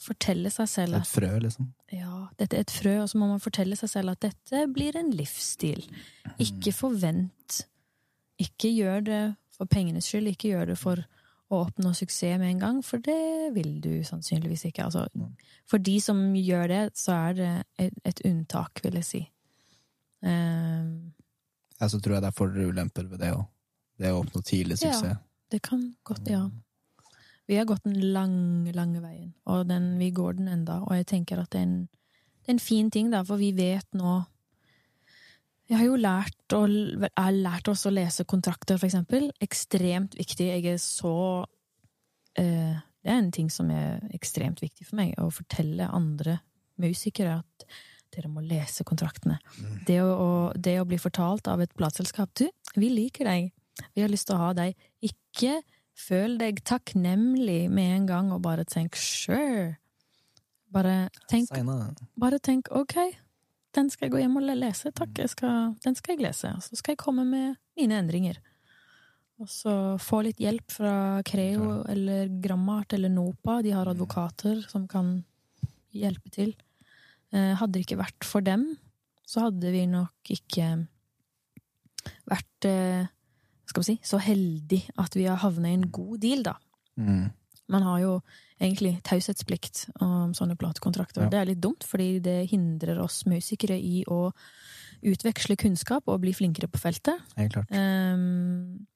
fortelle seg selv Et frø, liksom. ja, dette er et frø, og så må man fortelle seg selv at dette blir en livsstil. Ikke forvent. Ikke gjør det for pengenes skyld, ikke gjør det for å oppnå suksess med en gang, for det vil du sannsynligvis ikke. Altså, for de som gjør det, så er det et, et unntak, vil jeg si. Um, Ja, så tror jeg det er fordeler og ulemper ved det òg. Det å oppnå tidlig suksess. Ja. det kan godt, ja. Vi har gått den lange, lange veien, og den, vi går den enda, og jeg tenker at det er en, det er en fin ting, da, for vi vet nå Jeg har jo lært, å, har lært oss å lese kontrakter, for eksempel. Ekstremt viktig. Jeg er så eh, Det er en ting som er ekstremt viktig for meg, å fortelle andre musikere at dere må lese kontraktene. Det å, å, det å bli fortalt av et plateselskap Du, vi liker deg. Vi har lyst til å ha deg. Ikke føl deg takknemlig med en gang, og bare tenk sure. Bare tenk, bare tenk ok, den skal jeg gå hjem og lese. Takk, skal, den skal jeg lese. Så skal jeg komme med mine endringer. Og så få litt hjelp fra Creo eller Grammart eller NOPA. De har advokater som kan hjelpe til. Eh, Hadde det ikke vært for dem, så hadde vi nok ikke vært eh, skal vi si, så heldig at vi har havnet i en god deal, da. Mm. Man har jo egentlig taushetsplikt om sånne platekontrakter. Ja. Det er litt dumt, fordi det hindrer oss musikere i å utveksle kunnskap og bli flinkere på feltet. Helt klart. Um,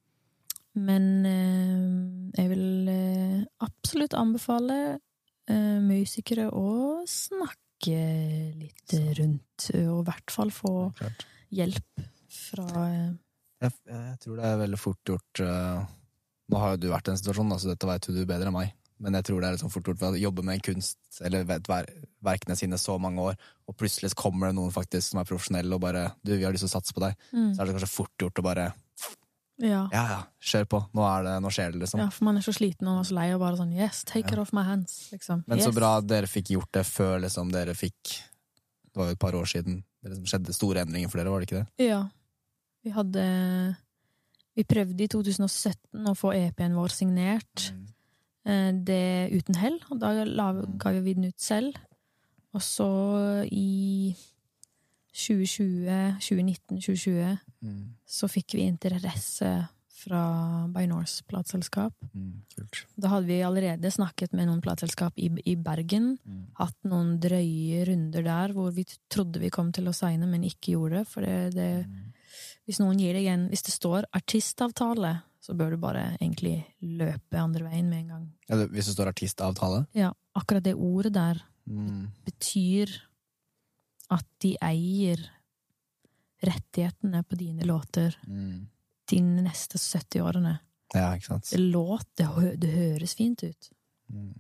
men eh, jeg vil eh, absolutt anbefale uh, musikere å snakke litt rundt, og i hvert fall få hjelp fra eh, Jeg, jeg tror det er veldig fort gjort uh, Nå har jo du vært i en situasjon, da, så dette vet du bedre enn meg. Men jeg tror det er liksom fort gjort å jobbe med en kunst, eller vet, ver, verkene sine så mange år, og plutselig kommer det noen faktisk som er profesjonelle og bare Du, vi har lyst til å satse på deg. mm, Så er det kanskje fort gjort å bare ja. Ja, ja, kjør på. Nå, er det, nå skjer det, liksom. ja, for man er så sliten og så lei og bare sånn Yes, take Ja. it off my hands. Liksom. Men yes. så bra dere fikk gjort det før liksom dere fikk Det var jo et par år siden det liksom skjedde store endringer for dere, var det ikke det? Ja. Vi hadde Vi prøvde i 2017 å få EP-en vår signert. Mm. Det uten hell, og da la, ga vi den ut selv. Og så i 2020, 2019-2020 Mm. så fikk vi interesse fra By Norse plateselskap. Mm. Da hadde vi allerede snakket med noen plateselskap i, i Bergen. Mm. Hatt noen drøye runder der hvor vi trodde vi kom til å signe, men ikke gjorde det. For det, det hvis noen gir deg en Hvis det står artistavtale, så bør du bare egentlig løpe andre veien med en gang. Ja, det- hvis det står artistavtale? Ja, akkurat det ordet der Mm. betyr at de eier rettighetene på dine låter Mm. de neste 70 årene. Ja, ikke sant. Det låt, det, det høres fint ut, Mm.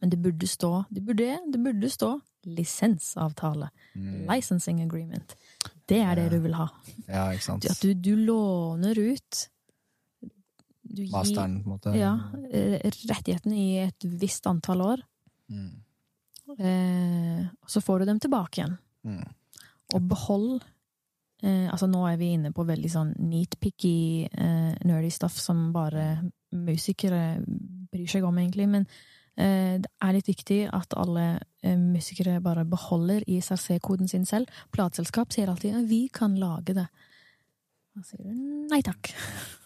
Men det burde stå Det burde, det burde stå lisensavtale. Mm. Licensing agreement. Det er det du vil ha. Ja, ikke sant. At du, du låner ut du gir, Masteren, på en måte. Ja, eh, rettighetene i et visst antall år, Mm. eh, og så får du dem tilbake igjen. Mm. Og behold eh, Altså, nå er vi inne på veldig sånn neatpicky, eh, nerdy stuff som bare musikere bryr seg om, egentlig. Men det er litt viktig at alle eh, musikere bare beholder ISRC-koden sin selv. Plateselskap sier alltid at 'vi kan lage det'. Da sier du nei takk.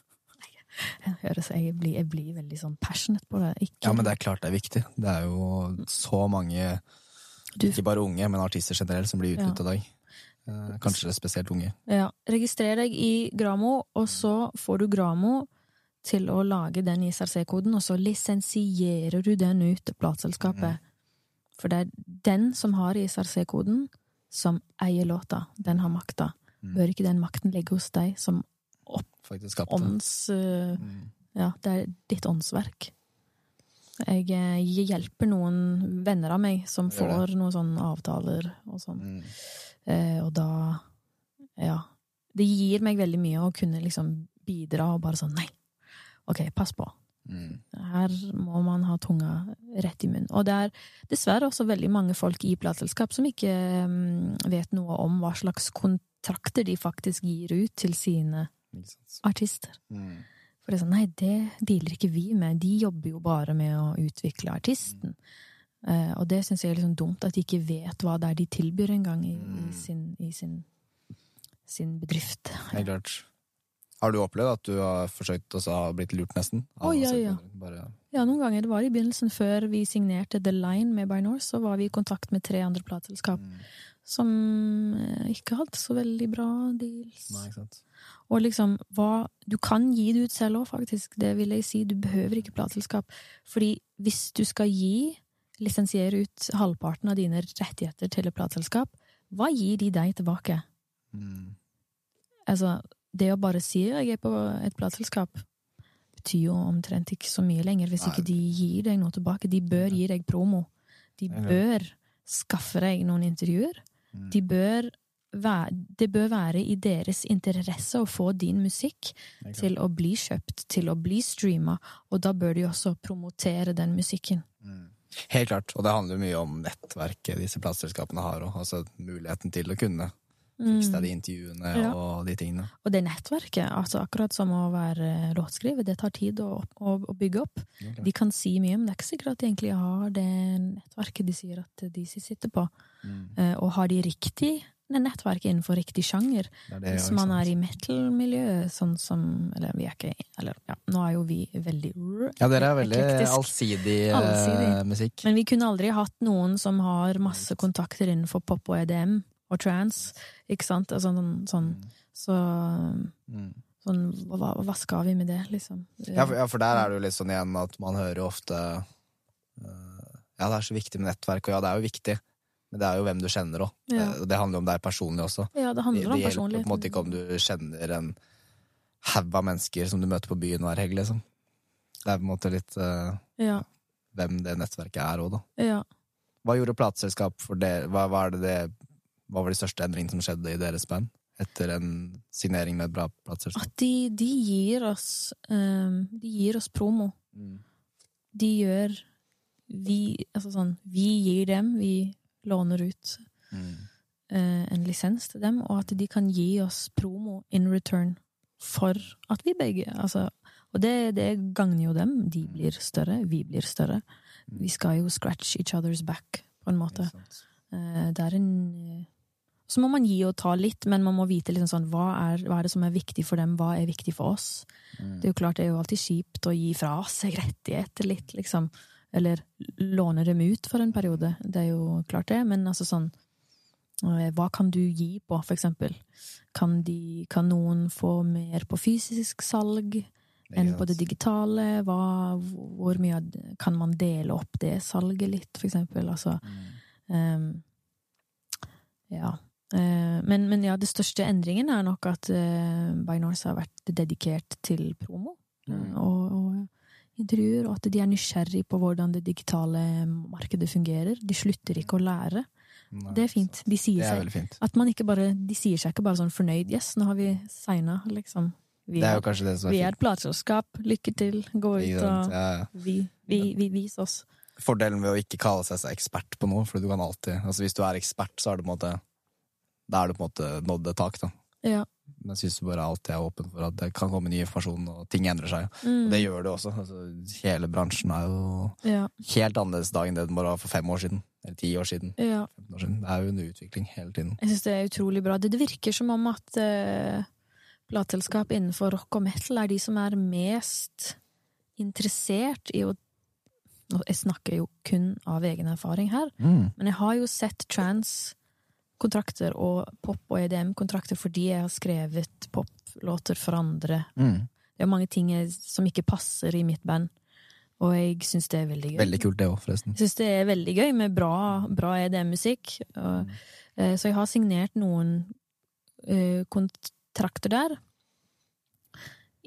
Jeg høres, jeg blir, jeg blir veldig sånn passionate på det. Ikke, Ja, men det er klart det er viktig. Det er jo så mange, ikke bare unge, men artister generelt, som blir Ja. utnyttet i dag. det Kanskje spesielt unge. Ja, registrer deg i Gramo, og så får du Gramo til å lage den ISRC-koden, og så lisensierer du den ut til plateselskapet. For det er den som har ISRC-koden, som eier låta. Den har makta. Mm. Bør ikke den makten ligge hos deg som ånds... Uh, Mm. Ja, det er ditt åndsverk. Jeg eh, hjelper noen venner av meg som får noen sånne avtaler og sånn. Mm. Eh, og da Ja. Det gir meg veldig mye å kunne liksom bidra og bare sånn Nei, ok, pass på. Mm. Her må man ha tunga rett i munnen. Og det er dessverre også veldig mange folk i plateselskap som ikke mm, vet noe om hva slags kontrakter de faktisk gir ut til sine artister. Mm. For det er sånn, nei, det dealer ikke vi med. De jobber jo bare med å utvikle artisten. Eh, og det syns jeg er sånn dumt, at de ikke vet hva det er de tilbyr engang i, Mm. i, sin, i sin, sin bedrift. Helt klart. Har du opplevd at du har forsøkt og så blitt lurt, nesten? Å, ja, ja. Bare, Ja, noen ganger. Det var i begynnelsen, før vi signerte The Line med By North, så var vi i kontakt med tre andre plateselskap mm. som eh, ikke hadde så veldig bra deals. Nei, ikke sant. Og liksom, hva Du kan gi det ut selv òg, faktisk. Det vil jeg si. Du behøver ikke plateselskap. Fordi hvis du skal gi, lisensiere ut halvparten av dine rettigheter til et plateselskap, hva gir de deg tilbake? Mm. Altså, det å bare si at jeg er på et plateselskap, betyr jo omtrent ikke så mye lenger hvis Nei. ikke de gir deg noe tilbake. De bør gi deg promo. De bør skaffe deg noen intervjuer. Mm. De bør være, det bør være i deres interesse å få din musikk til å bli kjøpt, til å bli streama, og da bør de også promotere den musikken. Mm. Helt klart, og det handler mye om nettverket disse plateselskapene har og Altså muligheten til å kunne fikse deg de intervjuene Ja. og de tingene. Og det nettverket, altså akkurat som å være låtskriver, det tar tid å, å, å bygge opp. Okay. De kan si mye, men det er ikke sikkert at de egentlig har det nettverket de sier at de sitter på. Mm. Eh, Og har de riktig nettverk innenfor riktig sjanger? Det det, Hvis man er i metal-miljøet, sånn som Eller vi er ikke Eller ja, nå er jo vi veldig Ja, dere er veldig allsidig, eh, Allsidig. musikk. Men vi kunne aldri hatt noen som har masse kontakter innenfor pop og EDM og trans, ikke sant? Altså, sånn, sånn, så Mm. sånn, hva, hva skal vi med det, liksom? Ja, for, ja, for der er det jo litt sånn igjen at man hører jo ofte uh, Ja, det er så viktig med nettverk, og ja, det er jo viktig, men det er jo hvem du kjenner òg. Ja. Det, det handler jo om deg personlig også. Ja, det handler om personlig. det hjelper på en måte ikke om du kjenner en haug av mennesker som du møter på byen hver helg, liksom. Det er på en måte litt uh, Ja, hvem det nettverket er òg, da. ja. Hva gjorde plateselskap for det? Hva, hva, er det det? Hva var de største endringene som skjedde i deres band? Etter en signering med et bra plateselskap? At de, de gir oss um, De gir oss promo. Mm. De gjør Vi Altså sånn Vi gir dem, vi låner ut Mm. uh, en lisens til dem, og at de kan gi oss promo in return for at vi begge Altså Og det, det gagner jo dem. De blir større, vi blir større. Vi skal jo scratch each other's back, på en måte. Eh, Det er en eh, Så må man gi og ta litt, men man må vite liksom sånn, hva, er, hva er det som er viktig for dem, hva er viktig for oss? Mm. Det er jo klart det er jo alltid kjipt å gi fra seg rettigheter litt, liksom. Eller låne dem ut for en periode. Det er jo klart det, men altså sånn Eh, Hva kan du gi på, for eksempel? Kan, de, kan noen få mer på fysisk salg enn på det digitale? Hva, hvor mye kan man dele opp det salget litt, for eksempel? Altså, Mm. um, ja. Eh, men, men ja, det største endringen er nok at uh, Bynors har vært dedikert til promo eh, Mm. og, og intervjuer, og at de er nysgjerrig på hvordan det digitale markedet fungerer. De slutter ikke å lære. Nei, Det er fint. De sier er seg fint. at man ikke bare, De sier seg ikke bare sånn fornøyd 'yes, nå har vi signa', liksom. Vi Det er jo kanskje det som er vi er fint. et plateselskap, lykke til, gå ut og Ja, ja. vi, vi, vi vis oss. Fordelen ved å ikke kalle seg ekspert på noe, for du kan alltid Altså Hvis du er ekspert, så er det på en måte Da er du på en måte nådd et tak, da. Ja. Men jeg syns bare alltid er åpen for at det kan komme ny informasjon, og ting endrer seg. Mm. Og det gjør det også. Altså, hele bransjen er jo ja. helt annerledes i dag enn det den var for fem år siden. Eller ti år siden. ja. 15 år siden. Det er jo en utvikling hele tiden. Jeg syns det er utrolig bra. Det, virker som om at uh, plateselskap innenfor rock og metal er de som er mest interessert i å og Jeg snakker jo kun av egen erfaring her, Mm. men jeg har jo sett trans-kontrakter og pop- og EDM-kontrakter fordi jeg har skrevet poplåter for andre. Mm. Det er mange ting som ikke passer i mitt band, og jeg syns det er veldig gøy. Veldig kult, det også, forresten. Jeg syns det er veldig gøy med bra, bra EDM-musikk. og, eh, Så jeg har signert noen eh, kontrakter der.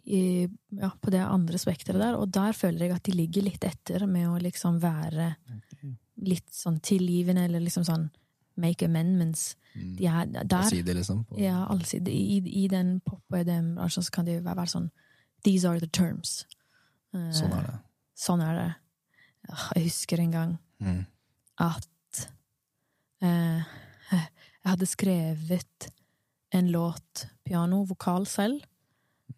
I, ja, på det andre spekteret der, og der føler jeg at de ligger litt etter med å liksom være litt sånn tilgivende, eller liksom sånn make amendments. Mm. De er der. Allsidig, liksom. På, Ja, allsidig. I, I den pop- og EDM-bransjen så kan det jo være sånn These are the terms. Eh, Sånn er det. Sånn er det. Jeg husker en gang Mm. at eh, jeg hadde skrevet en låt piano, vokal selv.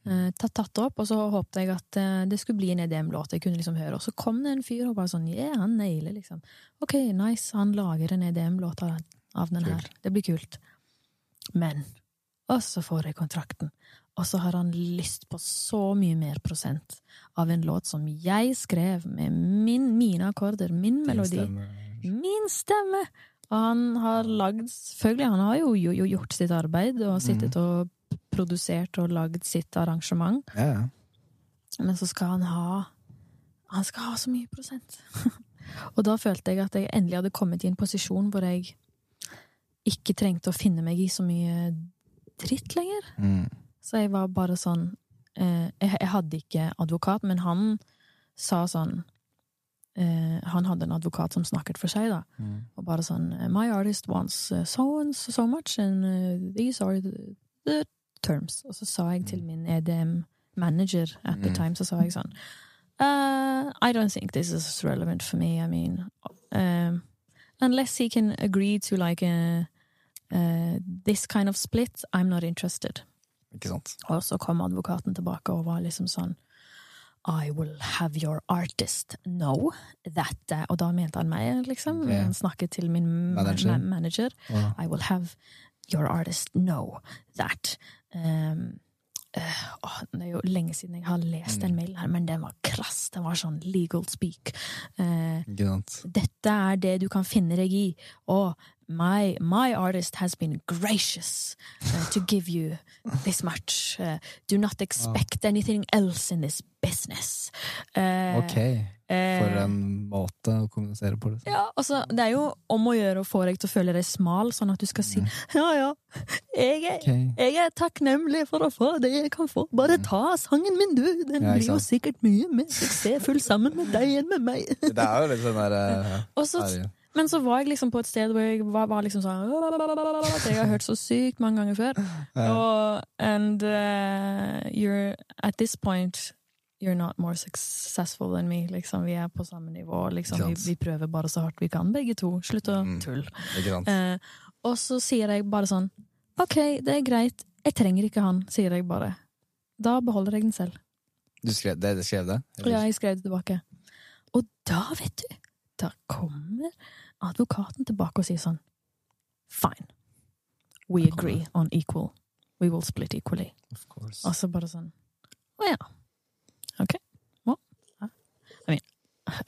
Eh, tatt, tatt opp, og så håpte jeg at eh, det skulle bli en EDM-låt jeg kunne liksom høre. Og så kom det en fyr og bare sånn Yeah, han nailer, liksom. Ok, nice, han lager en EDM-låt av, av den her. Det blir kult. Men Og så får jeg kontrakten. Og så har han lyst på så mye mer prosent av en låt som jeg skrev med min, mine akkorder, min Din melodi. stemme. Min stemme! Og han har lagd Selvfølgelig, han har jo, jo, jo gjort sitt arbeid og sittet og produsert og lagd sitt arrangement, Ja, ja. men så skal han ha Han skal ha så mye prosent. og da følte jeg at jeg endelig hadde kommet i en posisjon hvor jeg ikke trengte å finne meg i så mye dritt lenger. Mm. Så jeg var bare sånn eh, jeg, jeg hadde ikke advokat, men han sa sånn eh, Han hadde en advokat som snakket for seg, da. Mm. Og bare sånn My artist wants uh, so and so, much, and uh, these are the terms. Og så sa jeg til min EDM-manager at the Mm. time, så sa jeg sånn uh, I don't think this is relevant for me. I mean um, Unless he can agree to like a, uh, this kind of split, I'm not interested. Ikke sant? Og så kom advokaten tilbake og var liksom sånn I will have your artist know that uh, Og da mente han meg, liksom. Han snakket til min Manager. manager. Og, I will have your artist know that um, uh, åh, Det er jo lenge siden jeg har lest den Mm. mailen her, men den var krass. Den var sånn legal speak. Uh, dette er det du kan finne deg i. Og my, my artist has been gracious uh, to give you this much. Uh, do not expect anything else in this business. Uh, Ok. For eh, en måte å kommunisere på. Liksom. ja, altså, det er jo om å gjøre å få deg til å føle deg smal, sånn at du skal si ja, ja, jeg er, okay. jeg er takknemlig for å få det jeg kan få. Bare ta sangen min, du. Den Ja, blir jo sikkert mye mer suksessfull sammen med deg enn med meg. Det er jo litt sånn der så herregud. Men så var jeg liksom på et sted hvor jeg var, var liksom sånn Det jeg har hørt så sykt mange ganger før. Og, and uh, you're at this point You're not more successful than me. Liksom, vi er på samme nivå. Liksom, vi, vi prøver bare så hardt vi kan, begge to. Slutt å Mm. tulle. Mm? Eh, og så sier jeg bare sånn OK, det er greit. Jeg trenger ikke han, sier jeg bare. Da beholder jeg den selv. Du skrev det? Du skrev det? Ja, jeg skrev det tilbake. Og da, vet du, da kommer advokaten tilbake og sier sånn Fine. We agree on equal. We will split equally. Of course. Og så bare sånn Å ja. Ok. Well, I mean,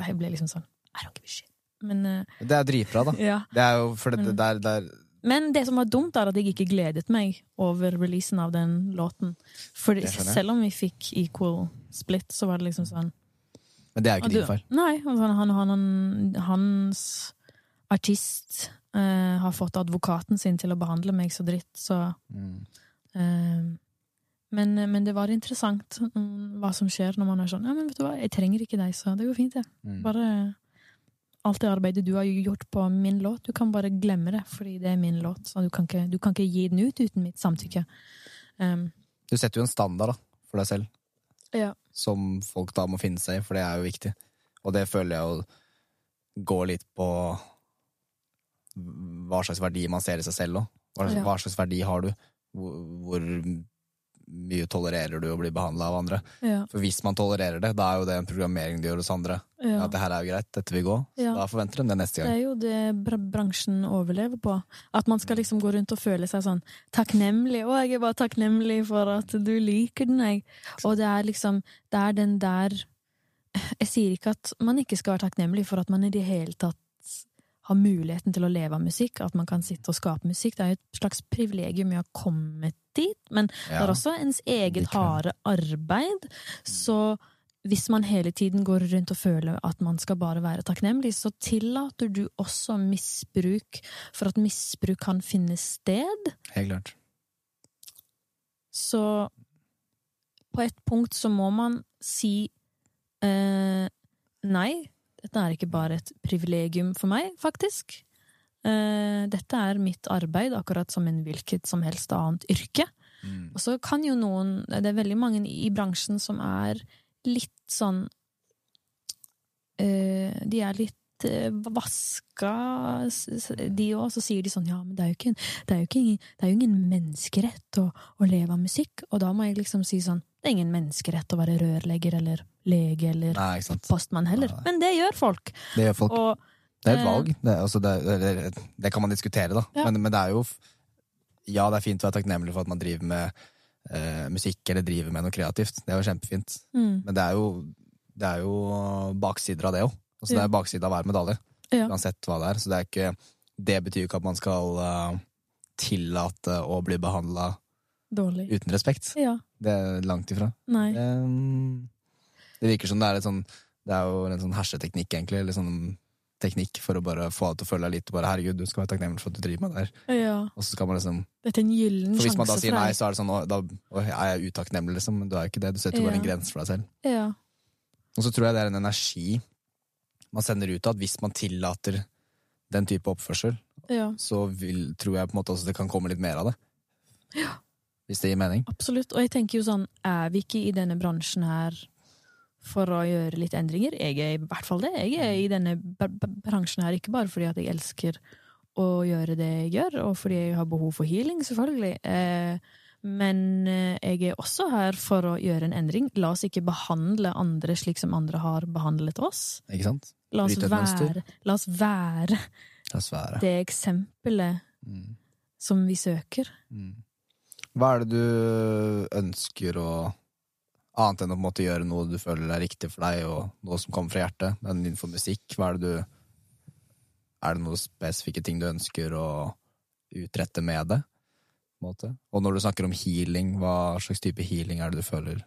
jeg ble liksom sånn I don't give a shit. Men uh, Det er dritbra, da. ja. Det er jo for det, Men- det, er, det, er, Men det som var dumt, er at jeg ikke gledet meg over releasen av den låten. For Det selv om vi fikk equal split, så var det liksom sånn Men det er jo ikke din feil. Nei, han, han, han, hans artist uh, har fått advokaten sin til å behandle meg så dritt, så Mm. uh, men, men det var interessant mm, hva som skjer når man er sånn Ja, men vet du hva, jeg trenger ikke deg, så det går fint, det. Mm. Bare alt det arbeidet du har gjort på min låt, du kan bare glemme det, fordi det er min låt. Så du kan ikke, du kan ikke gi den ut uten mitt samtykke. Um, Du setter jo en standard da, for deg selv, ja. som folk da må finne seg i, for det er jo viktig. Og det føler jeg jo går litt på hva slags verdi man ser i seg selv òg. Hva, Ja. hva slags verdi har du? Hvor, hvor mye tolererer du å bli behandla av andre? Ja. For hvis man tolererer det, da er jo det en programmering du gjør hos andre. ja. At det her er jo greit, dette vil gå. Da forventer de det neste gang. Det er jo det bransjen overlever på. At man skal liksom gå rundt og føle seg sånn takknemlig. 'Å, jeg er bare takknemlig for at du liker den', jeg. Og det er liksom Det er den der Jeg sier ikke at man ikke skal være takknemlig for at man i det hele tatt har muligheten til å leve av musikk, at man kan sitte og skape musikk. Det er jo et slags privilegium i å ha kommet dit, men det er også ens eget harde arbeid. Så hvis man hele tiden går rundt og føler at man skal bare være takknemlig, så tillater du også misbruk for at misbruk kan finne sted. Helt klart. Så på et punkt så må man si eh, nei, dette er ikke bare et privilegium for meg, faktisk. Eh, dette er mitt arbeid, akkurat som en hvilket som helst annet yrke. Mm. Og så kan jo noen Det er veldig mange i bransjen som er litt sånn eh, De er litt eh, vaska, de òg. Så sier de sånn Ja, men det er jo ikke, det er jo ikke ingen, det er jo ingen menneskerett å, å leve av musikk. Og da må jeg liksom si sånn Det er ingen menneskerett å være rørlegger eller lege eller Nei, postmann heller. Nei. Men det gjør folk. Det gjør folk. Og Det er et Eh. valg. Det, altså, det, det, det kan man diskutere, da. Ja. Men, men det er jo Ja, det er fint å være takknemlig for at man driver med eh, musikk eller driver med noe kreativt. Det er jo kjempefint. mm, Men det er jo, det er jo baksider av det òg. Altså, Det Ja. er baksida av hver medalje, Ja. uansett hva det er. Så det er ikke Det betyr jo ikke at man skal uh, tillate å bli behandla dårlig. uten respekt. Ja. Det er langt ifra. Nei. Det, det virker som det er litt sånn Det er jo en sånn herseteknikk, egentlig. Eller sånn teknikk for å bare få deg til å føle deg litt bare, Herregud, du skal være takknemlig for at du driver med det her. Ja. Og så skal man liksom Dette er en gyllen sjanse For hvis man da sier nei, så er det sånn «Å, Da å, er jeg utakknemlig, liksom. Men du er ikke det. Du setter jo bare en Ja. grense for deg selv. Ja. Og så tror jeg det er en energi man sender ut at hvis man tillater den type oppførsel, ja. så vil, tror jeg på en måte også det kan komme litt mer av det. Hvis det gir mening. Absolutt. Og jeg tenker jo sånn, er vi ikke i denne bransjen her for å gjøre litt endringer? Jeg er i hvert fall det. Jeg er i denne br br bransjen her ikke bare fordi at jeg elsker å gjøre det jeg gjør, og fordi jeg har behov for healing, selvfølgelig. Eh, men eh, jeg er også her for å gjøre en endring. La oss ikke behandle andre slik som andre har behandlet oss. Ikke sant? La oss være, la oss være La oss være. det eksempelet Mm. som vi søker. Mm. Hva er det du ønsker å Annet enn å på en gjøre noe du føler er riktig for deg, og noe som kommer fra hjertet, men innenfor musikk, hva er det du Er det noen spesifikke ting du ønsker å utrette med det? Og når du snakker om healing, hva slags type healing er det du føler?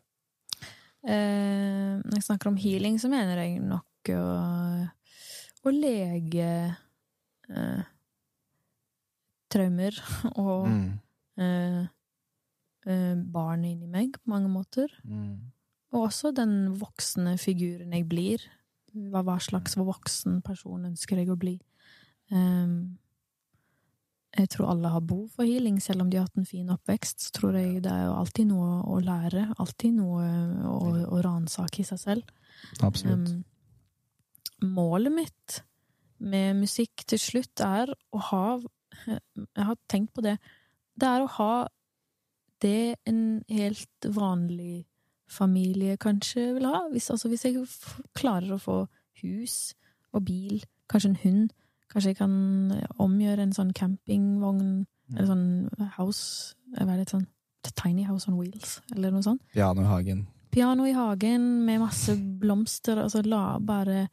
Eh, når jeg snakker om healing, så mener jeg nok å, å lege eh, traumer og Mm. eh, barnet inni meg på mange måter. Mm. Og også den voksne figuren jeg blir. Hva, hva slags voksen person ønsker jeg å bli? Um, jeg tror alle har behov for healing, selv om de har hatt en fin oppvekst. Så tror jeg det er jo alltid noe å lære. Alltid noe å, å ransake i seg selv. Absolutt. Um, målet mitt med musikk til slutt er å ha Jeg har tenkt på det. Det er å ha det en helt vanlig familie kanskje vil ha. Hvis, altså, hvis jeg klarer å få hus og bil, kanskje en hund Kanskje jeg kan omgjøre en sånn campingvogn, eller sånn house Hva er det sånn Tiny house on wheels, eller noe sånt Piano i hagen. piano i hagen med masse blomster. Altså la bare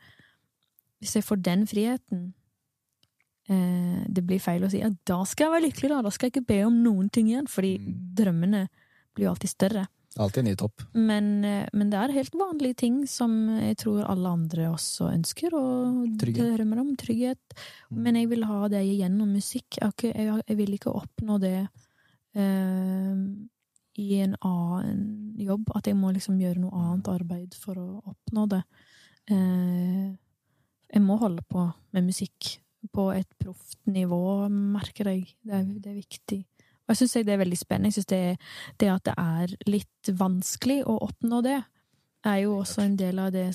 Hvis jeg får den friheten, eh, det blir feil å si at da skal jeg være lykkelig, da. Da skal jeg ikke be om noen ting igjen, fordi Mm. drømmene blir jo alltid større. Alltid en ny topp. Men, eh, men det er helt vanlige ting som jeg tror alle andre også ønsker, og Trygghet. drømmer om. Trygghet. Mm. Men jeg vil ha det gjennom musikk. Jeg, jeg, jeg vil ikke oppnå det eh, i en annen jobb. At jeg må liksom gjøre noe annet arbeid for å oppnå det. Eh, jeg må holde på med musikk på et proft nivå, merker jeg. Det er, det er viktig. Og jeg syns det er veldig spennende. Jeg syns det, det at det er litt vanskelig å oppnå det, er jo også en del av det,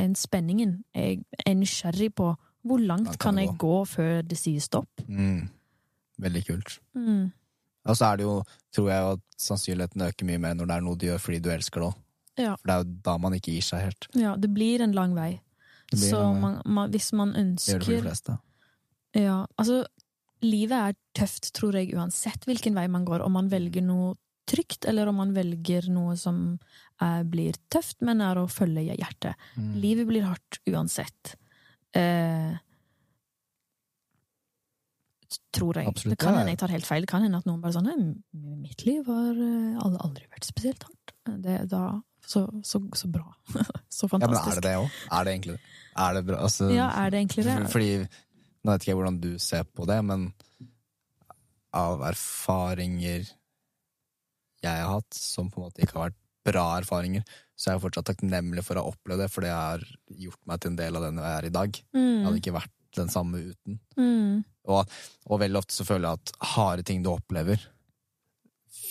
en spenningen. Jeg er nysgjerrig på hvor langt kan kan jeg gå før det sier stopp. Mm. Veldig kult. Mm. Og så er det jo, tror jeg, at sannsynligheten øker mye mer når det er noe du gjør fordi du elsker det òg. Ja. For det er jo da man ikke gir seg helt. ja, det blir en lang vei. Så man, man, hvis man Det gjør det for de ønsker fleste. Ja, altså Livet er tøft, tror jeg, uansett hvilken vei man går. Om man velger noe trygt, eller om man velger noe som er, blir tøft, men er å følge hjertet. Mm. Livet blir hardt uansett. Eh, tror jeg. Absolutt, det kan hende jeg tar helt feil. Det kan hende at noen bare sånn «Nei, Mitt liv har eh, aldri, vært spesielt hardt. Det, da, så, så, så bra. så Ja, men er det det òg? Er det egentlig det? Er det bra? Altså, Ja, er det egentlig det? Fordi, nå vet ikke jeg hvordan du ser på det, men av erfaringer jeg har hatt, som på en måte ikke har vært bra erfaringer, så er jeg fortsatt takknemlig for å ha opplevd det, for det har gjort meg til en del av den jeg er i dag. Jeg hadde Mm, ikke vært den samme uten. mm, Og, og veldig ofte så føler jeg at harde ting du opplever,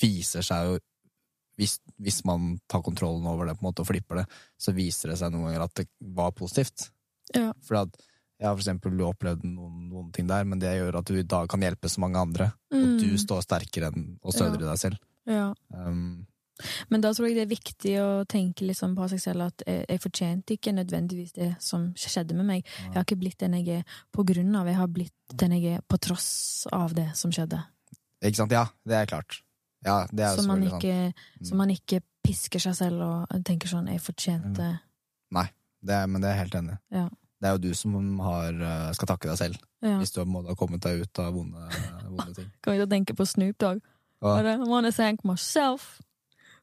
viser seg jo hvis, hvis man tar kontrollen over det på en måte og flipper det, så viser det seg noen ganger at det var positivt. ja. For at ja, for eksempel du opplevde noen, noen ting der, men det gjør at du i dag kan hjelpe så mange andre. Og du Mm, står sterkere enn og stødigere deg selv. ja. Um, Men da tror jeg det er viktig å tenke liksom på seg selv at jeg, jeg fortjente ikke nødvendigvis det som skjedde med meg. Jeg har ikke blitt den jeg er på grunn av, jeg har blitt den jeg er på tross av det som skjedde. ikke sant? Ja, det er klart. Ja, det er Så man, ikke, sant. ikke, så man ikke pisker seg selv og tenker sånn 'jeg fortjente Det er, men det er jeg helt enig i. Ja. Det er jo du som har, uh, skal takke deg selv, ja. hvis du har, kommet deg ut av vonde, vonde ting. Kan vi ikke tenke på Snoop Dogg? Og I wanna thank myself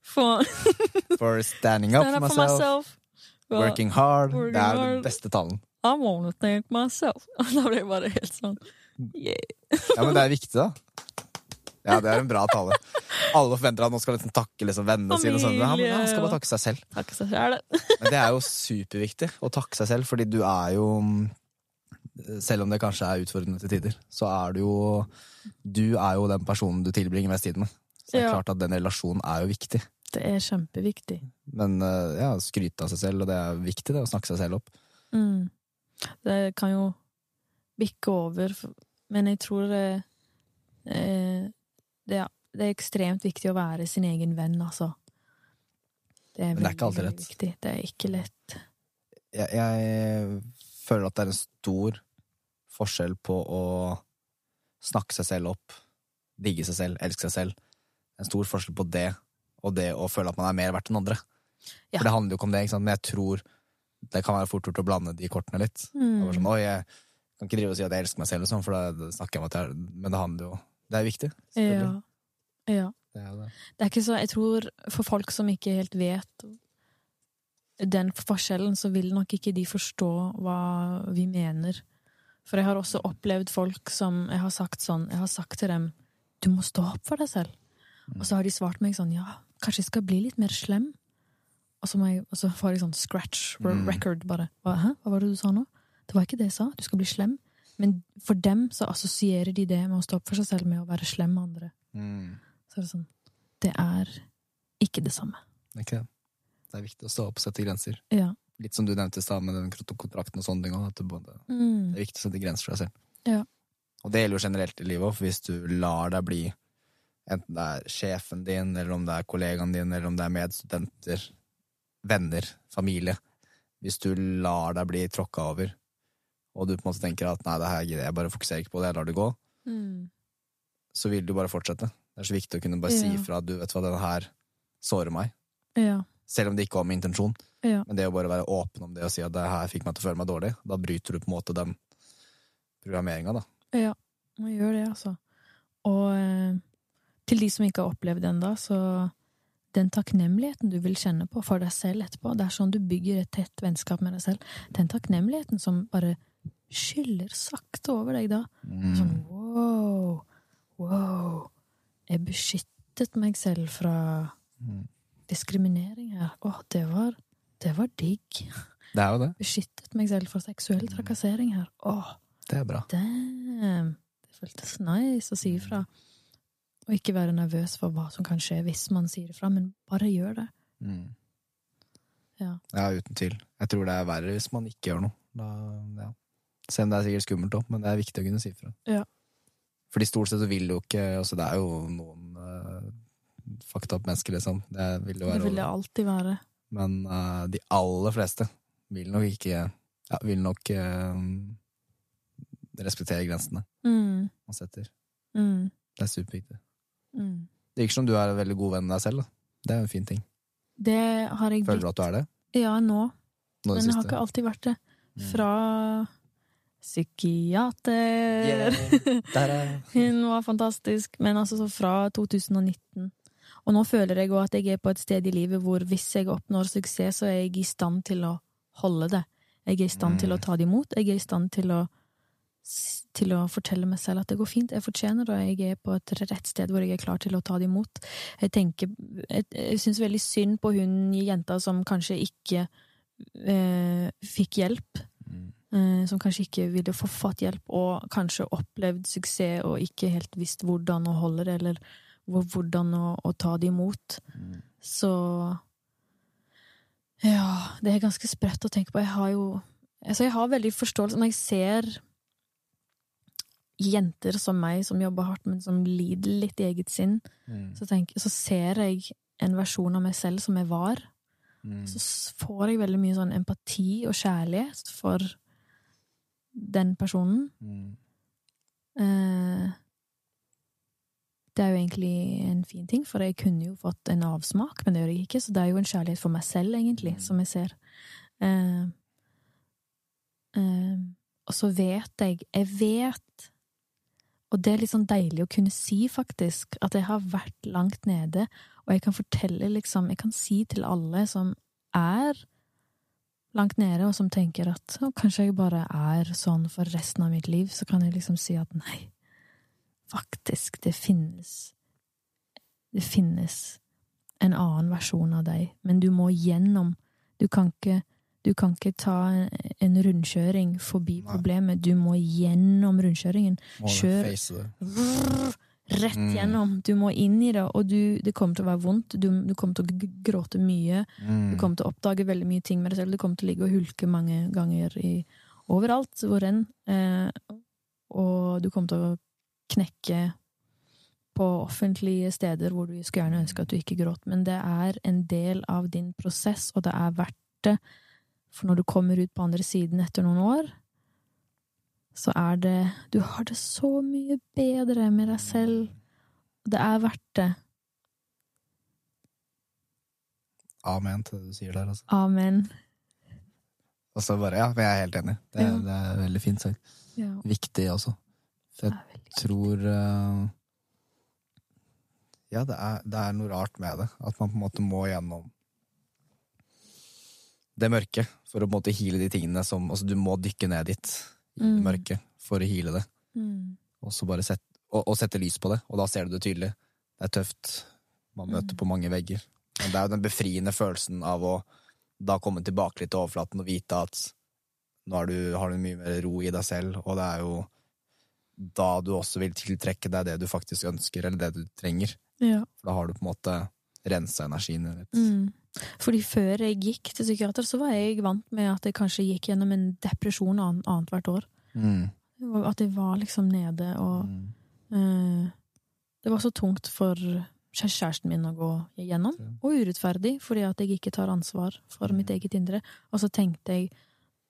for for standing up stand for up for myself, myself. Working hard. Working det er hard. den beste talen. I wanna thank myself. Da blir jeg bare helt sånn yeah. Ja, men det er viktig, da. Ja, det er en bra tale. Alle forventer at han skal liksom takke liksom vennene sine. Og sånn. Ja, men han skal bare takke seg selv. Takke seg selv. Men det er jo superviktig å takke seg selv, fordi du er jo Selv om det kanskje er utfordrende til tider, så er du jo Du er jo den personen du tilbringer mest tid med. Så det er Ja. klart at den relasjonen er jo viktig. Det er kjempeviktig. Men eh, ja, skryte av seg selv, og det er viktig det, å snakke seg selv opp. Mm. Det kan jo bikke over, men jeg tror det, eh, det, det er ekstremt viktig å være sin egen venn, altså. Det er Men det er ikke alltid lett. Viktig. Det er ikke lett. Jeg, jeg føler at det er en stor forskjell på å snakke seg selv opp, digge seg selv, elske seg selv. En stor forskjell på det og det å føle at man er mer verdt enn andre. Ja. For det handler jo ikke om det, ikke sant? men jeg tror det kan være fort gjort å blande de kortene litt. Det var Mm. sånn, Oi, jeg kan ikke drive og si at jeg elsker meg selv, og sånn, for det snakker jeg om at jeg Men det handler jo Det er viktig. Ja. ja. Det er det. Det er ikke så Jeg tror for folk som ikke helt vet den forskjellen, så vil nok ikke de forstå hva vi mener. For jeg har også opplevd folk som jeg har sagt sånn Jeg har sagt til dem Du må stå opp for deg selv. Og så har de svart meg sånn Ja, kanskje jeg skal bli litt mer slem? Og så, jeg, og så får jeg sånn scratch Mm. record, bare. Hva, Hæ? Hva var det du sa nå? Det var ikke det jeg sa. Du skal bli slem. Men for dem så assosierer de det med å stå opp for seg selv med å være slem med andre. Mm. Så er det sånn Det er ikke det samme. Det er ikke det. Det er viktig å stå opp og sette grenser. Ja. Litt som du nevnte i stad med den kontrakten og sånne ting. At både Mm. Det er viktig å sette grenser for deg selv. Ja. Og det gjelder jo generelt i livet òg, for hvis du lar deg bli Enten det er sjefen din, eller om det er kollegaen din, eller om det er medstudenter, venner, familie Hvis du lar deg bli tråkka over, og du på en måte tenker at nei, det her gidder jeg, bare fokuserer ikke på det, jeg lar det gå, Mm. så vil du bare fortsette. Det er så viktig å kunne bare si Ja. ifra at du vet hva, denne her sårer meg. Ja. Selv om det ikke var med intensjon. Ja. Men det å bare være åpen om det og si at det her fikk meg til å føle meg dårlig, da bryter du på en måte den programmeringa, da. Ja, man gjør det, altså. Og eh, til de som ikke har opplevd det ennå, så den takknemligheten du vil kjenne på for deg selv etterpå, det er sånn du bygger et tett vennskap med deg selv, den takknemligheten som bare skyller sakte over deg da, Mm. sånn wow, wow, jeg beskyttet meg selv fra Mm. diskriminering her. å, det var, det var digg. Det er jo det. Beskyttet meg selv for seksuell trakassering her. å, Det er bra. damn. Det føltes nice å si ifra. Og ikke være nervøs for hva som kan skje hvis man sier ifra, men bare gjør det. Mm. Ja. Ja, uten tvil. Jeg tror det er verre hvis man ikke gjør noe. Da, ja. Selv om det er sikkert skummelt òg, men det er viktig å kunne si fra. Ja. Fordi stort sett så vil du jo ikke altså Det er jo noen uh, fucked up mennesker, liksom. Det vil det Det vil det alltid være. Men uh, de aller fleste vil nok ikke ja, Vil nok uh, respektere grensene Mm, man setter. mm, Det er superviktig. mm. Det virker som du er en veldig god venn med deg selv. Da. Det er jo en fin ting. Det har jeg Føler du at du er det? Ja, nå. Nå Men jeg har ikke alltid vært det. Mm. Psykiater Yeah, Hun var fantastisk. Men altså så fra 2019. Og nå føler jeg òg at jeg er på et sted i livet hvor hvis jeg oppnår suksess, så er jeg i stand til å holde det. Jeg er i stand til å Mm. ta det imot. Jeg er i stand til å, til å fortelle meg selv at det går fint. Jeg fortjener det, og jeg er på et rett sted hvor jeg er klar til å ta det imot. Jeg tenker Jeg, jeg syns veldig synd på hun jenta som kanskje ikke eh, fikk hjelp Mm. Eh, som kanskje ikke ville få fått hjelp, og kanskje opplevd suksess og ikke helt visst hvordan å holde det, eller hvordan å, å ta det imot. Mm. Så Ja, det er ganske sprøtt å tenke på. Jeg har jo Altså, jeg har veldig forståelse når jeg ser jenter som meg, som jobber hardt, men som lider litt i eget sinn, Mm. så, tenk, så ser jeg en versjon av meg selv som jeg var. Mm. så får jeg veldig mye sånn empati og kjærlighet for den personen. Mm. Eh, det er jo egentlig en fin ting, for jeg kunne jo fått en avsmak, men det gjør jeg ikke, så det er jo en kjærlighet for meg selv, egentlig, Mm. som jeg ser. Eh, eh, og så vet jeg Jeg vet Og det er litt sånn deilig å kunne si, faktisk, at jeg har vært langt nede, og jeg kan fortelle, liksom Jeg kan si til alle som er langt nede, og som tenker at «Å, kanskje jeg bare er sånn for resten av mitt liv, så kan jeg liksom si at nei, faktisk, det finnes Det finnes en annen versjon av deg, men du må gjennom Du kan ikke, du kan ikke ta en, en rundkjøring forbi Nei. problemet, du må gjennom rundkjøringen. Må Kjør. face det. Rett Mm. gjennom. Du må inn i det, og du, det kommer til å være vondt. Du, du kommer til å gråte mye. Mm. Du kommer til å oppdage veldig mye ting med deg selv. Du kommer til å ligge og hulke mange ganger i, overalt hvor enn. Eh, og du kommer til å knekke på offentlige steder hvor du skulle gjerne ønske at du ikke gråt. Men det er en del av din prosess, og det er verdt det. For når du kommer ut på andre siden etter noen år, så er det Du har det så mye bedre med deg selv. Det er verdt det. Amen til det du sier der, altså. Amen. Og så bare, ja, jeg er helt enig. Det, Ja. det er veldig fint sagt. Ja, Viktig også. For jeg tror uh, Ja, det er, det er noe rart med det. At man på en måte må gjennom det mørket for å på en måte heale de tingene som Altså, du må dykke ned dit, i Mm. mørket, for å heale det. Mm. Og så bare sette, og, og sette lys på det, og da ser du det tydelig. Det er tøft. Man møter Mm. på mange vegger. Men det er jo den befriende følelsen av å da komme tilbake litt til overflaten og vite at nå du, har du mye mer ro i deg selv, og det er jo da du også vil tiltrekke deg det du faktisk ønsker, eller det du trenger. Ja. For da har du på en måte rensa energien litt. Mm. Fordi før jeg gikk til psykiater, så var jeg vant med at jeg kanskje gikk gjennom en depresjon annet, annethvert år. Mm. At jeg var liksom nede, og Mm. eh, Det var så tungt for kjæresten min å gå igjennom, og urettferdig, fordi at jeg ikke tar ansvar for Mm. mitt eget indre. Og så tenkte jeg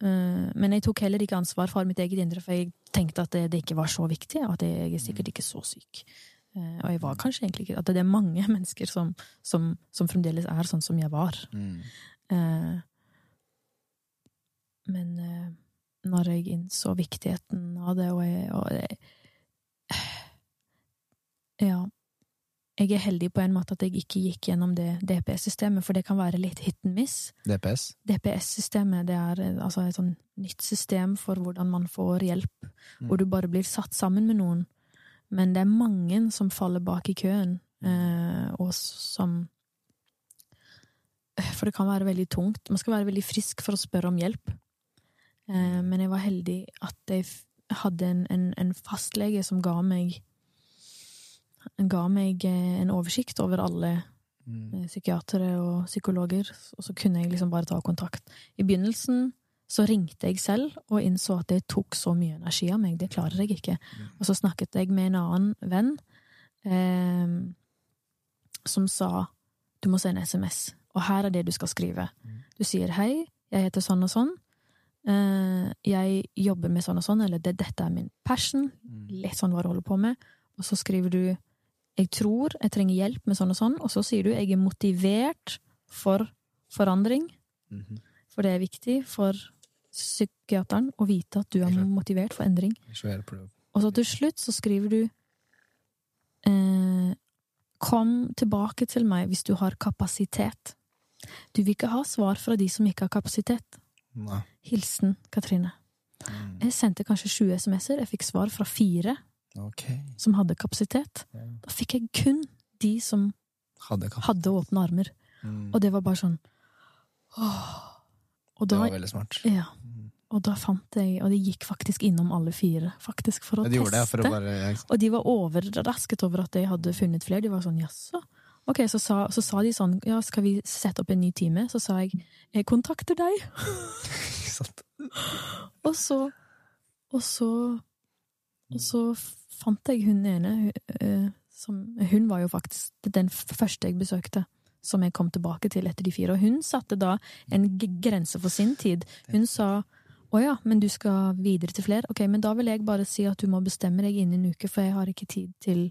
eh, Men jeg tok heller ikke ansvar for mitt eget indre, for jeg tenkte at det, det ikke var så viktig, og at jeg er sikkert ikke så syk. Eh, og jeg var kanskje egentlig ikke At det er mange mennesker som, som, som fremdeles er sånn som jeg var. Mm. Eh, men eh, når jeg innså viktigheten av det, og jeg, og jeg Ja. Jeg er heldig på en måte at jeg ikke gikk gjennom det DPS-systemet, for det kan være litt hit and miss. DPS? DPS-systemet det er altså et sånn nytt system for hvordan man får hjelp, Mm. hvor du bare blir satt sammen med noen. Men det er mange som faller bak i køen, eh, og som For det kan være veldig tungt. Man skal være veldig frisk for å spørre om hjelp. Eh, men jeg var heldig at jeg hadde en, en, en fastlege som ga meg ga meg eh, en oversikt over alle Mm. eh, psykiatere og psykologer, og så kunne jeg liksom bare ta kontakt. I begynnelsen så ringte jeg selv og innså at det tok så mye energi av meg, det klarer jeg ikke. Og så snakket jeg med en annen venn eh, som sa du må sende SMS, og her er det du skal skrive. Du sier hei, jeg heter sånn og sånn, eh, jeg jobber med sånn og sånn, eller det, dette er min passion, Mm. litt sånn hva du holder på med, og så skriver du jeg tror jeg trenger hjelp med sånn og sånn, og så sier du jeg er motivert for forandring, Mhm. for det er viktig for psykiateren og vite at du er motivert for endring. Og så til slutt så skriver du eh, Kom tilbake til meg hvis du har kapasitet. Du vil ikke ha svar fra de som ikke har kapasitet. Nei. Hilsen Katrine. Mm. Jeg sendte kanskje 20 SMS-er, jeg fikk svar fra fire okay. som hadde kapasitet. Ja. Da fikk jeg kun de som Hadde hadde åpne armer. Mm. Og det var bare sånn åh. Og Det var veldig smart. ja, og da fant jeg Og de gikk faktisk innom alle fire, faktisk, for å Ja, de teste. for å bare ja, Og de var overrasket over at jeg hadde funnet flere. De var sånn jaså? Ok, så sa, så sa de sånn ja, skal vi sette opp en ny time? Så sa jeg jeg kontakter deg. Og så Og så Og så fant jeg hun ene hun, eh, som, Hun var jo faktisk den første jeg besøkte. Som jeg kom tilbake til etter de fire. Og hun satte da en grense for sin tid. Hun sa å ja, men du skal videre til flere? Ok, men da vil jeg bare si at du må bestemme deg innen en uke, for jeg har ikke tid til,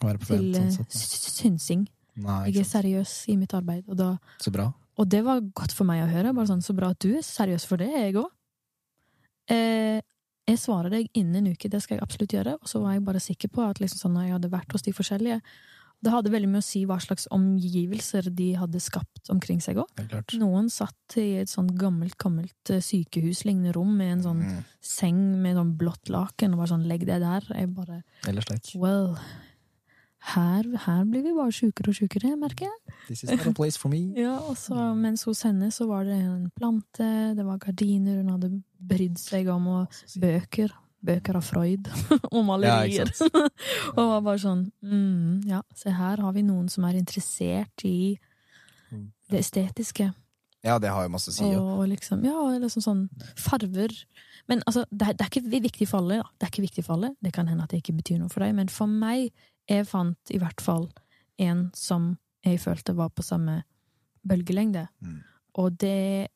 til eh, sånn sett. s- synsing. Nei, Jeg er seriøs i mitt arbeid. Og, da, Så bra. og det var godt for meg å høre. Bare sånn, Så bra at du er seriøs for det, jeg òg. Eh, jeg svarer deg innen en uke, det skal jeg absolutt gjøre. Og så var jeg bare sikker på at liksom sånn, når jeg hadde vært hos de forskjellige Det hadde veldig mye å si hva slags omgivelser de hadde skapt omkring seg òg. Noen satt i et sånt gammelt, gammelt eh, sykehuslignende rom med en sånn Mm. seng med sånn blått laken og bare sånn 'legg det der'. Jeg bare Eller slik. Well, her, her blir vi bare sjukere og sjukere, merker jeg. This is not a place for me. Ja, og så mens hos henne så var det en plante, det var gardiner, hun hadde brydd seg om og bøker. Bøker av Freud og malerier. Ja, og var bare sånn mm, Ja, se her har vi noen som er interessert i det estetiske. Ja, det har jo masse å si, Og, Og liksom, ja, liksom sånn farver. Men altså, det det er ikke viktig for alle. Da. Det er ikke viktig for alle. Det kan hende at det ikke betyr noe for deg, men for meg, jeg fant i hvert fall en som jeg følte var på samme bølgelengde. Mm. Og det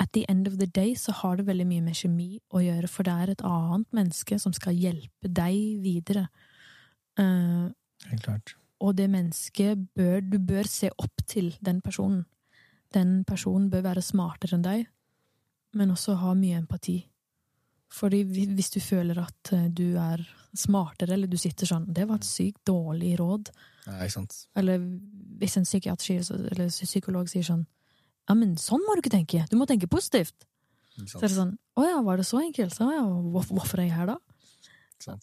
At the end of the day så har det veldig mye med kjemi å gjøre, for det er et annet menneske som skal hjelpe deg videre. Uh, Helt klart. og det mennesket bør Du bør se opp til den personen. Den personen bør være smartere enn deg, men også ha mye empati. Fordi hvis du føler at eh, du er smartere, eller du sitter sånn Det var et sykt dårlig råd. Nei, sant. Eller hvis en psykiater eller psykolog sier sånn Ja, men sånn må du ikke tenke! Du må tenke positivt! Så er det sånn Å ja, var det så enkelt? Så, ja, hvor- hvorfor er jeg her da?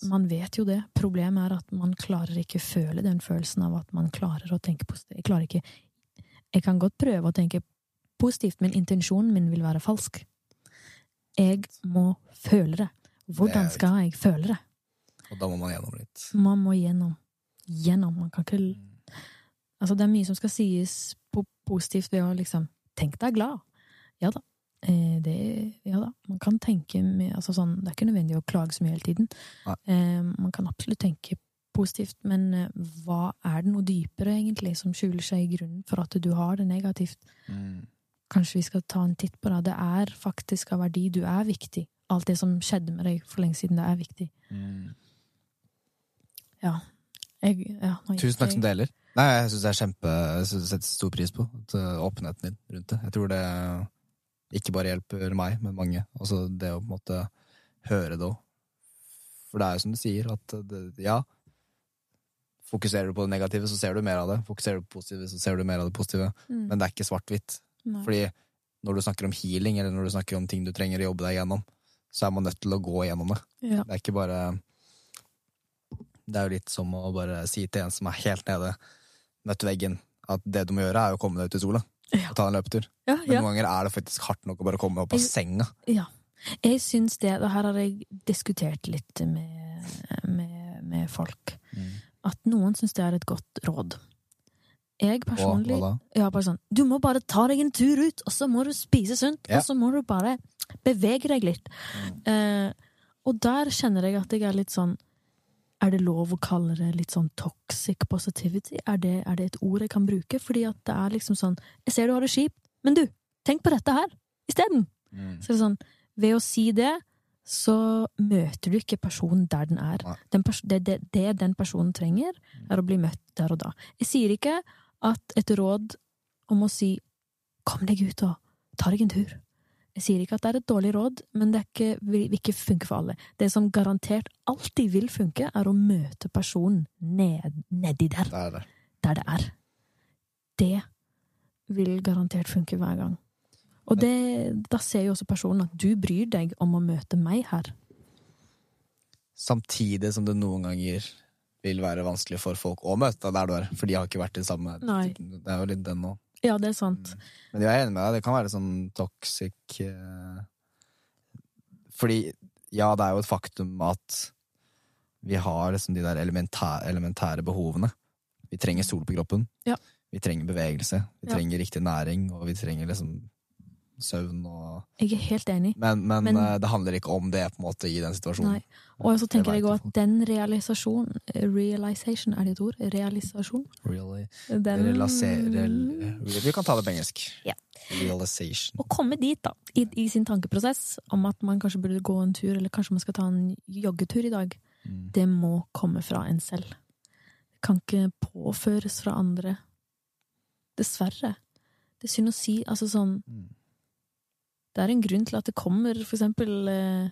Man vet jo det. Problemet er at man klarer ikke føle den følelsen av at man klarer å tenke positivt. Jeg klarer ikke Jeg kan godt prøve å tenke positivt, men intensjonen min vil være falsk. Jeg må føle det. Hvordan skal jeg føle det? Og da må man gjennom litt. Man må gjennom. Gjennom. Man kan ikke Altså, det er mye som skal sies på positivt ved å liksom Tenk deg glad. Ja da. Eh, det Ja da. Man kan tenke med Altså sånn Det er ikke nødvendig å klage så mye hele tiden. Eh, man kan absolutt tenke positivt, men eh, hva er det noe dypere, egentlig, som skjuler seg i grunnen for at du har det negativt? Mm. Kanskje vi skal ta en titt på det. Det er faktisk av verdi. Du er viktig. Alt det som skjedde med deg for lenge siden, det er viktig. Mm. Jeg, ja, Tusen takk som deler. Nei, jeg syns det er kjempe Jeg setter stor pris på at, uh, åpenheten din rundt det. Jeg tror det ikke bare hjelper meg, men mange. Altså det å på en måte høre det òg. For det er jo som du sier, at det, ja Fokuserer du på det negative, så ser du mer av det. Fokuserer du på det positive, så ser du mer av det positive. Mm. Men det er ikke svart-hvitt. Fordi når du snakker om healing, eller når du snakker om ting du trenger å jobbe deg gjennom, så er man nødt til å gå gjennom det. Ja. Det er ikke bare Det er jo litt som å bare si til en som er helt nede, møtt veggen, at det du må gjøre, er å komme deg ut i sola Ja. og ta en løpetur. Ja, Men noen ganger er det faktisk hardt nok å bare komme opp av Jeg- senga. Ja. Jeg syns det, og her har jeg diskutert litt med, med, med folk, at noen syns det er et godt råd. Jeg personlig hva ja, bare sånn, Du må bare ta deg en tur ut, og så må du spise sunt, og så må du bare bevege deg litt. Eh, og der kjenner jeg at jeg er litt sånn Er det lov å kalle det litt sånn toxic positivity? Er det, er det et ord jeg kan bruke? Fordi at det er liksom sånn Jeg ser du har det kjipt, men du, tenk på dette her isteden! Mm. Så er det sånn, ved å si det, så møter du ikke personen der den er. Den det, det, det den personen trenger, er å bli møtt der og da. Jeg sier ikke at et råd om å si 'kom deg ut og ta deg en tur'. Jeg sier ikke at det er et dårlig råd, men det er ikke, vil ikke funke for alle. Det som garantert alltid vil funke, er å møte personen ned, nedi der, Det er det. der det er. Det vil garantert funke hver gang. Og det, da ser jo også personen at du bryr deg om å møte meg her. Samtidig som det noen ganger vil være vanskelig for folk å møte deg der du er, for de har ikke vært i samme Nei. Det er jo litt den nå. Ja, det er sant. Men jeg er enig med deg, det kan være sånn toxic eh, Fordi, ja, det er jo et faktum at vi har liksom de der elementære, elementære behovene. Vi trenger sol på kroppen. Ja. Vi trenger bevegelse. Vi Ja. trenger riktig næring, og vi trenger liksom søvn og Jeg er helt enig. Men, men, Men- eh, det handler ikke om det på en måte i den situasjonen. Nei. Og så tenker jeg òg at den realisasjon Realization, er det et ord? Realisasjon? Really. Den Relasere, vi kan ta det på engelsk. Ja. Realization. Å komme dit, da, i, i sin tankeprosess, om at man kanskje burde gå en tur, eller kanskje man skal ta en joggetur i dag, Mm. det må komme fra en selv. Det kan ikke påføres fra andre. Dessverre. Det er synd å si. Altså sånn Mm. Det er en grunn til at det kommer for eksempel eh,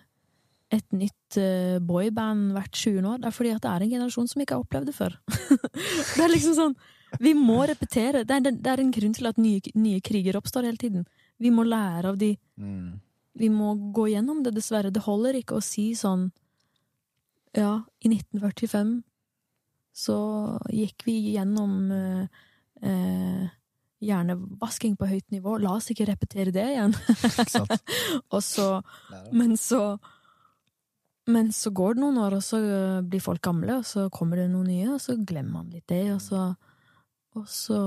et nytt eh, boyband hvert 20. år. Det er fordi at det er en generasjon som ikke har opplevd det før. det er liksom sånn Vi må repetere. Det er, det er en grunn til at nye, nye kriger oppstår hele tiden. Vi må lære av de Mm. Vi må gå gjennom det, dessverre. Det holder ikke å si sånn Ja, i 1945 så gikk vi gjennom eh, eh, hjernevasking på høyt nivå. La oss ikke repetere det igjen. Og så. Men så Men så går det noen år, og så øh, blir folk gamle, og så kommer det noen nye, og så glemmer man litt det, og så Og så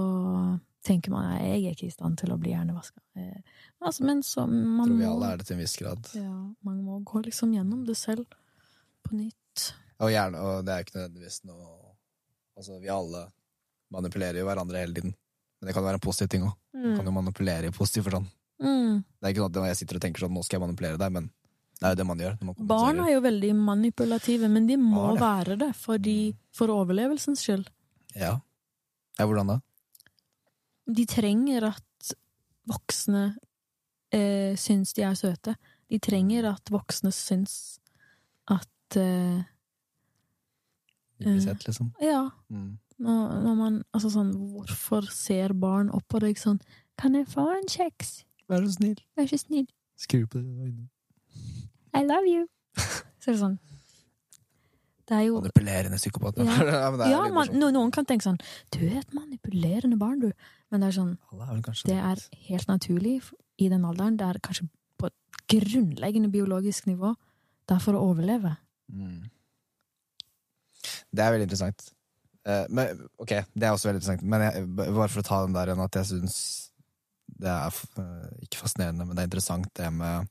tenker man at jeg er ikke i stand til å bli hjernevaska. Eh, altså, men så man Tror vi alle er det til en viss grad. ja, man må gå liksom gjennom det selv på nytt. Og, gjerne, og det er ikke nødvendigvis noe Altså, vi alle manipulerer jo hverandre hele tiden. Men det kan jo være en positiv ting òg. Mm. Kan jo manipulere i positiv forstand. Mm. Det er ikke sånn at jeg sitter og tenker sånn, nå skal jeg manipulere deg, men det er jo det man gjør. man Barn er jo veldig manipulative, men de må Barn, ja. være det fordi, for overlevelsens skyld. Ja. ja, hvordan da? De trenger at voksne eh, syns de er søte. De trenger at voksne syns at eh, blir Eh. sett, liksom. Ja, Mm. når, når man Altså sånn, hvorfor ser barn opp på deg sånn Kan jeg få en kjeks? Vær så snill. Vær så snill. Skru på øynene. I love you. Så er det sånn Det er jo Manipulerende psykopat. Ja. ja, det er Ja, man, noen kan tenke sånn Du er et manipulerende barn, du. Men det er sånn er Det er helt naturlig i den alderen. Det er kanskje på et grunnleggende biologisk nivå. Det er for å overleve. Mm. Det er veldig interessant. Eh, men, ok, det er også veldig interessant. Men jeg, bare for å ta den der igjen, at jeg syns det er eh, ikke fascinerende, men det er interessant det med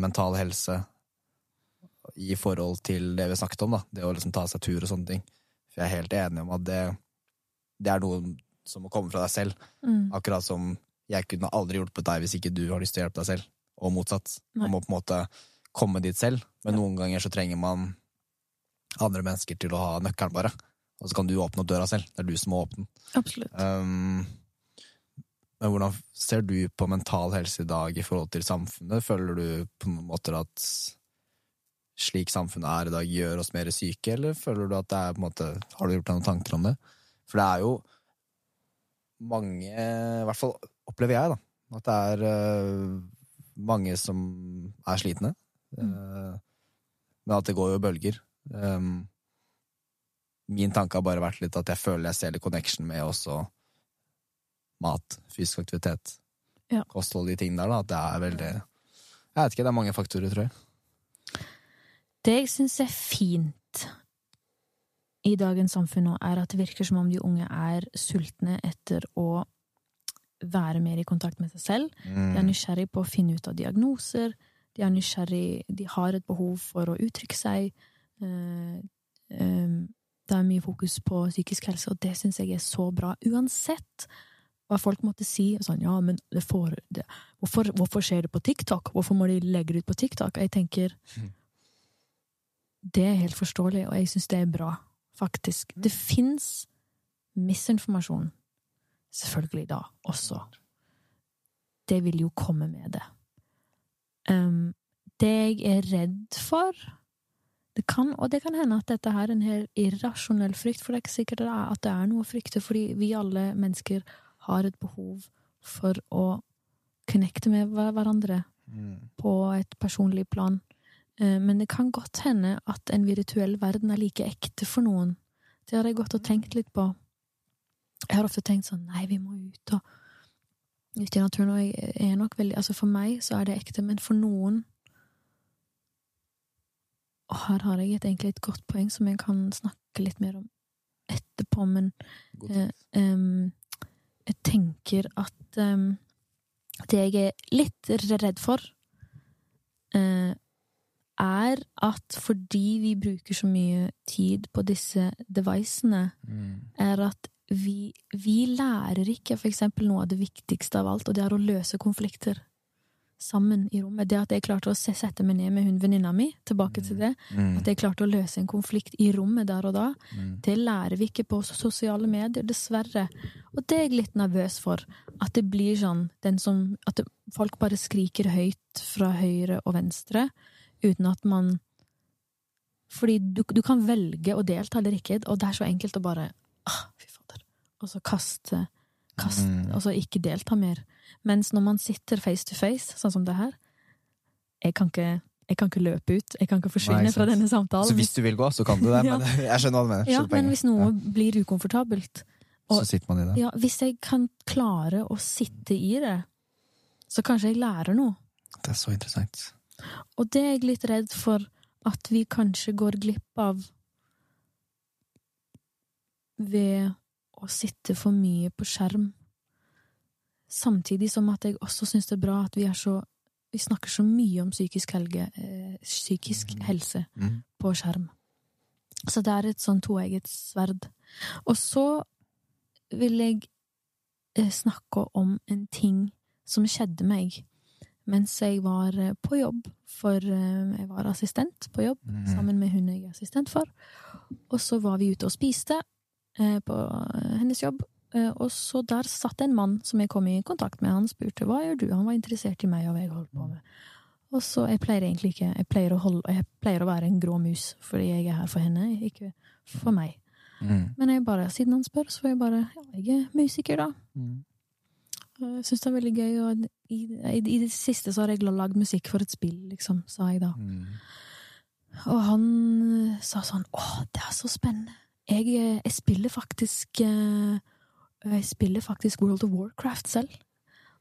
mental helse i forhold til det vi snakket om, da. Det å liksom ta seg tur og sånne ting. For jeg er helt enig om at det, det er noe som må komme fra deg selv. Mm. Akkurat som jeg kunne aldri hjulpet deg hvis ikke du har lyst til å hjelpe deg selv, og motsatt. Nei. Man må på en måte komme dit selv, men Ja. noen ganger så trenger man andre mennesker til å ha nøkkelen, bare. Og så kan du åpne opp døra selv. Det er du som må åpne den. Absolutt. Um, Men hvordan ser du på mental helse i dag i forhold til samfunnet? Føler du på noen måter at slik samfunnet er i dag, gjør oss mer syke, eller føler du at det er på en måte Har du gjort deg noen tanker om det? For det er jo mange I hvert fall opplever jeg, da, at det er uh, mange som er slitne. Uh, men at det går jo bølger. Um, min tanke har bare vært litt at jeg føler jeg ser litt connection med også mat, fysisk aktivitet, Ja. kosthold, de tingene der, da. At det er veldig Jeg vet ikke, det er mange faktorer, tror jeg. Det jeg syns er fint i dagens samfunn nå, er at det virker som om de unge er sultne etter å være mer i kontakt med seg selv. De er nysgjerrig på å finne ut av diagnoser. De er nysgjerrig De har et behov for å uttrykke seg. Eh, eh, Det er mye fokus på psykisk helse, og det syns jeg er så bra. Uansett hva folk måtte si. Sånn, ja, men det får, det, hvorfor, hvorfor skjer det på TikTok? Hvorfor må de legge det ut på TikTok? Jeg tenker Mhm. Det er helt forståelig, og jeg syns det er bra, faktisk. Det fins misinformasjon. Selvfølgelig da, også. Det vil jo komme med det. Um, det jeg er redd for det kan, Og det kan hende at dette her er en helt irrasjonell frykt, for det er ikke sikkert det er, at det er noe å frykte, fordi vi alle mennesker har et behov for å connecte med hverandre hverandre på et personlig plan. Eh, Men det kan godt hende at en virtuell verden er like ekte for noen. Det har jeg gått og tenkt litt på. Jeg har ofte tenkt sånn Nei, vi må ut og ut i naturen. Og jeg er nok veldig Altså, for meg så er det ekte, men for noen Og her har jeg et, egentlig et godt poeng som jeg kan snakke litt mer om etterpå, men Eh, tid. Jeg tenker at um, det jeg er litt redd for, uh, er at fordi vi bruker så mye tid på disse devicene, Mm. er at vi, vi lærer ikke for eksempel noe av det viktigste av alt, og det er å løse konflikter sammen i rommet. Det at jeg klarte å sette meg ned med hun venninna mi, tilbake til det, Mm. at jeg klarte å løse en konflikt i rommet der og da, Mm. det lærer vi ikke på sosiale medier, dessverre. Og det er jeg litt nervøs for. At det blir sånn den som, At folk bare skriker høyt fra høyre og venstre, uten at man Fordi du, du kan velge å delta eller ikke, og det er så enkelt å bare ah, Fy fader. Og så kaste, kaste Mm. Og så ikke delta mer. Mens når man sitter face to face, sånn som det her Jeg kan ikke, jeg kan ikke løpe ut. Jeg kan ikke forsvinne Nei, fra denne samtalen. Så hvis du vil gå, så kan du det. Ja. Men jeg skjønner hva du mener. Ja, men hvis noe blir ukomfortabelt og- Så sitter man i det. Ja, hvis jeg kan klare å sitte i det, så kanskje jeg lærer noe. Det er så interessant. Og det er jeg litt redd for at vi kanskje går glipp av ved å sitte for mye på skjerm. Samtidig som at jeg også syns det er bra at vi så Vi snakker så mye om psykisk, helge, eh, psykisk Mhm. helse Mm. på skjerm. Så det er et sånn toegget sverd. Og så vil jeg eh, snakke om en ting som skjedde meg mens jeg var eh, på jobb, for jeg var assistent på jobb Mm. sammen med hun jeg er assistent for. Og så var vi ute og spiste på hennes jobb, og så der satt en mann som jeg kom i kontakt med. Han spurte hva gjør du? Han var interessert i meg og hva jeg holdt på med. Og så, Jeg pleier egentlig ikke Jeg pleier holde, jeg pleier å være en grå mus, fordi jeg er her for henne, ikke for meg. Mm. Men jeg bare, siden han spør, så får jeg bare Ja, jeg er musiker, da. Mm. Jeg syns det er veldig gøy, og i, i, i det siste så har jeg lagd musikk for et spill, liksom, sa jeg da. Mm. Og han eh, sa sånn Å, det er så spennende. Jeg, eh, jeg spiller faktisk eh, Jeg spiller faktisk World of Warcraft selv.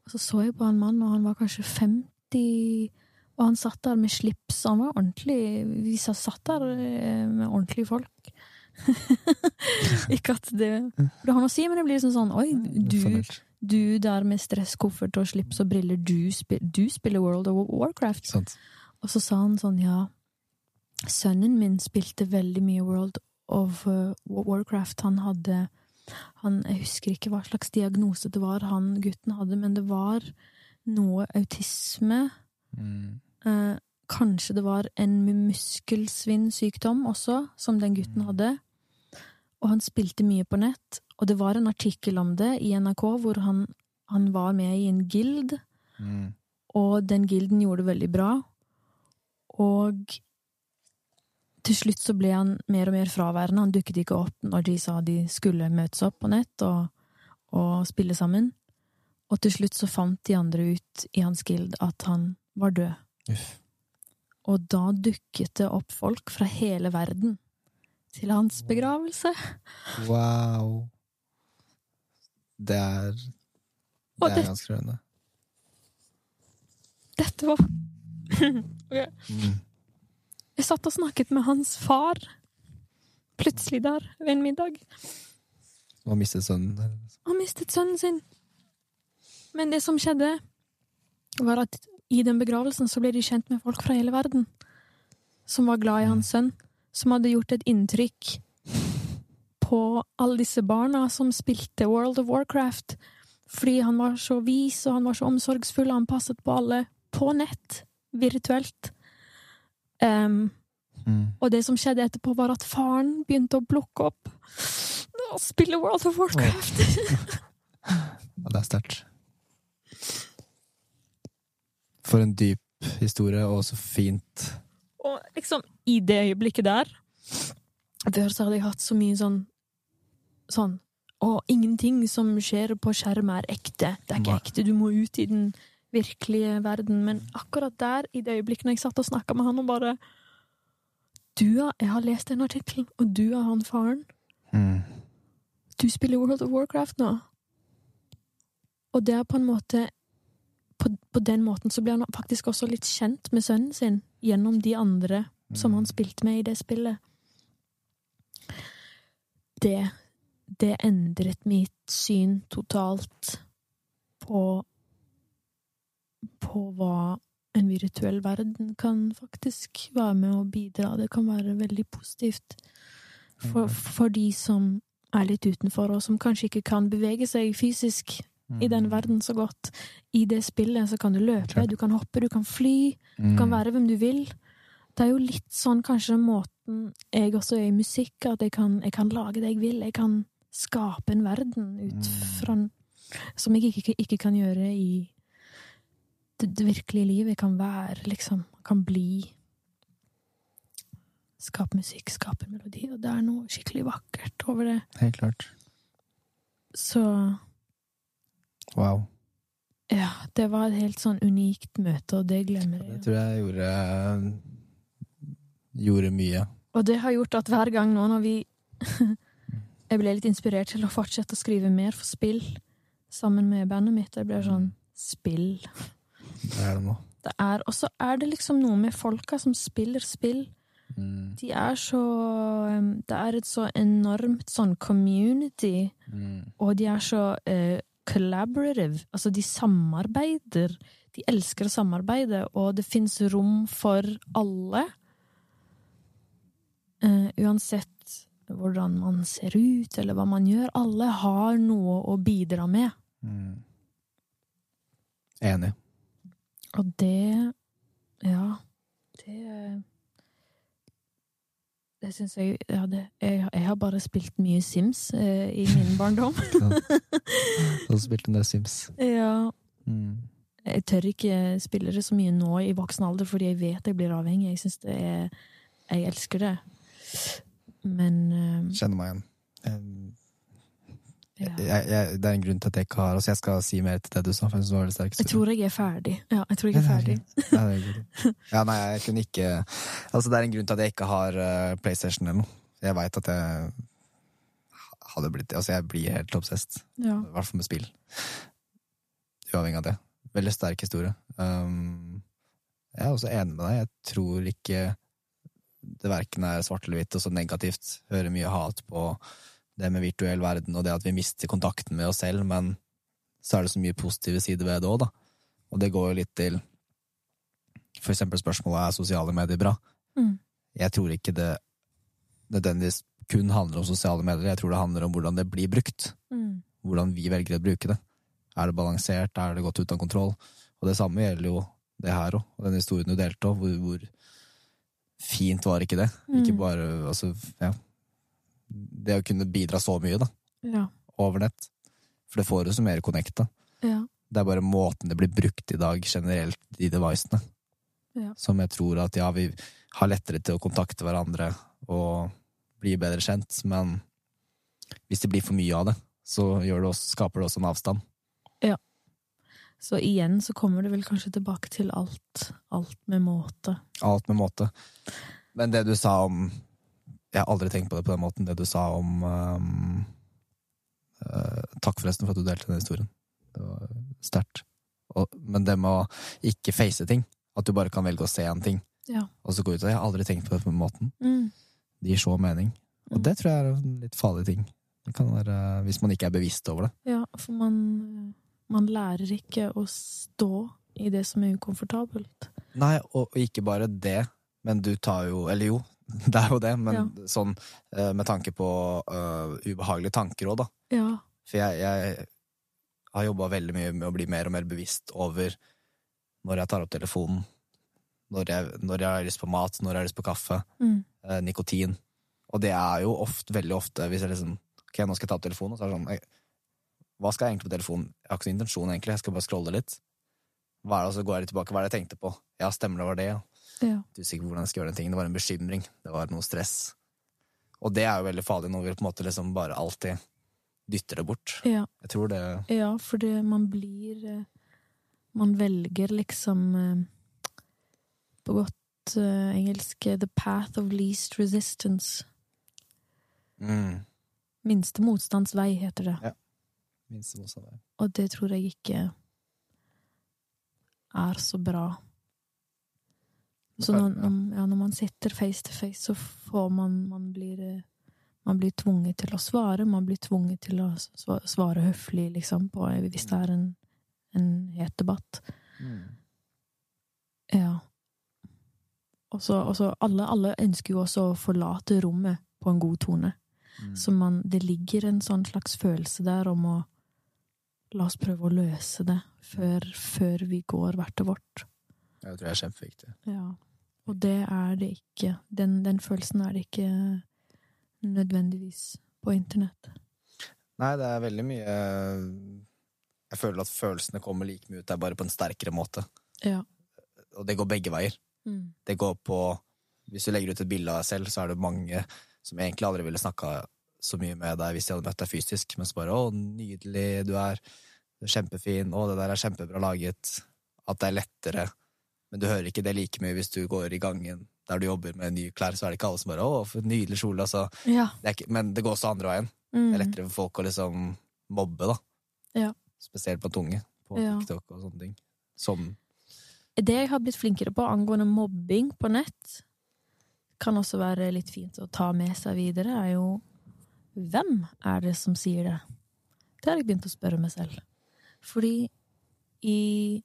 Og så så jeg på en mann, og han var kanskje 50 Og han satt der med slips. Han var ordentlig Vi satt der eh, med ordentlige folk. Ikke at det Det har noe å si, men det blir sånn sånn Oi, du, du der med stresskoffert og slips og briller, du, du spiller World of Warcraft. Sånt. Og så sa han sånn, ja, sønnen min spilte veldig mye World of uh, Warcraft. Han hadde han, Jeg husker ikke hva slags diagnose det var han gutten hadde, men det var noe autisme. Mm. Eh, kanskje det var en muskelsvinnsykdom også, som den gutten hadde. Og han spilte mye på nett, og det var en artikkel om det i NRK hvor han han var med i en guild, Mm. og den gilden gjorde det veldig bra. Og til slutt så ble han mer og mer fraværende. Han dukket ikke opp når de sa de skulle møtes opp på nett og, og spille sammen. Og til slutt så fant de andre ut i hans guild at han var død. Uff. Og da dukket det opp folk fra hele verden til hans begravelse. Wow. Det er Det det- er ganske rørende. Dette var Mm. Satt og snakket med hans far. Plutselig der, ved en middag. Og mistet sønnen. Og mistet sønnen sin. Men det som skjedde, var at i den begravelsen så ble de kjent med folk fra hele verden. Som var glad i hans sønn. Som hadde gjort et inntrykk på alle disse barna som spilte World of Warcraft. Fordi han var så vis, og han var så omsorgsfull, og han passet på alle på nett. Virtuelt. Em, Mm. og det som skjedde etterpå, var at faren begynte å plukke opp og spille World of Warcraft. Ja, det er sterkt. For en dyp historie, og så fint. Og liksom, i det øyeblikket der Før så hadde jeg hatt så mye sånn Sånn Og ingenting som skjer på skjerm er ekte. Det er ikke ekte. Du må ut i den virkelige verden. Men akkurat der, i det øyeblikket når jeg satt og snakka med han og bare Du er Jeg har lest den artikkelen, og du er han faren. Mm. Du spiller World of Warcraft nå. Og det er på en måte på, på den måten så blir han faktisk også litt kjent med sønnen sin gjennom de andre som han spilte med i det spillet. Det Det endret mitt syn totalt på på hva en virtuell verden kan faktisk være med å bidra. Det kan være veldig positivt for, for de som er litt utenfor, og som kanskje ikke kan bevege seg fysisk i den verden så godt. I det spillet så kan du løpe, Klart. du kan hoppe, du kan fly, du kan være hvem du vil. Det er jo litt sånn kanskje måten jeg også er i musikk, at jeg kan, jeg kan lage det jeg vil. Jeg kan skape en verden ut fra Som jeg ikke, ikke kan gjøre i det, virkelige livet. Kan være, liksom. Kan bli. Skape musikk, skape melodi. Og det er noe skikkelig vakkert over det. Helt klart. Så Wow. ja, det var et helt sånn unikt møte, og det glemmer jeg. Det tror jeg gjorde Gjorde mye. Og det har gjort at hver gang nå når vi Jeg ble litt inspirert til å fortsette å skrive mer for spill sammen med bandet mitt. Det ble sånn Spill. Det er det nå. Det er, og så er det liksom noe med folka som spiller spill. Mm. De er så Det er et så enormt sånn community, Mm. og de er så uh, collaborative. Altså, de samarbeider. De elsker å samarbeide, og det fins rom for alle. Uh, uansett hvordan man ser ut, eller hva man gjør. Alle har noe å bidra med. Mm. Enig. Og det Ja, det Det syns jeg ja, det, jeg, jeg har bare spilt mye Sims eh, i min barndom. Du har spilt en del Sims. ja. Mm. Jeg tør ikke spille det så mye nå i voksen alder, fordi jeg vet jeg blir avhengig. Jeg syns det er Jeg elsker det. Men eh, Kjenner meg igjen. Jeg, ja. jeg, jeg, det er en grunn til at jeg ikke har Altså, jeg skal si mer til det du sa, jeg tror jeg er ferdig. Ja, jeg tror jeg er ferdig. Ja, ja, nei, jeg kunne ikke Altså, det er en grunn til at jeg ikke har uh, PlayStation eller noe. Jeg veit at jeg hadde blitt Altså, jeg blir helt obsessed. Ja. I hvert fall med spill. Uavhengig av det. Veldig sterk historie. Um, jeg er også enig med deg. Jeg tror ikke det verken er svart eller hvitt og så negativt. Hører mye hat på det med virtuell verden og det at vi mister kontakten med oss selv, men så er det så mye positive sider ved det òg, da. Og det går jo litt til for eksempel spørsmålet er sosiale medier bra. Mm. Jeg tror ikke det nødvendigvis kun handler om sosiale medier, jeg tror det handler om hvordan det blir brukt Mm. hvordan vi velger å bruke det. Er det balansert, er det godt ut av kontroll? Og det samme gjelder jo det her òg, og den historien du delte òg, hvor, hvor fint var ikke det? Ikke Mm. bare altså, ja. Det å kunne bidra så mye, da, Ja. over nett. For det får oss så mer connecta. Ja. Det er bare måten det blir brukt i dag generelt i devicene. Ja. Som jeg tror at ja, vi har lettere til å kontakte hverandre og bli bedre kjent, men hvis det blir for mye av det, så det også, skaper det også en avstand. Ja. Så igjen så kommer det vel kanskje tilbake til alt. Alt med måte. Alt med måte. Men det du sa om Jeg har aldri tenkt på det på den måten. Det du sa om um, uh, Takk forresten for at du delte den historien. Det var sterkt. Men det med å ikke face ting. At du bare kan velge å se en ting, Ja. og så gå ut og Jeg har aldri tenkt på det på den måten. Mm. Det gir så mening. Og Mm. det tror jeg er en litt farlig ting. Det kan være, hvis man ikke er bevisst over det. Ja, for man, man lærer ikke å stå i det som er ukomfortabelt. Nei, og, og ikke bare det, men du tar jo Eller jo, det er jo det, men sånn eh, med tanke på uh, ubehagelige tanker òg, da. Ja. For jeg, jeg har jobba veldig mye med å bli mer og mer bevisst over når jeg tar opp telefonen, når jeg, når jeg har lyst på mat, når jeg har lyst på kaffe, Mm. uh, nikotin. Og det er jo ofte, veldig ofte hvis jeg liksom Ok, nå skal jeg ta opp telefonen, og så er det sånn jeg, Hva skal jeg egentlig på telefonen? Jeg har ikke noen intensjon, egentlig. Jeg skal bare scrolle litt. Hva er det, og så går jeg litt tilbake. Hva er det jeg tenkte på? Ja, stemmer det var det, ja. Ja. Du er usikker på hvordan jeg skal gjøre den tingen. Det var en bekymring. Det var noe stress. Og det er jo veldig farlig når vi på en måte liksom bare alltid dytter det bort. ja. Jeg tror det Ja, for man blir eh, Man velger liksom eh, På godt eh, engelsk The path of least resistance. mm, Minste motstands vei, heter det. minste motstander. Og det tror jeg ikke er så bra. Så når, ja, når man sitter face to face, så får man Man blir, eh, man blir tvunget til å svare. Man blir tvunget til å svare høflig, liksom, på, hvis det er en, en het debatt. Mm. Ja. Og så alle, alle ønsker jo også å forlate rommet på en god tone. Mm. Så man, det ligger en sånn slags følelse der om å La oss prøve å løse det før, før vi går hvert til vårt. Jeg tror det er kjempeviktig. Ja. Og det er det ikke. Den, den følelsen er det ikke nødvendigvis på internett. Nei, det er veldig mye Jeg føler at følelsene kommer like mye ut, det er bare på en sterkere måte. Ja. Og det går begge veier. Mm. Det går på Hvis du legger ut et bilde av deg selv, så er det mange som egentlig aldri ville snakka så mye med deg hvis de hadde møtt deg fysisk, men så bare 'Å, nydelig du er', du er kjempefin, 'Å, det der er kjempebra laget', at det er lettere. Men du hører ikke det like mye hvis du går i gangen der du jobber med nye klær, så er det ikke alle som bare 'Å, for nydelig kjole', altså. Ja. Det ikke, men det går også andre veien. Mm. Det er lettere for folk å liksom mobbe, da. Ja. Spesielt på tunge, på Ja. TikTok og sånne ting. Som Det jeg har blitt flinkere på angående mobbing på nett, kan også være litt fint å ta med seg videre, er jo hvem er det som sier det? Det har jeg begynt å spørre meg selv. Fordi i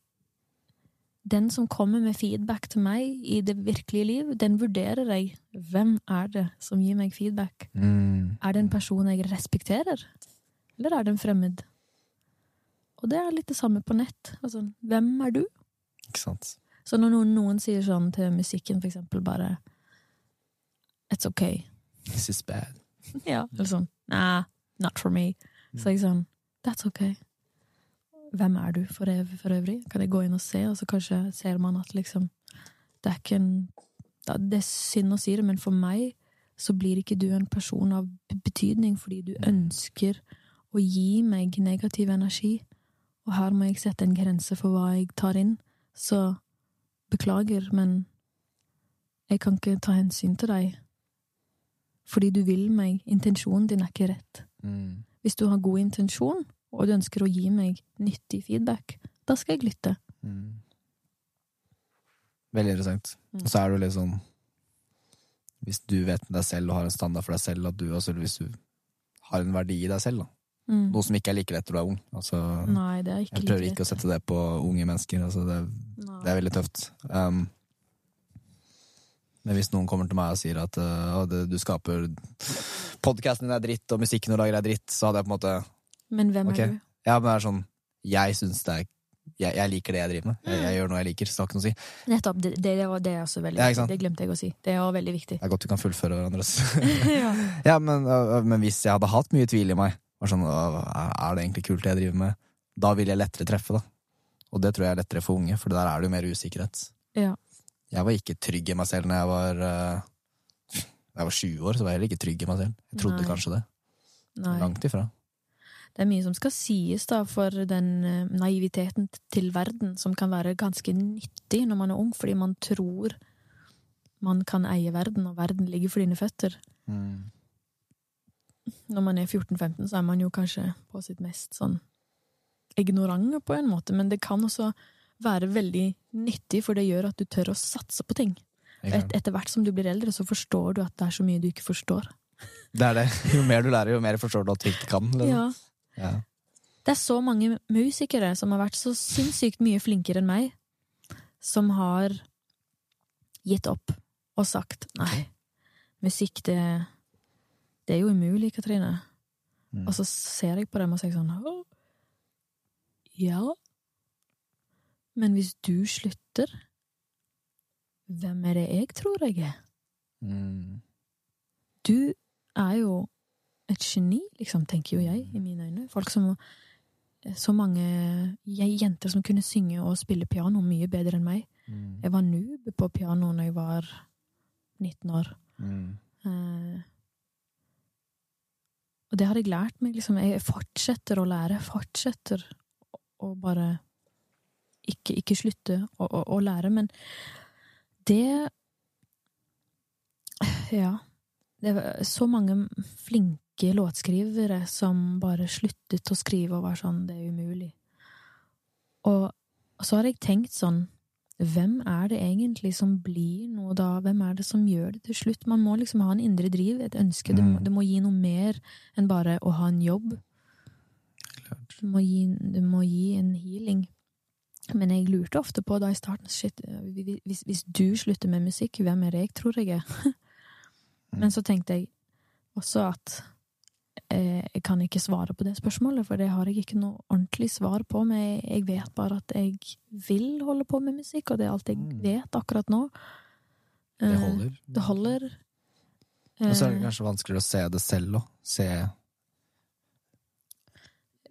den som kommer med feedback til meg i det virkelige liv, den vurderer jeg. Hvem er det som gir meg feedback? mm. Er det en person jeg respekterer? Eller er det en fremmed? Og det er litt det samme på nett. Altså, hvem er du? Ikke sant? Så når noen, noen sier sånn til musikken, for eksempel, bare It's okay. This is bad. Ja, eller sånn Nah, not for me. Så jeg sånn That's okay. Hvem er du for, for øvrig? Kan jeg gå inn og se, og så kanskje ser man at liksom Det er ikke en Det er synd å si det, men for meg så blir ikke du en person av betydning fordi du ønsker å gi meg negativ energi. Og her må jeg sette en grense for hva jeg tar inn. Så beklager, men jeg kan ikke ta hensyn til deg. Fordi du vil meg. Intensjonen din er ikke rett. Mm. Hvis du har god intensjon, og du ønsker å gi meg nyttig feedback, da skal jeg lytte. Mm. Veldig interessant. Mm. Og så er det jo litt sånn Hvis du vet med deg selv og har en standard for deg selv, at du også hvis du har en verdi i deg selv, da. Mm. Noe som ikke er like lett når du er ung. Altså, Nei, det er jeg prøver like ikke å sette det på unge mennesker. Altså, det, det er veldig tøft. Um, men hvis noen kommer til meg og sier at uh, du skaper Podkasten din er dritt, og musikken du lager er dritt, så hadde jeg på en måte Men hvem okay. er du? Ja, men det er sånn Jeg syns det er jeg, jeg liker det jeg driver med. Jeg, Mm. jeg gjør noe jeg liker, så det har ikke noe å si. Nettopp. Det, det, var- det er også veldig Ja, viktig. Det glemte jeg å si. Det er veldig viktig. Det er godt vi kan fullføre hverandres ja. Ja, men, øh, men hvis jeg hadde hatt mye tvil i meg, var sånn, er det egentlig kult det jeg driver med? da vil jeg lettere treffe, da. Og det tror jeg er lettere for unge, for der er det jo mer usikkerhet. Ja. Jeg var ikke trygg i meg selv når jeg var uh, jeg var 20 år, så var jeg heller ikke trygg i meg selv. Jeg trodde Nei. kanskje det. Nei. Langt ifra. Det er mye som skal sies da for den eh, naiviteten til verden, som kan være ganske nyttig når man er ung, fordi man tror man kan eie verden, og verden ligger for dine føtter. Mm. Når man er 14-15, så er man jo kanskje på sitt mest sånn ignorante på en måte, men det kan også være veldig nyttig, for det gjør at du tør å satse på ting. Et, etter hvert som du blir eldre, så forstår du at det er så mye du ikke forstår. Det er det. Jo mer du lærer, jo mer forstår du at du ikke kan. Liksom. Ja. Ja. Det er så mange musikere som har vært så sinnssykt mye flinkere enn meg, som har gitt opp og sagt nei, musikk, det, det er jo umulig, Katrine. Mm. Og så ser jeg på dem og sier sånn Ja, men hvis du slutter, hvem er det jeg tror jeg er? Mm. Du er jo et geni, liksom, tenker jo jeg, i mine øyne. Folk som Så mange jenter som kunne synge og spille piano mye bedre enn meg. Mm. Jeg var noob på piano når jeg var 19 år. Mm. Eh, og det har jeg lært meg, liksom. Jeg fortsetter å lære. Fortsetter å- bare ikke, ikke slutte å, å, å lære. Men det Ja. Det var så mange flinke låtskrivere som bare sluttet å skrive og var sånn Det er umulig. Og så har jeg tenkt sånn hvem er det egentlig som blir noe da? Hvem er det som gjør det til slutt? Man må liksom ha en indre driv, et ønske. Det, må, Mm. det må gi noe mer enn bare å ha en jobb. Klart. Det må gi, det må gi en healing. Men jeg lurte ofte på da i starten shit, hvis, hvis du slutter med musikk, hvem er det jeg tror jeg er? Men så tenkte jeg også at jeg kan ikke svare på det spørsmålet, for det har jeg ikke noe ordentlig svar på. Men jeg, jeg vet bare at jeg vil holde på med musikk, og det er alt jeg Mm. vet akkurat nå. Det Eh, holder. Det holder. Og så er det Eh, kanskje vanskeligere å se det selv òg. Se ja.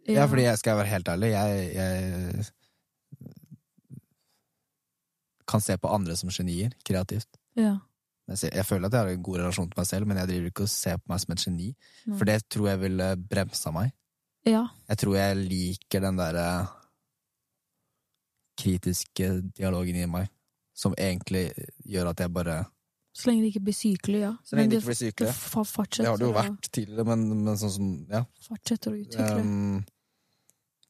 Ja, fordi jeg skal være helt ærlig, jeg, jeg kan se på andre som genier, kreativt. ja, Jeg, føler at jeg har en god relasjon til meg selv, men jeg driver ikke og ser på meg som et geni. Nei. For det tror jeg ville bremsa meg. ja, Jeg tror jeg liker den derre kritiske dialogen i meg, som egentlig gjør at jeg bare så lenge det ikke blir sykelig, ja. Så lenge det ikke blir sykelig. Det har det jo vært tidligere, men, men sånn som Ja. fortsetter å utvikle. Um,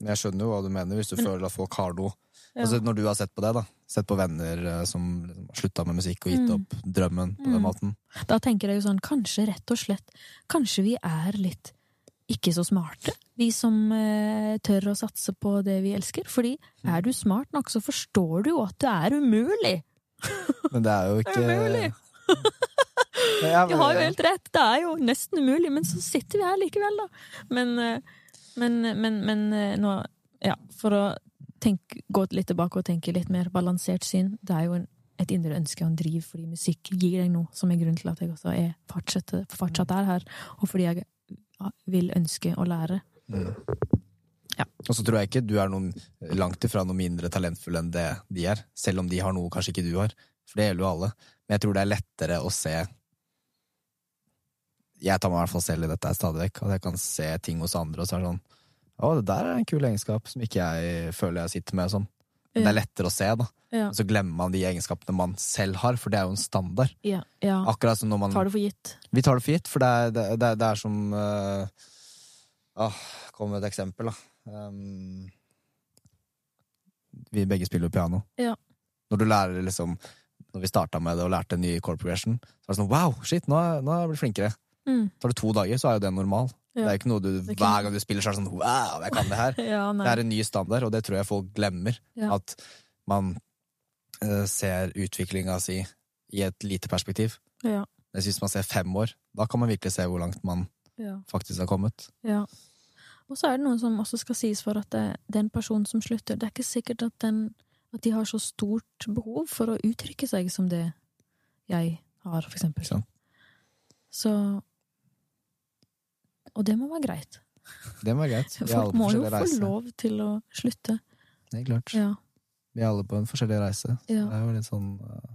jeg skjønner jo hva du mener, hvis du Men- føler at folk har noe. ja. Altså, når du har sett på det, da. Sett på venner eh, som liksom slutta med musikk og gitt Mm. opp drømmen på den Mm. måten. Da tenker jeg jo sånn, kanskje rett og slett Kanskje vi er litt ikke så smarte, vi som eh, tør å satse på det vi elsker. Fordi er du smart nok, så forstår du jo at det er umulig! Men det er jo ikke Umulig! Ja, Umulig! Du har jo helt rett, det er jo nesten umulig, men så sitter vi her likevel, da. Men, eh, men, men, men eh, nå Ja, for å tenke, gå litt tilbake og tenke litt mer balansert syn. Det er jo en, et indre ønske og en driv fordi musikk gir deg noe, som er grunnen til at jeg også er fortsatt, fortsatt er her, og fordi jeg vil ønske å lære. Mm. Ja. Og så tror jeg ikke du er noen, langt ifra noe mindre talentfull enn det de er. Selv om de har noe kanskje ikke du har. For det gjelder jo alle. Men jeg tror det er lettere å se Jeg tar meg i hvert fall selv i dette stadig vekk. At jeg kan se ting hos andre, og så er det sånn Å, det der er en kul egenskap som ikke jeg føler jeg sitter med. Sånn. Men det er lettere å se, da. Ja, så glemmer man de egenskapene man selv har, for det er jo en standard. ja, ja. Akkurat som når man Tar det for gitt. Vi tar det for gitt, for det er, det, det det er som uh, ah, Kom med et eksempel, da. Um, vi begge spiller jo piano. Ja. Når du lærer liksom Når vi starta med det og lærte en ny chord progression, så er det sånn wow, shit, nå, er- nå er jeg blitt flinkere. Mm. Tar det to dager, så er jo det normal. Ja. Det er ikke noe du, ikke- Hver gang du spiller, så er det sånn wow, jeg kan det her. Ja. Det er en ny standard, og det tror jeg folk glemmer. Ja. At man uh, ser utviklinga si i et lite perspektiv. Ja, Jeg hvis man ser fem år, da kan man virkelig se hvor langt man faktisk har kommet. Ja. Og så er det noe som også skal sies for at det, den personen som slutter, det er ikke sikkert at, den, at de har så stort behov for å uttrykke seg som det jeg har, for eksempel. Ikke? Så Og det må være greit. Det må være greit. Folk må jo reise. få lov til å slutte. Det er klart. Ja. Vi er alle på en forskjellig reise. Ja. Det er jo litt sånn uh,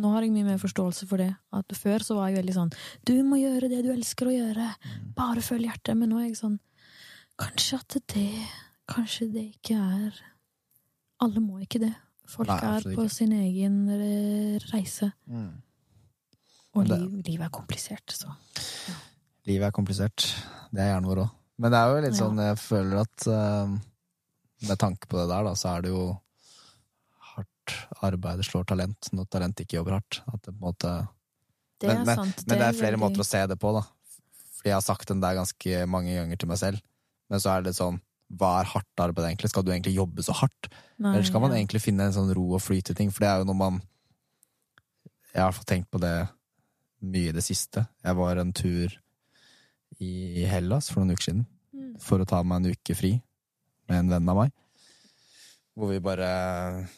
Nå har jeg mye mer forståelse for det. At Før så var jeg veldig sånn Du må gjøre det du elsker å gjøre. Mm. Bare følg hjertet. Men nå er jeg sånn Kanskje at det Kanskje det ikke er Alle må ikke det. Folk Nei, er på ikke. sin egen reise. reise. Og liv, livet er komplisert, så Livet er komplisert. Det er hjernen vår òg. Men det er jo litt sånn, jeg føler at uh, med tanke på det der, da, så er det jo hardt arbeid slår talent når talent ikke jobber hardt. At det på en måte Det Men- men, sant. Men det er flere veldig- måter å se det på, da. Fordi jeg har sagt den der ganske mange ganger til meg selv. Men så er det sånn, hva er hardt arbeid egentlig? Skal du egentlig jobbe så hardt? Nei, Eller skal man ja. egentlig finne en sånn ro og fly til ting? For det er jo når man Jeg har fått tenkt på det mye i det siste. Jeg var en tur i Hellas for noen uker siden Mm. for å ta meg en uke fri med en venn av meg. Hvor vi bare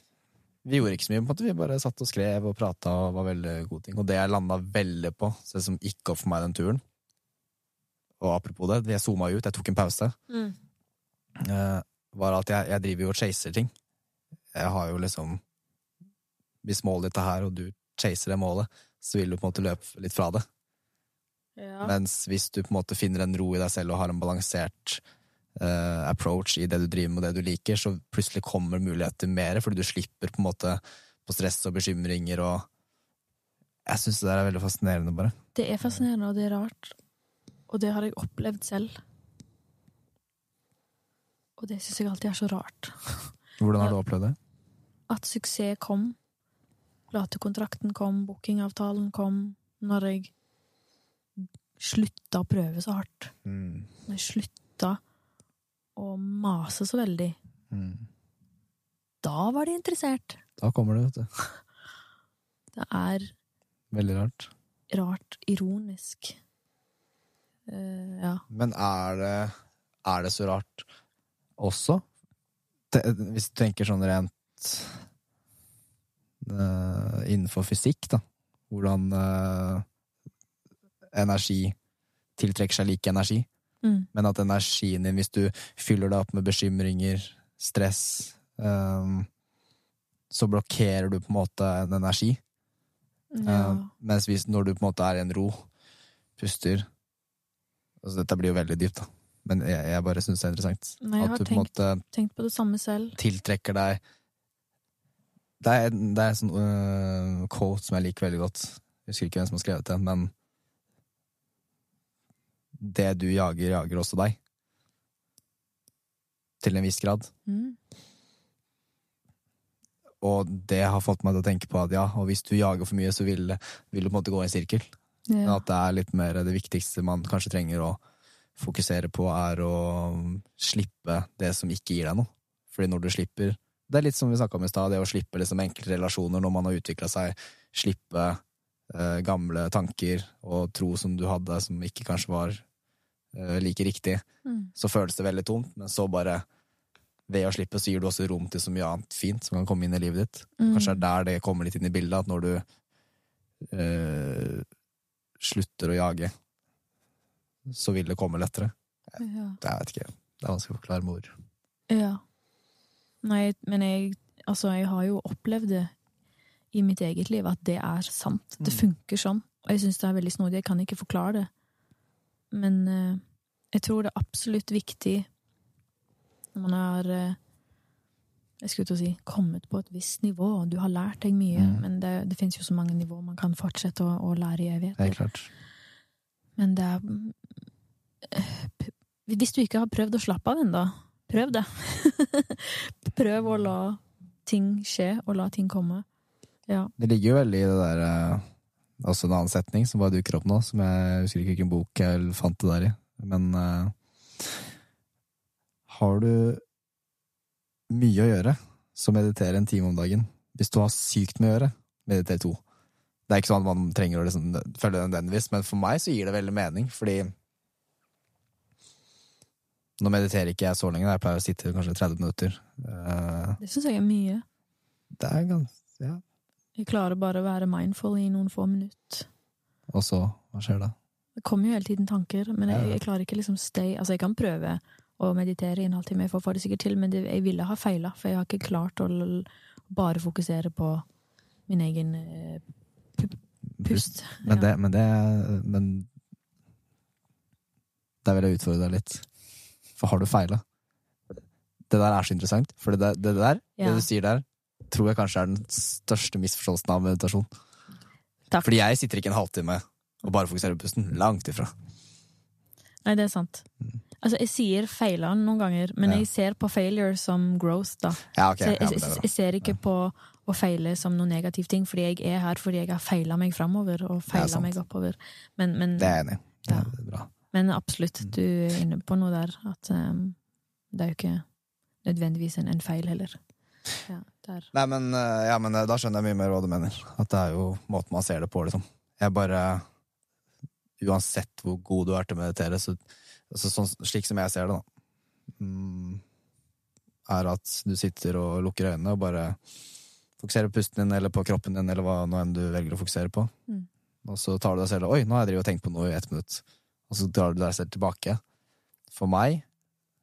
Vi gjorde ikke så mye, på en måte. Vi bare satt og skrev og prata og var veldig gode ting. Og det jeg landa veldig på, så det som gikk opp for meg den turen Og apropos det, jeg zooma ut, jeg tok en pause Mm. eh, var at jeg, jeg driver jo og chaser ting. Jeg har jo liksom Hvis målet ditt er her, og du chaser det målet, så vil du på en måte løpe litt fra det. Ja. Mens hvis du på en måte finner en ro i deg selv og har en balansert uh, approach i det du driver med og det du liker, så plutselig kommer muligheter mer, fordi du slipper på en måte på stress og bekymringer og Jeg syns det der er veldig fascinerende, bare. Det er fascinerende, og det er rart. Og det har jeg opplevd selv. Og det syns jeg alltid er så rart. Hvordan har du opplevd det? At suksess kom. Platekontrakten kom, bookingavtalen kom. Når jeg slutta å prøve så hardt. Mm. Når jeg slutta å mase så veldig. Mm. Da var de interessert. Da kommer det, vet du. Det er Veldig rart. rart ironisk. Uh, ja. Men er det, er det så rart også? Hvis du tenker sånn rent uh, innenfor fysikk, da. Hvordan eh, energi tiltrekker seg lik energi. Mm. Men at energien din, hvis du fyller deg opp med bekymringer, stress, um, så blokkerer du på en måte en energi. ja. Eh, mens hvis, når du på en måte er i en ro, puster altså Dette blir jo veldig dypt, da. Men jeg, jeg bare syns det er interessant. Nei, jeg har på tenkt- måte Tenkt på det samme selv. tiltrekker deg Det er, det er en sånn uh, quote som jeg liker veldig godt. Jeg husker ikke hvem som har skrevet det, men Det du jager, jager også deg. Til en viss grad. Mm. Og det har fått meg til å tenke på at ja, og hvis du jager for mye, så vil, det- vil du på en måte gå i en sirkel. Men Ja. at det er litt mer det viktigste man kanskje trenger å fokusere på, er å slippe det som ikke gir deg noe. Fordi når du slipper Det er litt som vi snakka om i stad, det å slippe liksom enkle relasjoner når man har utvikla seg. Slippe eh, gamle tanker og tro som du hadde, som ikke kanskje var like riktig. Mm. Så føles det veldig tomt, men så bare ved å slippe, så gir du også rom til så mye annet fint som kan komme inn i livet ditt. Mm. Kanskje det er der det kommer litt inn i bildet, at når du øh, slutter å jage, så vil det komme lettere. Ja. Det, jeg vet ikke. Det er vanskelig å forklare med ord. ja. Nei, men jeg Altså, jeg har jo opplevd det i mitt eget liv, at det er sant. Det Mm. funker sånn. Og jeg syns det er veldig snodig. Jeg kan ikke forklare det. Men eh, jeg tror det er absolutt viktig når man har eh, jeg skulle til å si kommet på et visst nivå, du har lært deg mye, Mm. men det, det finnes jo så mange nivåer man kan fortsette å, å lære i evigheter. Men det er eh, Hvis du ikke har prøvd å slappe av ennå, prøv det. prøv å la ting skje, og la ting komme. Ja. Det ligger jo veldig i det der eh, Også en annen setning som bare dukker opp nå, som jeg husker ikke hvilken bok jeg fant det der i. Men uh, har du mye å gjøre, så mediter en time om dagen. Hvis du har sykt mye å gjøre, mediter to. Det er ikke sånn at man trenger å liksom følge den nødvendigvis, men for meg så gir det veldig mening, fordi Nå mediterer ikke jeg så lenge, jeg pleier å sitte kanskje 30 minutter. Uh, Det syns jeg er mye. Det er ganske Ja. Jeg klarer bare å være mindful i noen få minutter. Og så, hva skjer da? Det kommer jo hele tiden tanker, men jeg, jeg klarer ikke liksom stay Altså, jeg kan prøve å meditere i en halvtime, jeg får få det sikkert til, men det, jeg ville ha feila, for jeg har ikke klart å bare fokusere på min egen eh, pust. Men Ja. det, men det Men der vil jeg utfordre deg litt. For har du feila? Det der er så interessant, for det, der- det der, Ja. det du sier der, tror jeg kanskje er den største misforståelsen av meditasjon. Takk. Fordi jeg sitter ikke en halvtime og bare fokuserer på pusten. Langt ifra. Nei, det er sant. Altså, jeg sier feilene noen ganger, men Ja. jeg ser på failure som growth, da. Ja, okay. Så jeg, jeg, jeg ser ikke på å feile som noen negativ ting, fordi jeg er her fordi jeg har feila meg framover og feila meg oppover. Men, men, Det er jeg enig i. Ja. bra. men absolutt, Mm. du er inne på noe der. At um, det er jo ikke nødvendigvis en, en feil heller. Ja, der. Nei, men, eh, ja, men eh, da skjønner jeg mye mer hva du mener. At det er jo måten man ser det på, liksom. Jeg bare Uansett hvor god du er til å meditere, så, altså, sånn, slik som jeg ser det, da, mm, er at du sitter og lukker øynene og bare fokuserer på pusten din eller på kroppen din, eller hva nå enn du velger å fokusere på. Mm. Og så tar du deg selv Oi, nå har jeg drevet og tenkt på noe i ett minutt. Og så drar du deg selv tilbake. For meg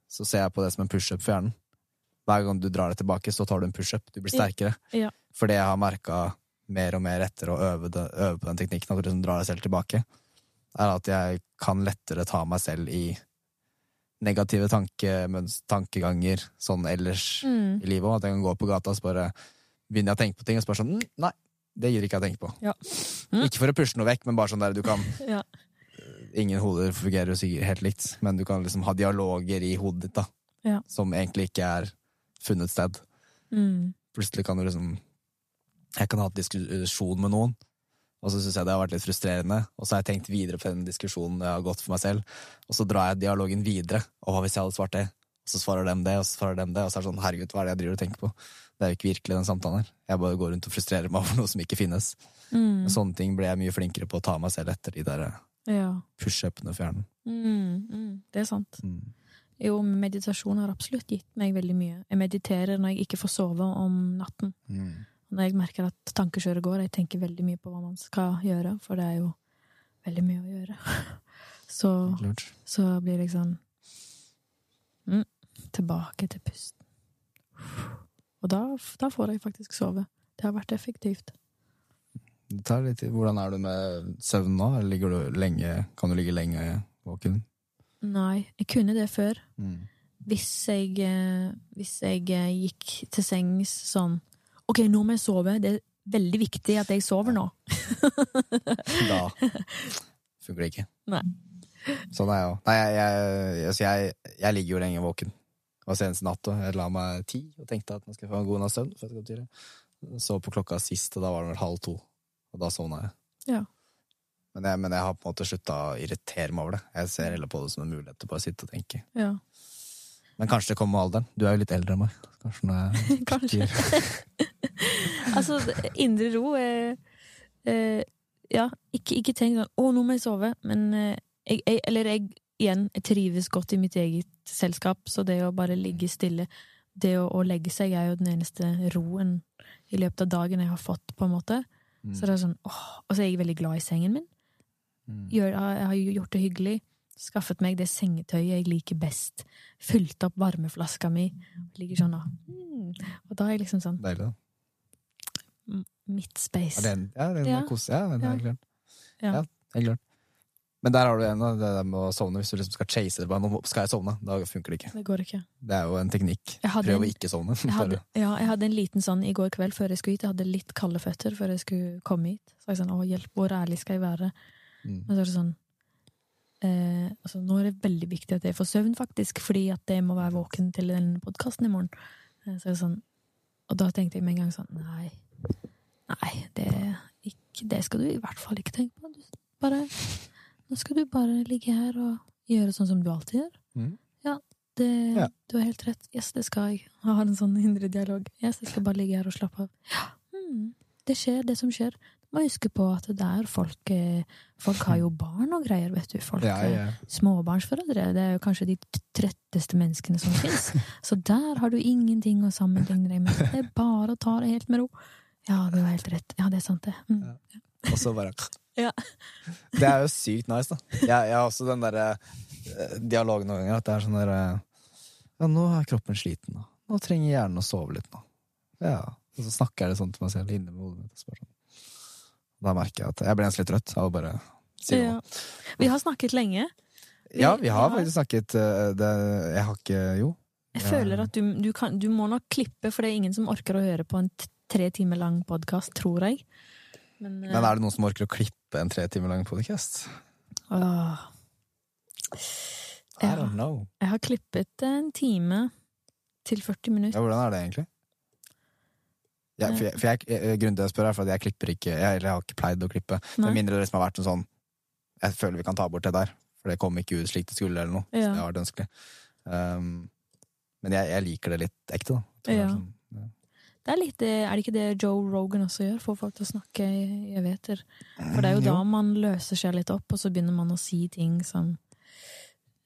så ser jeg på det som en pushup for hjernen. Hver gang du drar deg tilbake, så tar du en pushup. Du blir sterkere. Ja. For det jeg har merka mer og mer etter å øve, det, øve på den teknikken, at du liksom drar deg selv tilbake, er at jeg kan lettere ta meg selv i negative tanke, tankeganger sånn ellers Mm. i livet òg. At jeg kan gå på gata og så bare begynner jeg å tenke på ting, og så bare sånn «Mm, Nei, det gir ikke jeg å tenke på. Ja. Mm. Ikke for å pushe noe vekk, men bare sånn der du kan Ja. Ingen hoder fungerer jo sikkert helt likt, men du kan liksom ha dialoger i hodet ditt, da. Ja. Som egentlig ikke er funnet sted. Mm. Plutselig kan du liksom Jeg kan ha hatt diskusjon med noen, og så syns jeg det har vært litt frustrerende. Og så har jeg tenkt videre på den diskusjonen jeg har gått for meg selv, og så drar jeg dialogen videre. Og hva hvis jeg hadde svart det? Og så svarer dem det, og så svarer dem det, og så er det sånn herregud, hva er det jeg driver og tenker på? Det er jo ikke virkelig den samtalen her. Jeg bare går rundt og frustrerer meg over noe som ikke finnes. Mm. Sånne ting ble jeg mye flinkere på å ta meg selv etter de der Ja. pushupene for hjernen. Mm. Mm. Det er sant. Mm. Jo, meditasjon har absolutt gitt meg veldig mye. Jeg mediterer når jeg ikke får sove om natten. Mm. Når jeg merker at tankekjøret går. Jeg tenker veldig mye på hva man skal gjøre, for det er jo veldig mye å gjøre. Så, så blir det sånn mm, Tilbake til pusten. Og da, da får jeg faktisk sove. Det har vært effektivt. Det tar litt tid. Hvordan er du med søvn nå? Ligger du lenge, kan du ligge lenge våken? Nei, jeg kunne det før. Mm. Hvis jeg, eh, hvis jeg eh, gikk til sengs sånn Ok, nå må jeg sove. Det er veldig viktig at jeg sover nå. Da funker det ikke. Nei. Sånn er jeg òg. Nei, jeg, jeg, altså jeg, jeg ligger jo lenge våken. Det var senest natt, og jeg la meg ti og tenkte at nå skal jeg få en god natts søvn. Så på klokka sist, og da var det vel halv to. Og da sovna jeg. Ja. Men jeg, men jeg har på en måte slutta å irritere meg over det. Jeg ser heller på det som en mulighet til bare å sitte og tenke. Ja. Men kanskje det kommer med alderen. Du er jo litt eldre enn meg. Kanskje når jeg Kanskje. altså, indre ro er eh, Ja, ikke, ikke tenk sånn 'Å, nå må jeg sove', men eh, jeg, jeg, Eller jeg, igjen, jeg trives godt i mitt eget selskap, så det å bare ligge stille Det å, å legge seg er jo den eneste roen i løpet av dagen jeg har fått, på en måte. Mm. Så det er sånn, åh, Og så er jeg veldig glad i sengen min. Mm. Gjør, jeg har gjort det hyggelig. Skaffet meg det sengetøyet jeg liker best. Fylt opp varmeflaska mi. Ligger sånn og mm. Og da er jeg liksom sånn Deilig, da. Mitt space. Ja, den, Ja. ja. kos. Ja, den det Ja. er klart. Ja. Ja, helt klart. Men der har du en av det der med å sovne. Hvis du liksom skal chase det, bare, nå skal jeg sovne, da funker det ikke. Det går ikke. Det er jo en teknikk. Prøv å ikke sovne. Jeg hadde, ja, jeg hadde en liten sånn i går kveld før jeg skulle hit. Jeg hadde litt kalde føtter før jeg skulle komme hit. Så jeg sånn, å hjelp, hvor ærlig skal jeg være? Mm. Men så er det sånn eh, altså, Nå er det veldig viktig at jeg får søvn, faktisk, fordi at jeg må være våken til den podkasten i morgen. Eh, Så er det sånn, og da tenkte jeg med en gang sånn Nei, nei det, ikke, det skal du i hvert fall ikke tenke på. Du bare, nå skal du bare ligge her og gjøre sånn som du alltid gjør. Mm. Ja, det, Ja. du har helt rett. Yes, det skal jeg. Jeg har en sånn indre dialog. Yes, jeg skal bare ligge her og slappe av. Ja, mm, det skjer, det som skjer. Må huske på at det er folk eh, Folk har jo barn og greier, vet du. Folk, Ja, eh, ja. Småbarnsforeldre. Det er jo kanskje de tretteste menneskene som fins. Så der har du ingenting å sammenligne deg med. Det er bare å ta det helt med ro. Ja, du har helt rett. Ja, det er sant, det. Mm. Og så bare Ja. Det er jo sykt nice, da. Jeg, jeg har også den derre eh, dialogen noen ganger, at det er sånn derre Ja, nå er kroppen sliten, da. Nå trenger hjernen å sove litt, nå. Ja. Og så snakker jeg det sånn til meg selv inni hodet mitt. og så bare Sånn. Da merker jeg at jeg blir nesten litt trøtt av å bare si noe. Ja. Vi har snakket lenge. Ja, vi har Ja. faktisk snakket eh, det, Jeg har ikke Jo. Jeg Ja. føler at du, du, kan, du må nok klippe, for det er ingen som orker å høre på en tre timer lang podkast, tror jeg. Men, eh, Men er det noen som orker å klippe en tre timer lang podcast? åh. I don't know. Jeg har klippet en time til 40 Ja, minutter. hvordan er det egentlig? Ja, for jeg, for jeg, eh, grunnen til at jeg spør, er for at jeg klipper ikke Jeg, eller jeg har ikke pleid å klippe. Med mindre det liksom har vært en sånn Jeg føler vi kan ta bort det der, for det kom ikke ut slik det skulle, eller noe. Så Ja. det har vært ønskelig. Um, men jeg, jeg liker det litt ekte, da. Ja. sånn, ja. Det er, litt, er det ikke det Joe Rogan også gjør? Får folk til å snakke i eveter. For det er jo da man løser seg litt opp, og så begynner man å si ting som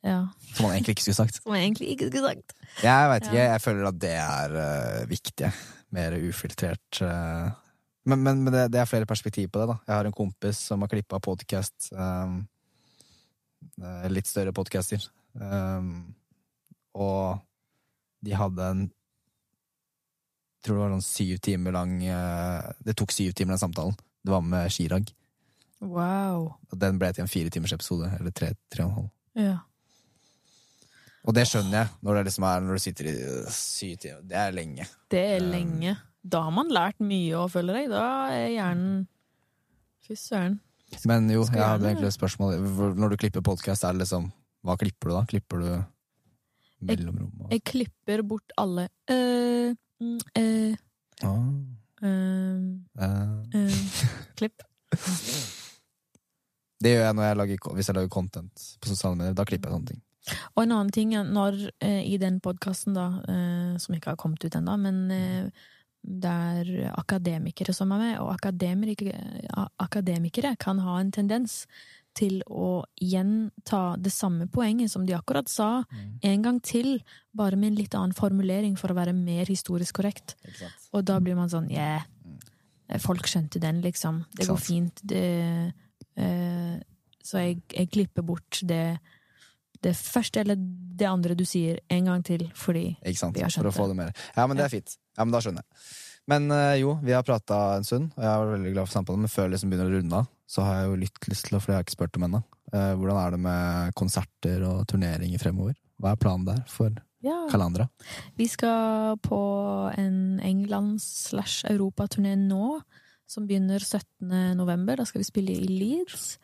Ja. Som man egentlig ikke skulle sagt. Som jeg egentlig ikke skulle sagt. Jeg vet ikke, jeg føler at det er uh, viktig. Mer ufiltrert. eh. Men, men, men det, det er flere perspektiv på det, da. Jeg har en kompis som har klippa podkast. Um, eh, litt større podcaster. Og de hadde en jeg tror det var sånn syv timer lang eh, Det tok syv timer, den samtalen. Det var med Chirag. Wow. Og den ble til en fire timers episode. Eller tre, tre og en halv. Ja. Og det skjønner jeg, når det liksom er når du sitter i syv timer. Det er lenge. Det er lenge. Da har man lært mye òg, føler jeg. Da er hjernen Fy søren. Men jo, jeg hadde egentlig et spørsmål. Når du klipper podkast, er det liksom Hva klipper du da? Klipper du mellomrom? Og... Jeg klipper bort alle øh, øh, Ah, øh, Klipp. Det gjør jeg når jeg lager, hvis jeg lager content på sosiale medier. Da klipper jeg sånne ting. Og en annen ting når eh, i den podkasten, da, eh, som ikke har kommet ut ennå, men eh, det er akademikere som er med, og akademikere, akademikere kan ha en tendens til å gjenta det samme poenget som de akkurat sa, en gang til, bare med en litt annen formulering for å være mer historisk korrekt. Exact. Og da blir man sånn yeah, folk skjønte den, liksom. Det går fint. Det, eh, så jeg, jeg klipper bort det, det første eller det andre du sier, en gang til, fordi? Vi har skjønt For å få det mer. Ja, men det er fint. Ja, men da skjønner jeg. Men eh, jo, vi har prata en stund, og jeg er veldig glad for samtalen, men før jeg liksom begynner å runde av, så har jeg jo litt lyst til å, for jeg har ikke spurt om ennå, eh, hvordan er det med konserter og turneringer fremover? Hva er planen der for ja, Kalandra? vi skal på en England-slash-europaturné nå, som begynner 17. november. Da skal vi spille i Leeds.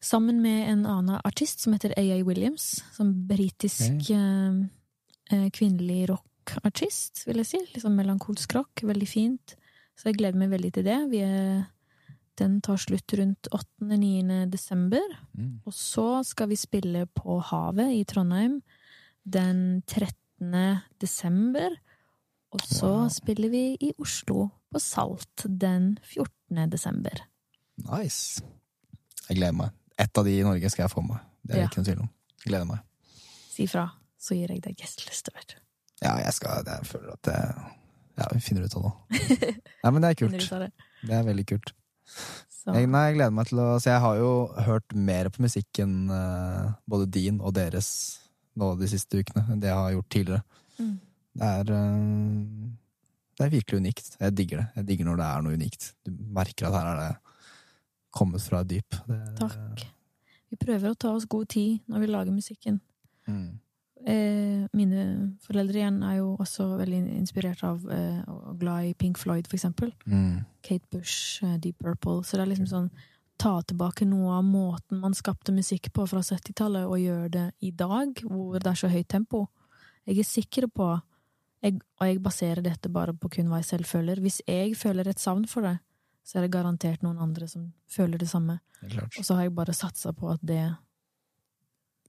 Sammen med en annen artist som heter AA Williams, som britisk eh, eh, kvinnelig rockartist, vil jeg si. Liksom melankolsk rock. Veldig fint. Så jeg gleder meg veldig til det. Vi er, den tar slutt rundt 8.-9. desember. Mm. Og så skal vi spille på Havet i Trondheim den 13. desember. Og så Wow. spiller vi i Oslo på Salt den 14. desember. Nice. Jeg gleder meg. Ett av de i Norge skal jeg få med. Det er Ja. ikke noe tvil om. Gleder meg. Si fra, så gir jeg deg gjesteliste, vet du. Ja, jeg skal Jeg føler at det Ja, vi finner ut av det. Nei, men det er kult. det. Det er veldig kult. Jeg, nei, jeg gleder meg til å Så jeg har jo hørt mer på musikken, eh, både din og deres, nå de siste ukene, enn det jeg har gjort tidligere. mm. Det er eh, Det er virkelig unikt. Jeg digger det. Jeg digger når det er noe unikt. Du merker at her er det kommet fra et dyp. Det, Takk. Vi prøver å ta oss god tid når vi lager musikken. Mm. Eh, mine foreldre igjen er jo også veldig inspirert av eh, og glad i Pink Floyd, for eksempel. Mm. Kate Bush, eh, Deep Purple. Så det er liksom sånn ta tilbake noe av måten man skapte musikk på fra 70-tallet, og gjøre det i dag, hvor det er så høyt tempo. Jeg er sikker på, jeg, og jeg baserer dette bare på kun hva jeg selv føler, hvis jeg føler et savn for det, så er det garantert noen andre som føler det samme. Det. Og så har jeg bare satsa på at det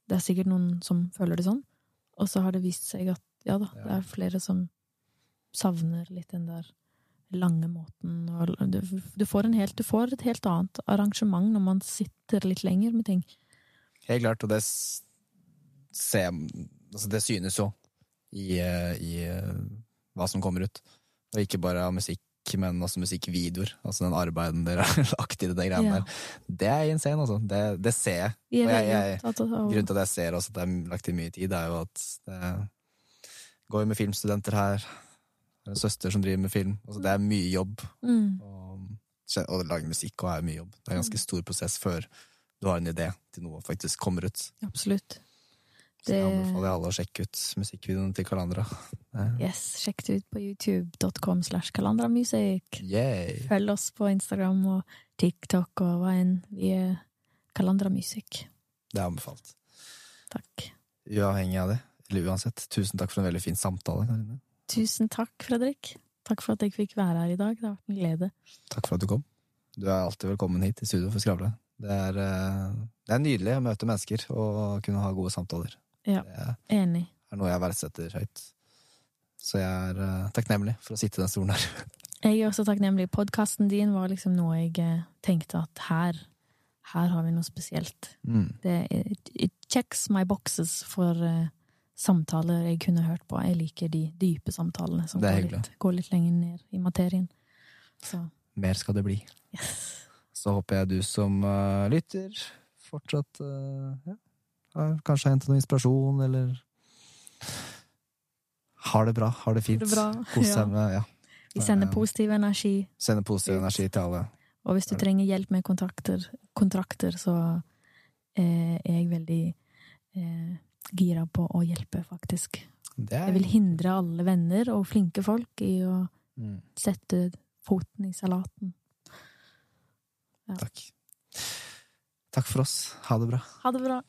Det er sikkert noen som føler det sånn. Og så har det vist seg at ja da, det er flere som savner litt den der lange måten. Og du, du, får en helt, du får et helt annet arrangement når man sitter litt lenger med ting. Helt klart, og det ser Altså, det synes jo i, eh, i eh, hva som kommer ut. Og ikke bare av musikk men også musikkvideoer. Altså den arbeiden dere har lagt i det greiene Ja. der. Det er insane, altså. Det, det ser jeg. Jeg- jeg- Grunnen til at jeg ser også at det er lagt i mye tid, er jo at det går jo med filmstudenter her. det er En søster som driver med film. Altså, det er mye jobb. mm, Og, og lage musikk og er mye jobb. Det er en ganske stor prosess før du har en idé til noe faktisk kommer ut. Absolutt. Så jeg anbefaler alle å sjekke ut musikkvideoene til Kalandra. Yes, sjekk det ut på youtube.com slash kalandramusic. Yay! Følg oss på Instagram og TikTok og hva enn. Vi er Kalandra Music. Det er anbefalt. Takk. Uavhengig av det, eller uansett, tusen takk for en veldig fin samtale, Karine. Tusen takk, Fredrik. Takk for at jeg fikk være her i dag. Det har vært en glede. Takk for at du kom. Du er alltid velkommen hit i studio for Skravle. Det er, eh, det er nydelig å møte mennesker og kunne ha gode samtaler. Ja. Det Enig. er noe jeg verdsetter høyt. Så jeg er uh, takknemlig for å sitte i den stolen her. Jeg er også takknemlig. Podkasten din var liksom noe jeg eh, tenkte at her, her har vi noe spesielt. Mm. Det it, it checks my boxes for uh, samtaler jeg kunne hørt på. Jeg liker de dype samtalene som Det går litt, går litt lenger ned i materien. Så Mer skal det bli. yes. Så håper jeg du som uh, lytter fortsatt ja, kanskje hente noe inspirasjon, eller har det bra, har det fint. Kos deg med ja. Vi sender positiv energi. Sender positiv energi til alle. Og hvis du trenger hjelp med kontrakter, kontrakter så eh, er jeg veldig eh, gira på å hjelpe, faktisk. Er Jeg vil hindre alle venner og flinke folk i å mm, sette foten i salaten. Takk. Takk for oss. Ha det bra. Ha det bra.